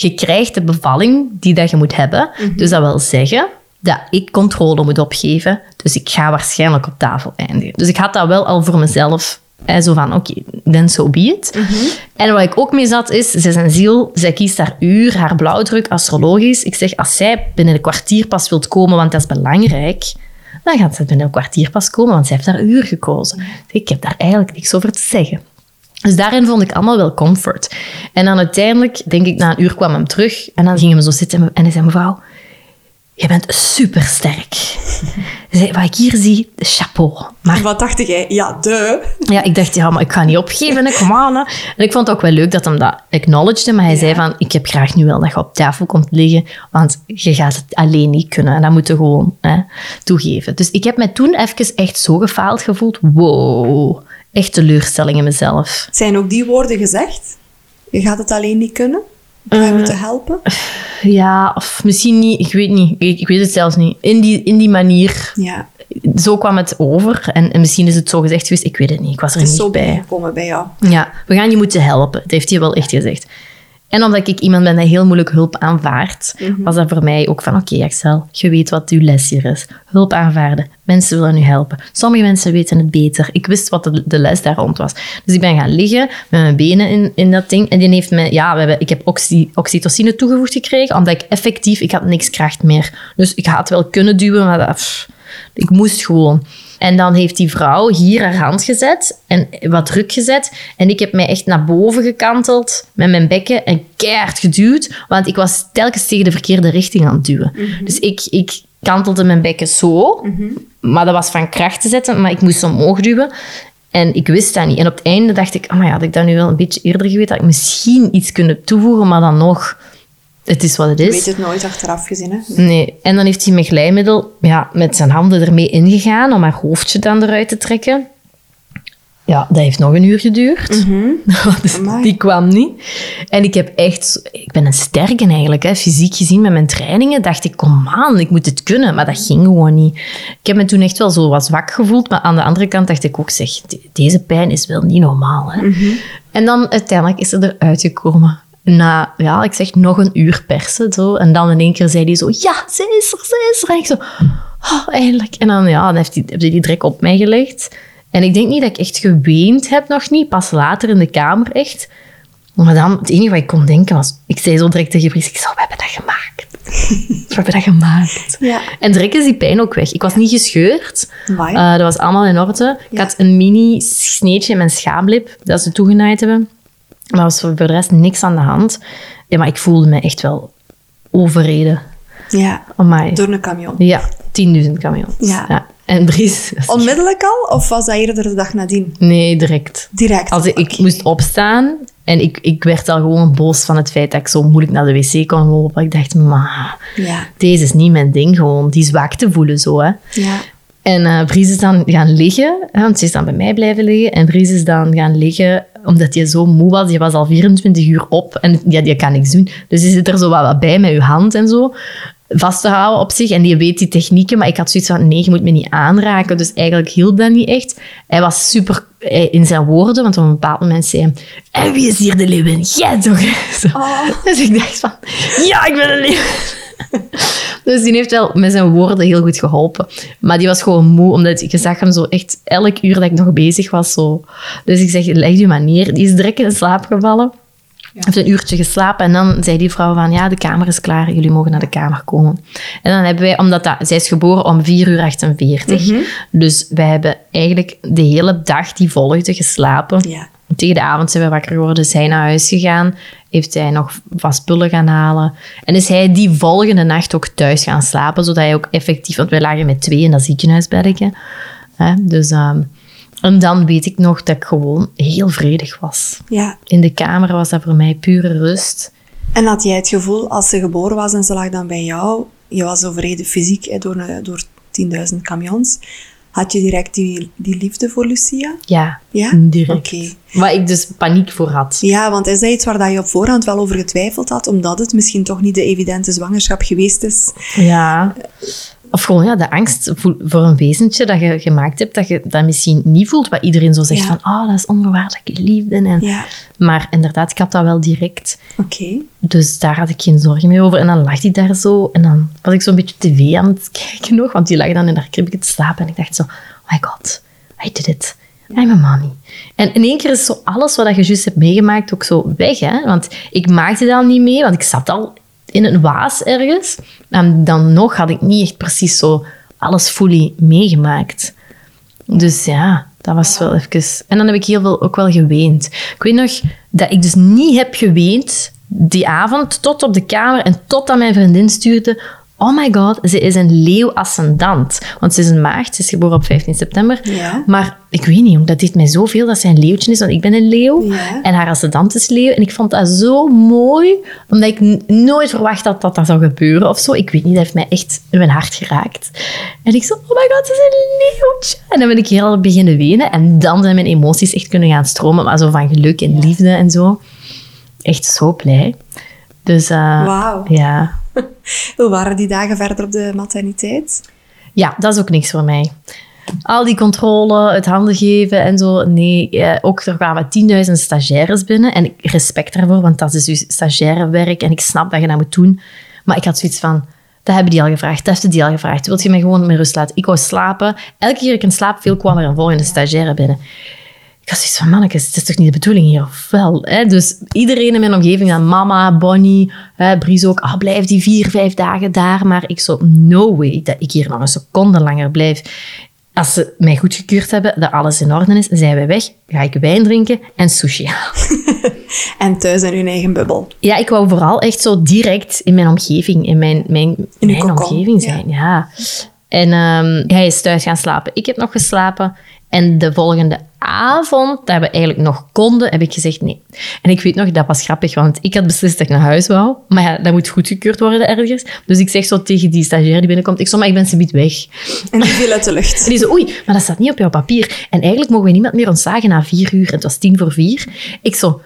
je krijgt de bevalling die dat je moet hebben. Mhm. Dus dat wil zeggen dat ik controle moet opgeven. Dus ik ga waarschijnlijk op tafel eindigen. Dus ik had dat wel al voor mezelf... hè, zo van, oké, then so be it. Mhm. En wat ik ook mee zat is, zij is een ziel, zij kiest haar uur, haar blauwdruk, astrologisch. Ik zeg, als zij binnen een kwartier pas wilt komen, want dat is belangrijk, dan gaat ze binnen een kwartier pas komen, want zij heeft haar uur gekozen. Ik heb daar eigenlijk niks over te zeggen. Dus daarin vond ik allemaal wel comfort. En dan uiteindelijk, denk ik, na een uur kwam hem terug en dan gingen we zo zitten en hij zei, mevrouw, je bent supersterk. Zei, wat ik hier zie, chapeau. Maar Wat dacht jij? Ja, de. ja, ik dacht, ja, maar ik ga niet opgeven, kom aan. Hè. En ik vond het ook wel leuk dat hem dat acknowledged, maar hij zei van, ik heb graag nu wel dat je op tafel komt liggen, want je gaat het alleen niet kunnen. En dat moet je gewoon hè, toegeven. Dus ik heb me toen even echt zo gefaald gevoeld. Wow, echt teleurstelling in mezelf. Zijn ook die woorden gezegd? Je gaat het alleen niet kunnen? Ga je moeten helpen? Ja, of misschien niet, ik weet niet. Ik, ik weet het zelfs niet. In die, in die manier, Ja, zo kwam het over. En, en misschien is het zo gezegd geweest, ik weet het niet. Ik was er het is niet zo bij. bij jou. Ja, we gaan je moeten helpen. Dat heeft hij wel echt gezegd. En omdat ik iemand ben die heel moeilijk hulp aanvaardt, Mhm. was dat voor mij ook van, oké Axel, je weet wat uw les hier is. Hulp aanvaarden. Mensen willen u helpen. Sommige mensen weten het beter. Ik wist wat de, de les daar rond was. Dus ik ben gaan liggen met mijn benen in, in dat ding. En die heeft me, ja, we hebben, ik heb oxy, oxytocine toegevoegd gekregen, omdat ik effectief, ik had niks kracht meer. Dus ik had wel kunnen duwen, maar dat, pff, ik moest gewoon. En dan heeft die vrouw hier haar hand gezet en wat druk gezet. En ik heb mij echt naar boven gekanteld met mijn bekken en keihard geduwd. Want ik was telkens tegen de verkeerde richting aan het duwen. Dus ik, ik kantelde mijn bekken zo. Maar dat was van kracht te zetten, maar ik moest omhoog duwen. En ik wist dat niet. En op het einde dacht ik, oh maar ja, had ik dat nu wel een beetje eerder geweten, had ik misschien iets kunnen toevoegen, maar dan nog, het is wat het Je is. weet het nooit achteraf gezien, hè? Nee, en dan heeft hij met glijmiddel ja, met zijn handen ermee ingegaan om haar hoofdje dan eruit te trekken. Ja, dat heeft nog een uur geduurd. (laughs) Dus Amai. die kwam niet. En ik heb echt... Ik ben een sterke eigenlijk, hè. fysiek gezien met mijn trainingen. Dacht ik, kom aan, ik moet het kunnen. Maar dat ging gewoon niet. Ik heb me toen echt wel zo wat zwak gevoeld. Maar aan de andere kant dacht ik ook, zeg, de- deze pijn is wel niet normaal. Hè. En dan uiteindelijk is ze eruit gekomen. Na, ja, ik zeg nog een uur persen. Zo. En dan in één keer zei hij zo, ja, ze is er, ze is er. En ik zo, oh, eindelijk. En dan, ja, dan heeft hij, heeft hij die drek op mij gelegd. En ik denk niet dat ik echt geweend heb, nog niet. Pas later in de kamer echt. Maar dan, het enige wat ik kon denken was... Ik zei zo direct tegen Fries, ik zo, we hebben dat gemaakt. (laughs) we hebben dat gemaakt. Ja. En direct is die pijn ook weg. Ik was niet gescheurd. Eh, dat was allemaal in orde. Ik Ja. had een mini sneetje in mijn schaamlip, dat ze toegenaaid hebben. Maar was voor de rest niks aan de hand. Ja, maar ik voelde me echt wel overreden. Ja, Amai. door een camion. Ja, 10.000 camions. Ja. En Dries... (laughs) Onmiddellijk al? Of was dat eerder de dag nadien? Nee, direct. Direct? Als ik, ik moest opstaan en ik, ik werd al gewoon boos van het feit dat ik zo moeilijk naar de wc kon lopen. Ik dacht, ma, Ja, deze is niet mijn ding gewoon. Die zwakte voelen zo, hè. ja. En eh Bries is dan gaan liggen, hè, want ze is dan bij mij blijven liggen. En Bries is dan gaan liggen, omdat hij zo moe was. Je was al 24 uur op en ja, die kan niks doen. Dus die zit er zo wat, bij met je hand en zo, vast te houden op zich. En die weet die technieken, maar ik had zoiets van, nee, je moet me niet aanraken. Dus eigenlijk hielp dat niet echt. Hij was super eh, in zijn woorden, want op een bepaald moment zei hij... En wie is hier de leeuwin? Jij toch? (laughs) Zo. Oh. Dus ik dacht van, ja, ik ben een leeuwin. (laughs) Dus die heeft wel met zijn woorden heel goed geholpen. Maar die was gewoon moe, omdat ik zag hem zo echt elk uur dat ik nog bezig was. Zo. Dus ik zeg, leg je maar neer. Die is direct in slaap gevallen. heeft een uurtje geslapen en dan zei die vrouw van, ja, de kamer is klaar, jullie mogen naar de kamer komen. En dan hebben wij, omdat dat, zij is geboren om 4 uur 48, dus wij hebben eigenlijk de hele dag die volgde geslapen. Ja. Tegen de avond zijn we wakker geworden, is hij naar huis gegaan, heeft hij nog wat spullen gaan halen. En is hij die volgende nacht ook thuis gaan slapen, zodat hij ook effectief, want wij lagen met twee in dat ziekenhuisbeddetje. Hè, dus, ehm, en dan weet ik nog dat ik gewoon heel vredig was. ja. In de kamer was dat voor mij pure rust. En had jij het gevoel, als ze geboren was en ze lag dan bij jou, je was overreden fysiek hè, door, een- door 10.000 camions, had je direct die, die liefde voor Lucia? Ja, Ja? direct. Waar ik dus paniek voor had. Ja, want is dat iets waar dat je op voorhand wel over getwijfeld had, omdat het misschien toch niet de evidente zwangerschap geweest is? Ja. Of gewoon ja, de angst voor een wezentje dat je gemaakt hebt, dat je dat misschien niet voelt, wat iedereen zo zegt Ja. van, oh, dat is onvoorwaardelijke liefde. En, Ja, Maar inderdaad, ik had dat wel direct. oké. Dus daar had ik geen zorgen meer over. En dan lag hij daar zo. En dan was ik zo'n beetje tv aan het kijken nog. Want die lag dan in haar kribje te slapen. En ik dacht zo, oh my god, I did it. I'm a mommy. En in één keer is zo alles wat je juist hebt meegemaakt ook zo weg. Hè? Want ik maakte dat al niet mee. Want ik zat al in een waas ergens. En dan nog had ik niet echt precies zo alles fully meegemaakt. Dus ja, dat was wel even... En dan heb ik heel veel ook wel geweend. Ik weet nog dat ik dus niet heb geweend die avond tot op de kamer en totdat mijn vriendin stuurde... Oh my god, ze is een leeuw ascendant. Want ze is een maagd, ze is geboren op 15 september. Ja. Maar ik weet niet, dat deed mij zoveel dat zij een leeuwtje is. Want ik ben een leeuw Ja. en haar ascendant is leeuw. En ik vond dat zo mooi, omdat ik nooit verwacht had dat dat zou gebeuren of zo. Ik weet niet, dat heeft mij echt in mijn hart geraakt. En ik zo, oh my god, ze is een leeuwtje. En dan ben ik heel beginnen wenen. En dan zijn mijn emoties echt kunnen gaan stromen. Maar zo van geluk en liefde en zo. Echt zo blij. Dus eh, Wauw. ja. (laughs) Hoe waren die dagen verder op de materniteit? ja, dat is ook niks voor mij. al die controle, het handen geven en zo. Nee, eh, ook er kwamen 10.000 stagiaires binnen. En ik respect daarvoor, want dat is dus stagiairewerk. En ik snap dat je dat moet doen. Maar ik had zoiets van, dat hebben die al gevraagd, dat heeft die al gevraagd. Wilt je mij gewoon met rust laten? Ik wou slapen. Elke keer ik in slaap viel, kwam er een volgende stagiaire binnen. Ik had zoiets van, mannetjes, het is toch niet de bedoeling hier, of wel? Hè? Dus iedereen in mijn omgeving, dan mama, Bonnie, hè, Bries ook, ah, blijf die vier, vijf dagen daar. Maar ik zo, no way dat ik hier nog een seconde langer blijf. Als ze mij goedgekeurd hebben, dat alles in orde is, zijn we weg, ga ik wijn drinken en sushi halen. (laughs) En thuis in hun eigen bubbel. Ja, ik wou vooral echt zo direct in mijn omgeving, in mijn, mijn, In mijn omgeving zijn. Ja. En ehm, hij is thuis gaan slapen. Ik heb nog geslapen. En de volgende avond, dat we eigenlijk nog konden, heb ik gezegd nee. En ik weet nog, dat was grappig, want ik had beslist dat ik naar huis wou. Maar ja, dat moet goedgekeurd worden ergens. Dus ik zeg zo tegen die stagiair die binnenkomt, ik maar ik ben subiet weg. En die viel uit de (laughs) En lucht. die zo, oei, maar dat staat niet op jouw papier. En eigenlijk mogen we niemand meer ontslagen na vier uur. En het was tien voor vier. Ik zo,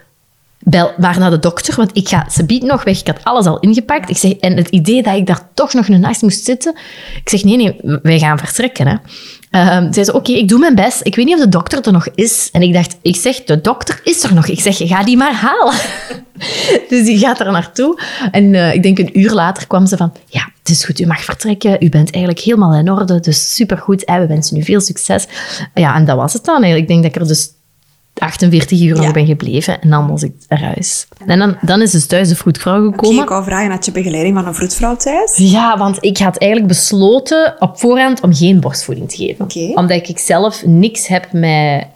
bel maar naar de dokter, want ik ga, ze biedt nog weg. Ik had alles al ingepakt. Ik zeg, en het idee dat ik daar toch nog een nacht moest zitten. Ik zeg, nee, nee, wij gaan vertrekken. Hè. Zij zei, oké, ik doe mijn best. Ik weet niet of de dokter er nog is. En ik dacht, ik zeg, de dokter is er nog. Ik zeg, ga die maar halen. (laughs) dus die gaat er naartoe. En eh, ik denk een uur later kwam ze van, ja, het is goed, u mag vertrekken. U bent eigenlijk helemaal in orde, dus supergoed. En we wensen u veel succes. Ja, en dat was het dan. Ik denk dat ik er dus 48 uur Ja. nog ben gebleven. En dan was ik eruit. En dan, dan is dus thuis de vroedvrouw gekomen. ik wou vragen, had je begeleiding van een vroedvrouw thuis? Ja, want ik had eigenlijk besloten op voorhand om geen borstvoeding te geven. Omdat ik zelf niks heb met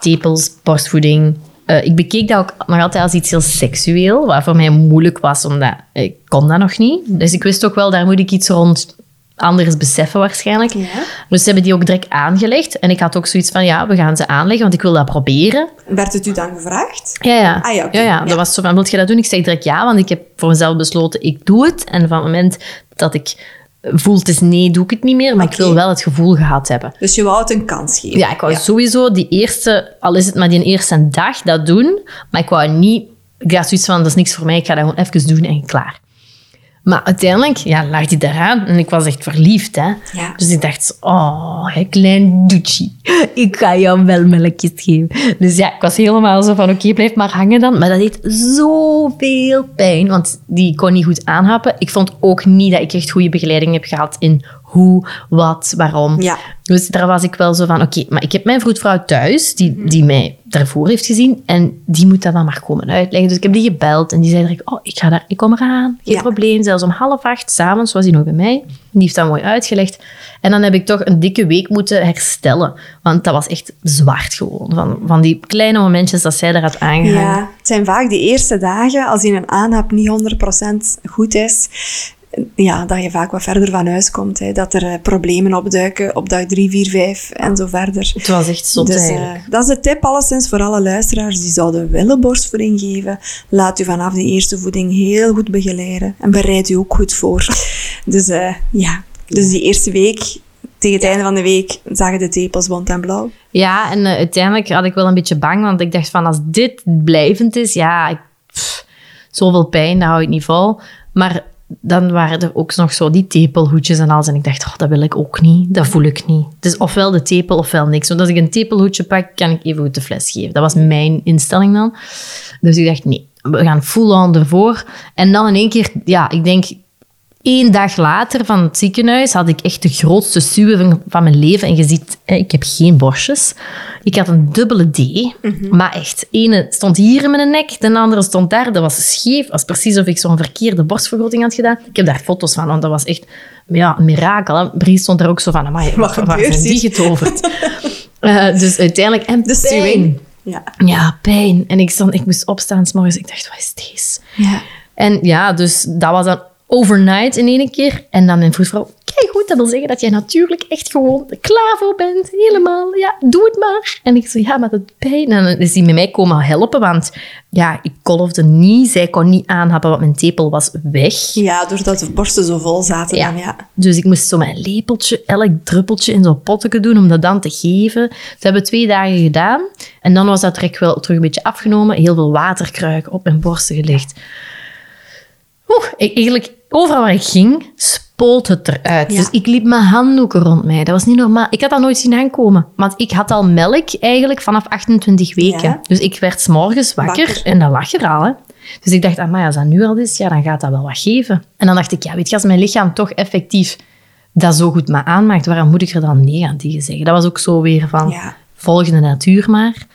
tepels, borstvoeding. Eh, ik bekeek dat ook nog altijd als iets heel seksueel, wat voor mij moeilijk was, omdat ik kon dat nog niet. Dus ik wist ook wel, daar moet ik iets rond anders beseffen waarschijnlijk. Ja. Dus ze hebben die ook direct aangelegd. En ik had ook zoiets van, ja, we gaan ze aanleggen, want ik wil dat proberen. Werd het u dan gevraagd? Ja, ja. Ah, ja, ja, ja. Ja. Dat was zo van, wil je dat doen? Ik zeg direct ja, want ik heb voor mezelf besloten, ik doe het. En van het moment dat ik voel het is nee, doe ik het niet meer. Maar ik wil wel het gevoel gehad hebben. Dus je wou het een kans geven? Ja, ik wou sowieso die eerste, al is het maar die eerste dag, dat doen. Maar ik wou niet, ik had zoiets van, dat is niks voor mij, ik ga dat gewoon even doen en klaar. Maar uiteindelijk ja, lag hij daaraan en ik was echt verliefd. Hè? Ja. Dus ik dacht, oh, hè, klein doetje, (laughs) ik ga jou wel melkjes geven. Dus ja, ik was helemaal zo van, oké, blijf maar hangen dan. Maar dat deed zoveel pijn, want die kon niet goed aanhappen. Ik vond ook niet dat ik echt goede begeleiding heb gehad in hoe, wat, waarom. Ja. Dus daar was ik wel zo van, oké, maar ik heb mijn vroedvrouw thuis, die, die mij daarvoor heeft gezien, en die moet dat dan maar komen uitleggen. Dus ik heb die gebeld en die zei direct, oh, ik, ga daar, ik kom eraan, geen Ja. probleem. Zelfs om half acht, s'avonds was hij nog bij mij. Die heeft dat mooi uitgelegd. En dan heb ik toch een dikke week moeten herstellen, want dat was echt zwart gewoon. Van, van die kleine momentjes dat zij daar had aangehangen. Ja, het zijn vaak die eerste dagen, als die een aanhap niet 100% goed is, ja, dat je vaak wat verder van huis komt. Hè, dat er eh, problemen opduiken op dag 3, 4, 5 en zo verder. Het was echt zot Dus eh, dat is de tip alleszins voor alle luisteraars die zouden willen borstvoeding geven. Laat u vanaf die eerste voeding heel goed begeleiden en bereid u ook goed voor. Dus eh, ja, dus die eerste week, tegen het einde van de week, zagen de tepels bont en blauw. Ja, en uiteindelijk had ik wel een beetje bang, want ik dacht van als dit blijvend is, ja, ik, pff, zoveel pijn, dat hou ik niet vol. Maar dan waren er ook nog zo die tepelhoedjes en alles. En ik dacht, oh, dat wil ik ook niet, dat voel ik niet. Dus ofwel de tepel ofwel niks. Want als ik een tepelhoedje pak, kan ik even goed de fles geven. Dat was mijn instelling dan. Dus ik dacht, nee, we gaan full-on ervoor. En dan in één keer, ja, ik denk Eén dag later van het ziekenhuis had ik echt de grootste suwe van, mijn leven. En je ziet, ik heb geen borstjes. Ik had een dubbele D. Maar echt, ene stond hier in mijn nek, de andere stond daar. Dat was scheef. Het was precies of ik zo'n verkeerde borstvergroting had gedaan. Ik heb daar foto's van, want dat was echt ja, een mirakel. Hè. Brie stond er ook zo van, amai, Wat zijn die getoverd? (laughs) Eh, dus uiteindelijk... En De pijn. Ja. Ja, pijn. En ik, stond, ik moest opstaan 's morgens. Ik dacht, wat is deze? ja. En ja, dus dat was dan overnight in één keer. En dan mijn vroedvrouw, kijk goed, dat wil zeggen dat jij natuurlijk echt gewoon klaar voor bent. Helemaal, ja, doe het maar. En ik zo, ja, maar dat pijn. En dan is die met mij komen helpen, want ja, ik kolfde niet. Zij kon niet aanhappen, want mijn tepel was weg. ja, doordat de borsten zo vol zaten Ja. dan, ja. Dus ik moest zo mijn lepeltje, elk druppeltje in zo'n potje doen om dat dan te geven. Ze hebben twee dagen gedaan. En dan was dat trek wel terug een beetje afgenomen. Heel veel waterkruik op mijn borsten gelegd. Oeh, eigenlijk overal waar ik ging, spoot het eruit. Ja. Dus ik liep mijn handdoeken rond mij. Dat was niet normaal. Ik had dat nooit zien aankomen. Want ik had al melk eigenlijk vanaf 28 weken. Ja. Dus ik werd 's morgens wakker, Wakker. en dat lag er al. Hè. Dus ik dacht, ah, maar als dat nu al is, ja, dan gaat dat wel wat geven. En dan dacht ik, ja, weet je, als mijn lichaam toch effectief dat zo goed me aanmaakt, waarom moet ik er dan nee aan tegen zeggen? Dat was ook zo weer van, Ja. volg de natuur maar.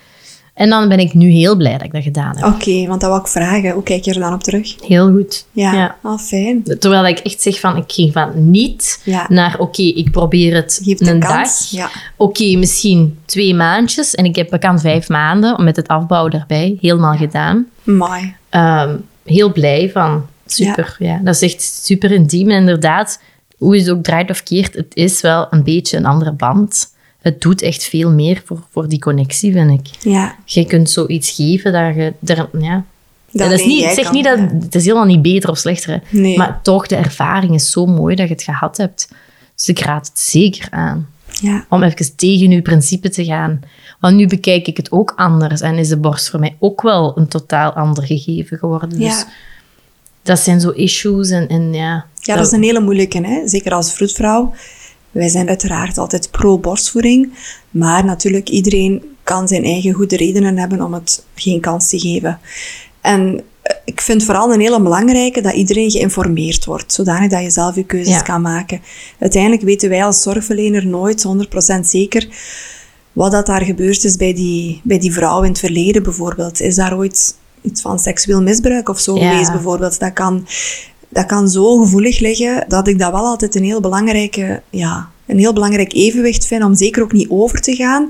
En dan ben ik nu heel blij dat ik dat gedaan heb. Oké, want dat wou ik vragen. Hoe kijk je er dan op terug? Heel goed. Ja, Ja. al fijn. Terwijl ik echt zeg van, ik ging van niet Ja. naar, oké, ik probeer het een een dag. Ja. Oké, misschien twee maandjes. En ik heb bekend vijf maanden, met het afbouwen daarbij, helemaal gedaan. Mooi. Ehm, heel blij van. Super, ja. Dat is echt super intiem. En inderdaad, hoe je het ook draait of keert, het is wel een beetje een andere band. Het doet echt veel meer voor, voor die connectie, vind ik. Ja. Je kunt zoiets geven dat je... Ja. Dat dat is niet, zeg kan, niet dat... ja. Het is helemaal niet beter of slechter. hè. Nee. Maar toch, de ervaring is zo mooi dat je het gehad hebt. Dus ik raad het zeker aan. Ja. Om even tegen uw principe te gaan. Want nu bekijk ik het ook anders. En is de borst voor mij ook wel een totaal ander gegeven geworden. Dus Ja. dat zijn zo issues. En, en ja, Ja, dat is een hele moeilijke, hè? zeker als vroedvrouw. Wij zijn uiteraard altijd pro-borstvoeding, maar natuurlijk iedereen kan zijn eigen goede redenen hebben om het geen kans te geven. En eh, ik vind vooral een hele belangrijke dat iedereen geïnformeerd wordt, zodanig dat je zelf je keuzes Ja. kan maken. Uiteindelijk weten wij als zorgverlener nooit 100% zeker wat dat daar gebeurd is bij die, bij die vrouw in het verleden bijvoorbeeld. Is daar ooit iets van seksueel misbruik of zo Ja. geweest bijvoorbeeld? Dat kan, dat kan zo gevoelig liggen dat ik dat wel altijd een heel belangrijke, ja, een heel belangrijk evenwicht vind om zeker ook niet over te gaan.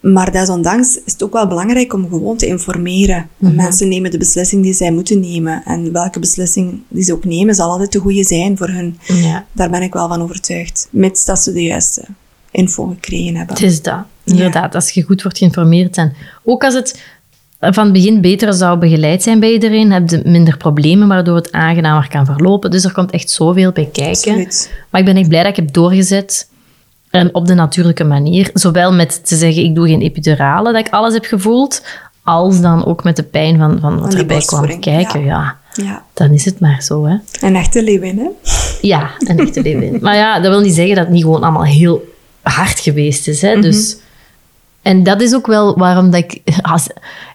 Maar desondanks is het ook wel belangrijk om gewoon te informeren. Mensen nemen de beslissing die zij moeten nemen. En welke beslissing die ze ook nemen, zal altijd de goede zijn voor hun. ja, Daar ben ik wel van overtuigd. Mits dat ze de juiste info gekregen hebben. het is dat. Inderdaad, als je goed wordt geïnformeerd. En ook als het van het begin beter zou begeleid zijn bij iedereen, heb je minder problemen, waardoor het aangenamer kan verlopen. Dus er komt echt zoveel bij kijken. Absoluut. Maar ik ben echt blij dat ik heb doorgezet. En op de natuurlijke manier. Zowel met te zeggen, ik doe geen epidurale, dat ik alles heb gevoeld. Als dan ook met de pijn van, van wat erbij kwam kijken. Ja. Ja, dan is het maar zo, hè. een echte leeuwin, hè? Ja, een echte leeuwin. Maar ja, dat wil niet zeggen dat het niet gewoon allemaal heel hard geweest is. Hè? Dus, en dat is ook wel waarom dat ik... Als,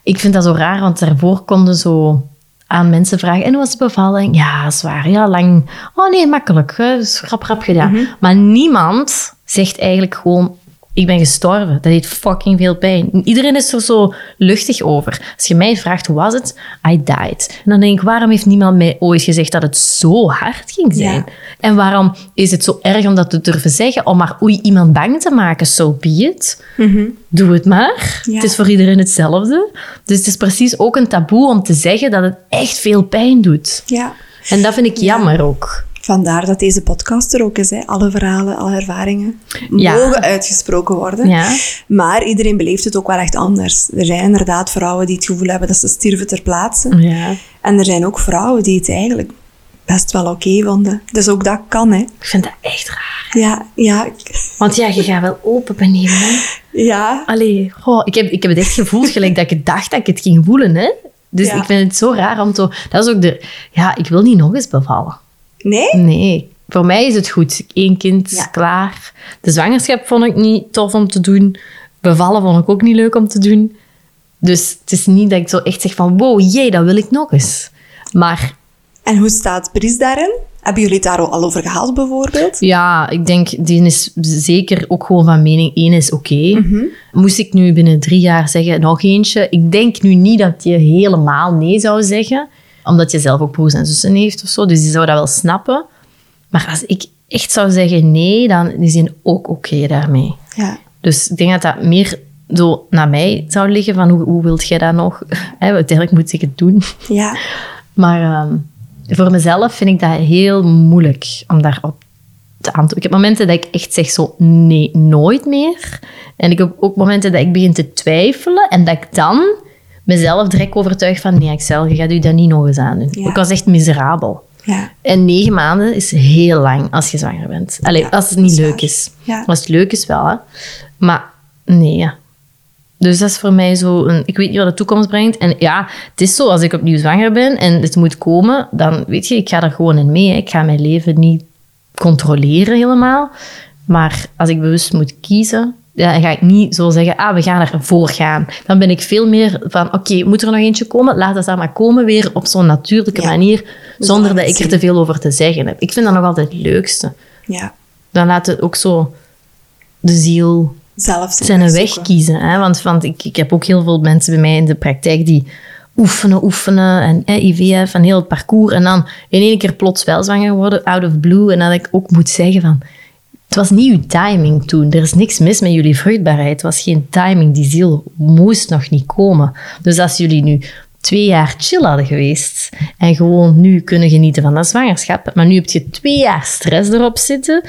ik vind dat zo raar, want daarvoor konden zo aan mensen vragen... En hoe was de bevalling? Ja, zwaar. Ja, lang. Oh nee, makkelijk. Hè? Dus rap, rap gedaan. Maar niemand zegt eigenlijk gewoon... Ik ben gestorven. Dat deed fucking veel pijn. Iedereen is er zo luchtig over. Als je mij vraagt, hoe was het? I died. En dan denk ik, waarom heeft niemand mij ooit gezegd dat het zo hard ging zijn? Ja. En waarom is het zo erg om dat te durven zeggen? Om maar oei, iemand bang te maken, so be it. Doe het maar. Ja. Het is voor iedereen hetzelfde. Dus het is precies ook een taboe om te zeggen dat het echt veel pijn doet. Ja. En dat vind ik jammer ook. Vandaar dat deze podcast er ook is. Hè. Alle verhalen, alle ervaringen Ja. mogen uitgesproken worden. Ja. Maar iedereen beleeft het ook wel echt anders. Er zijn inderdaad vrouwen die het gevoel hebben dat ze stierven ter plaatse. Ja. En er zijn ook vrouwen die het eigenlijk best wel oké vonden. Dus ook dat kan, hè. Ik vind dat echt raar. Ja, ja, Want ja, je gaat wel open benieuwen, hè. ja. Allee, goh, ik, heb, ik heb het echt gevoeld gelijk dat ik dacht dat ik het ging voelen, hè. Dus Ja. ik vind het zo raar om te... Dat is ook de... Ja, ik wil niet nog eens bevallen. Nee? Nee, voor mij is het goed. Eén kind, Ja. klaar. De zwangerschap vond ik niet tof om te doen. Bevallen vond ik ook niet leuk om te doen. Dus het is niet dat ik zo echt zeg van... Wow, jee, dat wil ik nog eens. Maar En hoe staat Pries daarin? Hebben jullie het daar al over gehad, bijvoorbeeld? ja, ik denk, die is zeker ook gewoon van mening. één is oké. Moest ik nu binnen drie jaar zeggen, nog eentje? Ik denk nu niet dat je helemaal nee zou zeggen. Omdat je zelf ook broers en zussen heeft of zo. Dus die zou dat wel snappen. Maar als ik echt zou zeggen nee, dan is die ook oké daarmee. Ja. Dus ik denk dat dat meer zo naar mij zou liggen van hoe, hoe wilt jij dat nog? (laughs) Uiteindelijk moet ik het doen. Ja. (laughs) Maar ehm, voor mezelf vind ik dat heel moeilijk om daarop te antwoorden. Ik heb momenten dat ik echt zeg zo, nee, nooit meer. En ik heb ook momenten dat ik begin te twijfelen en dat ik dan mezelf direct overtuig van, nee, Excel, je gaat u dat niet nog eens aan doen. Ja. Ik was echt miserabel. Ja. En negen maanden is heel lang als je zwanger bent. Allee, Ja, als het niet leuk waar. is. Als het leuk is wel, hè. Maar nee, ja. Dus dat is voor mij zo een... Ik weet niet wat de toekomst brengt. En ja, het is zo, als ik opnieuw zwanger ben en het moet komen, dan weet je, ik ga er gewoon in mee. hè. Ik ga mijn leven niet controleren helemaal. Maar als ik bewust moet kiezen, dan ga ik niet zo zeggen, ah, we gaan ervoor gaan. Dan ben ik veel meer van, oké, moet er nog eentje komen? Laat het dan maar komen weer op zo'n natuurlijke Ja. manier, zonder dat ik er te veel over te zeggen heb. Ik vind dat nog altijd het leukste. Ja. Dan laat het ook zo de ziel Zelf zijn weg kiezen. Hè? Want, want ik, ik heb ook heel veel mensen bij mij in de praktijk die oefenen, oefenen en hè, IVF en heel het parcours. En dan in één keer plots wel zwanger worden, out of blue. En dat ik ook moet zeggen van... Het was niet uw timing toen. Er is niks mis met jullie vruchtbaarheid. Het was geen timing. Die ziel moest nog niet komen. Dus als jullie nu twee jaar chill hadden geweest en gewoon nu kunnen genieten van dat zwangerschap, maar nu heb je twee jaar stress erop zitten,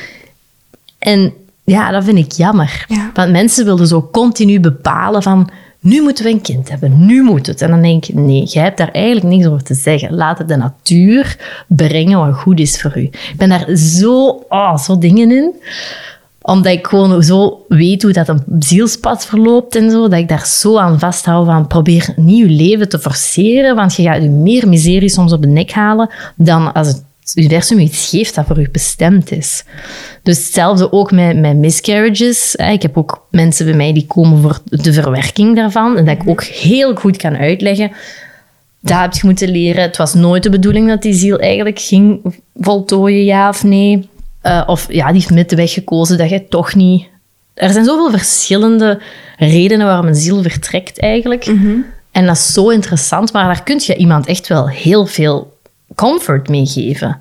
en ja, dat vind ik jammer. Ja. Want mensen wilden zo continu bepalen van... Nu moeten we een kind hebben, nu moet het. En dan denk ik, nee, jij hebt daar eigenlijk niks over te zeggen. Laat het de natuur brengen wat goed is voor u. Ik ben daar zo, oh, zo dingen in. Omdat ik gewoon zo weet hoe dat een zielspad verloopt en zo. Dat ik daar zo aan vasthoud van probeer niet je leven te forceren. Want je gaat je meer miserie soms op de nek halen dan als het universum je iets geeft dat voor u bestemd is. Dus hetzelfde ook met, met miscarriages. Ik heb ook mensen bij mij die komen voor de verwerking daarvan. En dat ik ook heel goed kan uitleggen. Dat heb je moeten leren. Het was nooit de bedoeling dat die ziel eigenlijk ging voltooien, ja of nee. Eh, of ja, die heeft met de weg gekozen dat je toch niet... Er zijn zoveel verschillende redenen waarom een ziel vertrekt eigenlijk. En dat is zo interessant, maar daar kun je iemand echt wel heel veel comfort mee geven.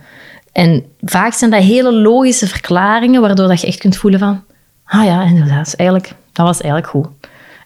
En vaak zijn dat hele logische verklaringen, waardoor dat je echt kunt voelen van... Ah ja, inderdaad, eigenlijk, dat was eigenlijk goed.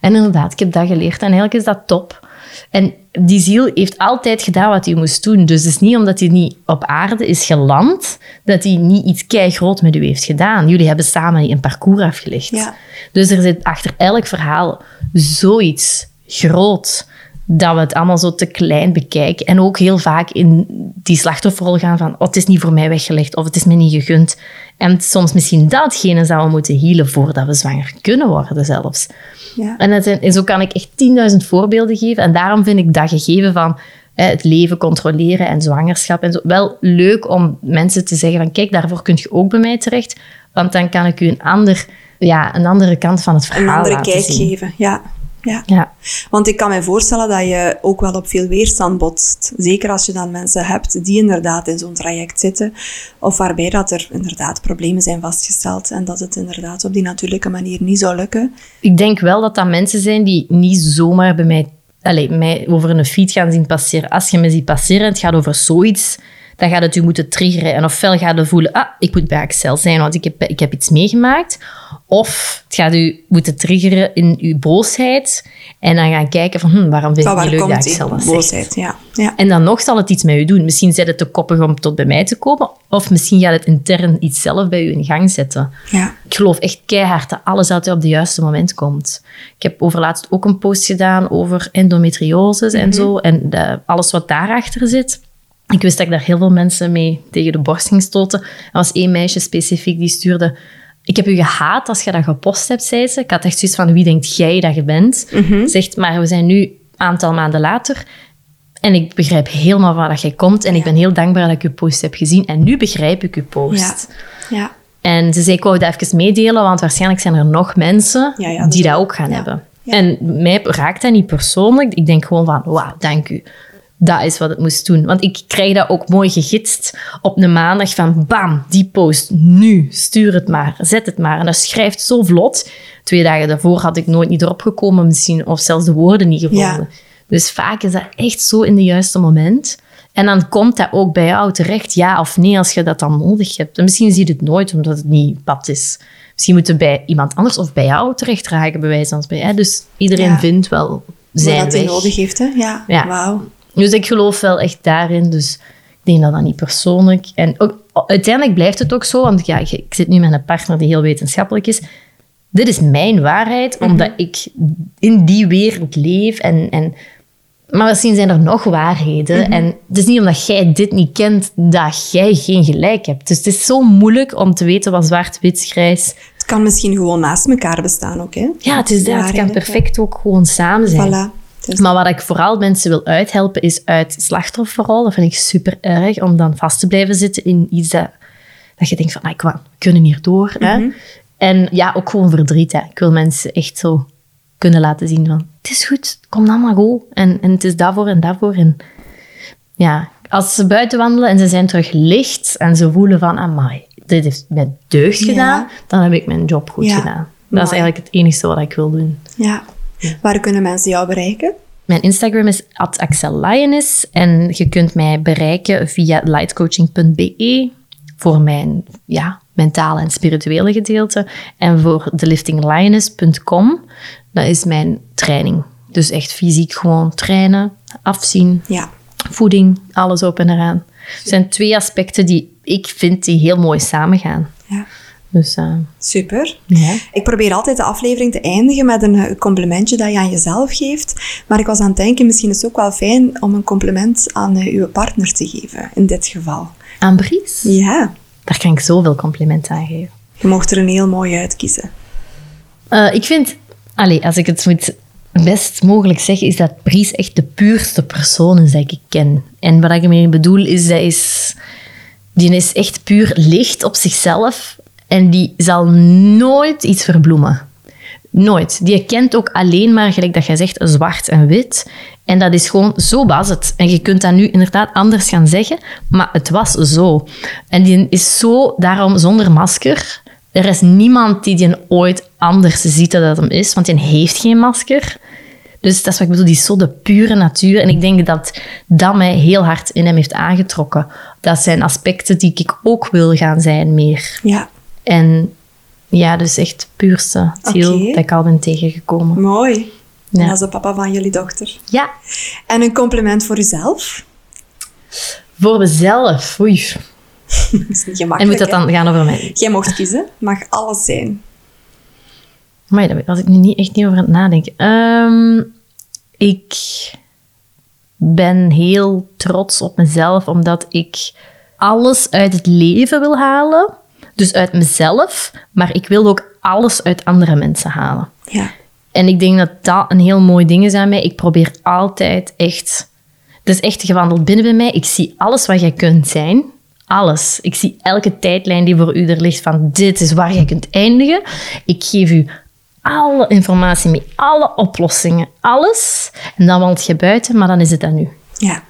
En inderdaad, ik heb dat geleerd en eigenlijk is dat top. En die ziel heeft altijd gedaan wat hij moest doen. Dus het is niet omdat hij niet op aarde is geland, dat hij niet iets kei groot met u heeft gedaan. Jullie hebben samen een parcours afgelegd. Ja. Dus er zit achter elk verhaal zoiets groot dat we het allemaal zo te klein bekijken. En ook heel vaak in die slachtofferrol gaan van oh, het is niet voor mij weggelegd of het is me niet gegund. En soms misschien datgene zouden we moeten healen voordat we zwanger kunnen worden zelfs. Ja. En, het en zo kan ik echt 10.000 voorbeelden geven. En daarom vind ik dat gegeven van hè, het leven controleren en zwangerschap en zo wel leuk om mensen te zeggen van kijk, daarvoor kun je ook bij mij terecht. Want dan kan ik u een, ander, ja, een andere kant van het Een verhaal andere laten kijk zien. geven. Ja. Ja. Ja. Want ik kan me voorstellen dat je ook wel op veel weerstand botst. Zeker als je dan mensen hebt die inderdaad in zo'n traject zitten. Of waarbij dat er inderdaad problemen zijn vastgesteld. En dat het inderdaad op die natuurlijke manier niet zou lukken. Ik denk wel dat dat mensen zijn die niet zomaar bij mij, allez, mij over een feed gaan zien passeren. Als je me ziet passeren en het gaat over zoiets, dan gaat het u moeten triggeren. En ofwel gaat u voelen, ah, ik moet bij Axel zijn, want ik heb, ik heb iets meegemaakt. Of het gaat u moeten triggeren in uw boosheid. En dan gaan kijken van, hm, waarom vind ik niet leuk dat die dat boosheid? Ja. Ja. En dan nog zal het iets met u doen. Misschien zit het te koppig om tot bij mij te komen. Of misschien gaat het intern iets zelf bij u in gang zetten. ja. Ik geloof echt keihard dat alles altijd op het juiste moment komt. Ik heb overlaatst ook een post gedaan over endometriose en zo. En de- alles wat daarachter zit. Ik wist dat ik daar heel veel mensen mee tegen de borst ging stoten. Er was één meisje specifiek die stuurde... Ik heb u gehaat als je dat gepost hebt, zei ze. Ik had echt zoiets van, wie denkt jij dat je bent? Zegt, maar we zijn nu een aantal maanden later... En ik begrijp helemaal waar dat jij komt. En ik ben heel dankbaar dat ik uw post heb gezien. En nu begrijp ik uw post. Ja. Ja. En ze zei, ik wou dat even meedelen, want waarschijnlijk zijn er nog mensen Ja, die dat ook gaan hebben. En mij raakt dat niet persoonlijk. Ik denk gewoon van, wauw, dank u. Dat is wat het moest doen. Want ik krijg dat ook mooi gegidst op een maandag van, bam, die post, nu, stuur het maar, zet het maar. En dat schrijft zo vlot. Twee dagen daarvoor had ik nooit niet erop gekomen misschien, of zelfs de woorden niet gevonden. Ja. Dus vaak is dat echt zo in de juiste moment. En dan komt dat ook bij jou terecht, ja of nee, als je dat dan nodig hebt. En misschien zie je het nooit, omdat het niet pad is. Misschien moet het bij iemand anders of bij jou terecht raken, bij wijze van spreken. Dus iedereen Ja. vindt wel zijn Wat hij nodig heeft. Hè? Ja. Ja. Wauw. Dus ik geloof wel echt daarin. Dus ik denk dat dat niet persoonlijk... En ook, uiteindelijk blijft het ook zo, want ja, ik zit nu met een partner die heel wetenschappelijk is. Dit is mijn waarheid, omdat ik in die wereld leef. En, en, maar misschien zijn er nog waarheden. En het is niet omdat jij dit niet kent, dat jij geen gelijk hebt. Dus het is zo moeilijk om te weten wat zwart, wit, grijs... Het kan misschien gewoon naast elkaar bestaan ook. Hè? Ja, het is dat. Het kan perfect ook gewoon samen zijn. Voilà. Dus- Maar wat ik vooral mensen wil uithelpen is uit slachtofferrol. Dat vind ik super erg om dan vast te blijven zitten in iets dat, dat je denkt van, ah, ik we kunnen hier door. Hè? En ja, ook gewoon verdriet. Hè. Ik wil mensen echt zo kunnen laten zien van, het is goed, het komt allemaal goed. En, en het is daarvoor en daarvoor. En ja, als ze buiten wandelen en ze zijn terug licht en ze voelen van, amai, dit heeft met deugd Ja. gedaan, dan heb ik mijn job goed Ja. gedaan. Dat Mooi. is eigenlijk het enige wat ik wil doen. Ja. Waar kunnen mensen jou bereiken? Mijn Instagram is @axellionis en je kunt mij bereiken via lightcoaching.be voor mijn ja, mentale en spirituele gedeelte en voor theliftinglioness.com. Dat is mijn training. Dus echt fysiek gewoon trainen, afzien, Ja. voeding, alles op en eraan. Het zijn twee aspecten die ik vind die heel mooi samengaan. ja. Dus eh, Super. ja. Ik probeer altijd de aflevering te eindigen met een complimentje dat je aan jezelf geeft. Maar ik was aan het denken, misschien is het ook wel fijn om een compliment aan eh, uw partner te geven, in dit geval. Aan Bries, Ja, daar kan ik zoveel complimenten aan geven. je mocht er een heel mooie uitkiezen. Eh, ik vind, allee, als ik het moet best mogelijk zeggen, is dat Bries echt de puurste persoon is dat ik ken. En wat ik ermee bedoel, is dat is, die is echt puur licht op zichzelf en die zal nooit iets verbloemen. Nooit. Die kent ook alleen maar, gelijk dat jij zegt, zwart en wit. En dat is gewoon, zo was het. En je kunt dat nu inderdaad anders gaan zeggen, maar het was zo. En die is zo, daarom zonder masker. Er is niemand die die ooit anders ziet dan dat hem is, want die heeft geen masker. Dus dat is wat ik bedoel, die zo de pure natuur. En ik denk dat dat mij heel hard in hem heeft aangetrokken. Dat zijn aspecten die ik ook wil gaan zijn meer. Ja, En ja, dus echt puurste ziel dat ik al ben tegengekomen. mooi. Ja. En dat is de papa van jullie dochter. Ja, En een compliment voor uzelf. voor mezelf. Oei. (laughs) Dat is niet gemakkelijk. En moet dat hè? dan gaan over mij? Jij mocht kiezen, mag alles zijn. Maar daar was ik nu niet, echt niet over aan het nadenken. Ehm, ik ben heel trots op mezelf, omdat ik alles uit het leven wil halen. Dus uit mezelf, maar ik wil ook alles uit andere mensen halen. Ja, En ik denk dat dat een heel mooi ding is aan mij. Ik probeer altijd echt... Het is echt gewandeld binnen bij mij. Ik zie alles wat jij kunt zijn. Alles. Ik zie elke tijdlijn die voor u er ligt van dit is waar jij kunt eindigen. Ik geef u alle informatie mee, alle oplossingen, alles. En dan wandelt je buiten, maar dan is het aan u. ja,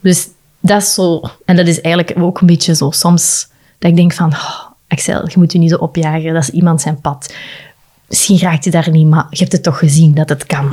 Dus dat is zo... En dat is eigenlijk ook een beetje zo soms dat ik denk van... Oh, Axel, je moet je niet zo opjagen. Dat is iemand zijn pad. Misschien raakt hij daar niet, maar je hebt het toch gezien dat het kan.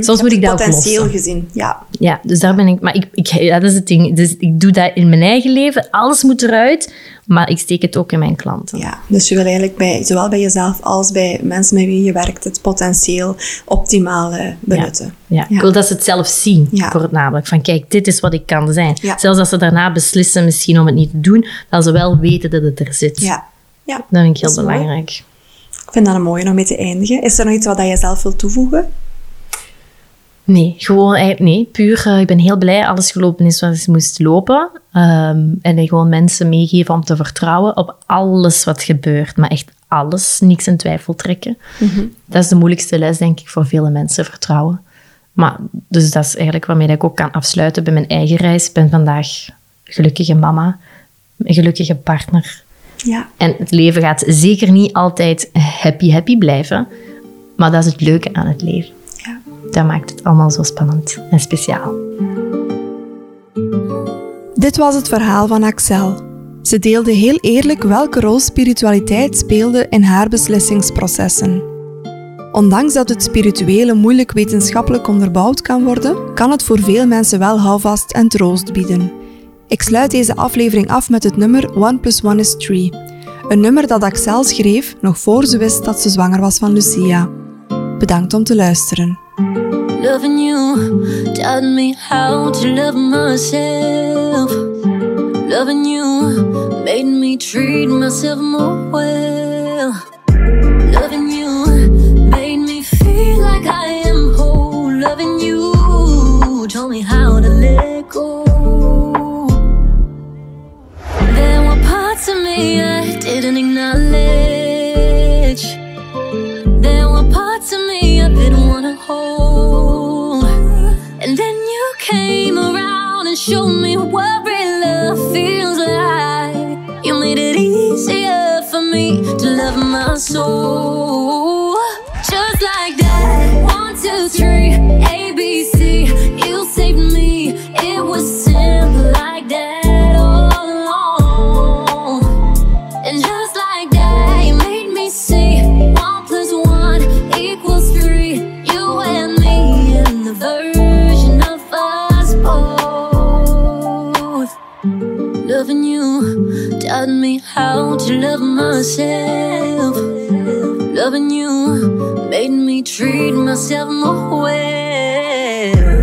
Soms moet ik dat ook potentieel lossen. gezien. Ja, Ja, dus daar ben ik... Maar ik, ik, ja, dat is het ding. Dus ik doe dat in mijn eigen leven. Alles moet eruit. Maar ik steek het ook in mijn klanten. ja. Dus je wil eigenlijk bij, zowel bij jezelf als bij mensen met wie je werkt het potentieel optimaal eh, benutten. Ja, ik wil dat ze het zelf zien, voor het namelijk. Van kijk, dit is wat ik kan zijn. Ja. Zelfs als ze daarna beslissen misschien om het niet te doen, dat ze wel weten dat het er zit. Ja, ja. Dat vind ik heel mooi. Vind dat een mooie om mee te eindigen. Is er nog iets wat je zelf wilt toevoegen? Nee, gewoon eigenlijk nee. Puur, eh, ik ben heel blij alles gelopen is wat het moest lopen. Ehm, en ik gewoon mensen meegeven om te vertrouwen op alles wat gebeurt. Maar echt alles, niks in twijfel trekken. Dat is de moeilijkste les, denk ik, voor vele mensen, vertrouwen. Maar, dus dat is eigenlijk waarmee ik ook kan afsluiten bij mijn eigen reis. Ik ben vandaag gelukkige mama, een gelukkige partner. Ja, En het leven gaat zeker niet altijd happy, happy blijven. Maar dat is het leuke aan het leven. ja. Dat maakt het allemaal zo spannend en speciaal. Dit was het verhaal van Axel. Ze deelde heel eerlijk welke rol spiritualiteit speelde in haar beslissingsprocessen. Ondanks dat het spirituele moeilijk wetenschappelijk onderbouwd kan worden, kan het voor veel mensen wel houvast en troost bieden. Ik sluit deze aflevering af met het nummer One plus One is Three. Een nummer dat Axel schreef nog voor ze wist dat ze zwanger was van Lucia. Bedankt om te luisteren. Loving you taught me how to love myself. Loving you made me treat myself more well. Loving you I didn't acknowledge. There were parts of me I didn't wanna hold. And then you came around and showed me what real love feels like. You made it easier for me to love my soul. taught me how to love myself. Loving you made me treat myself more well.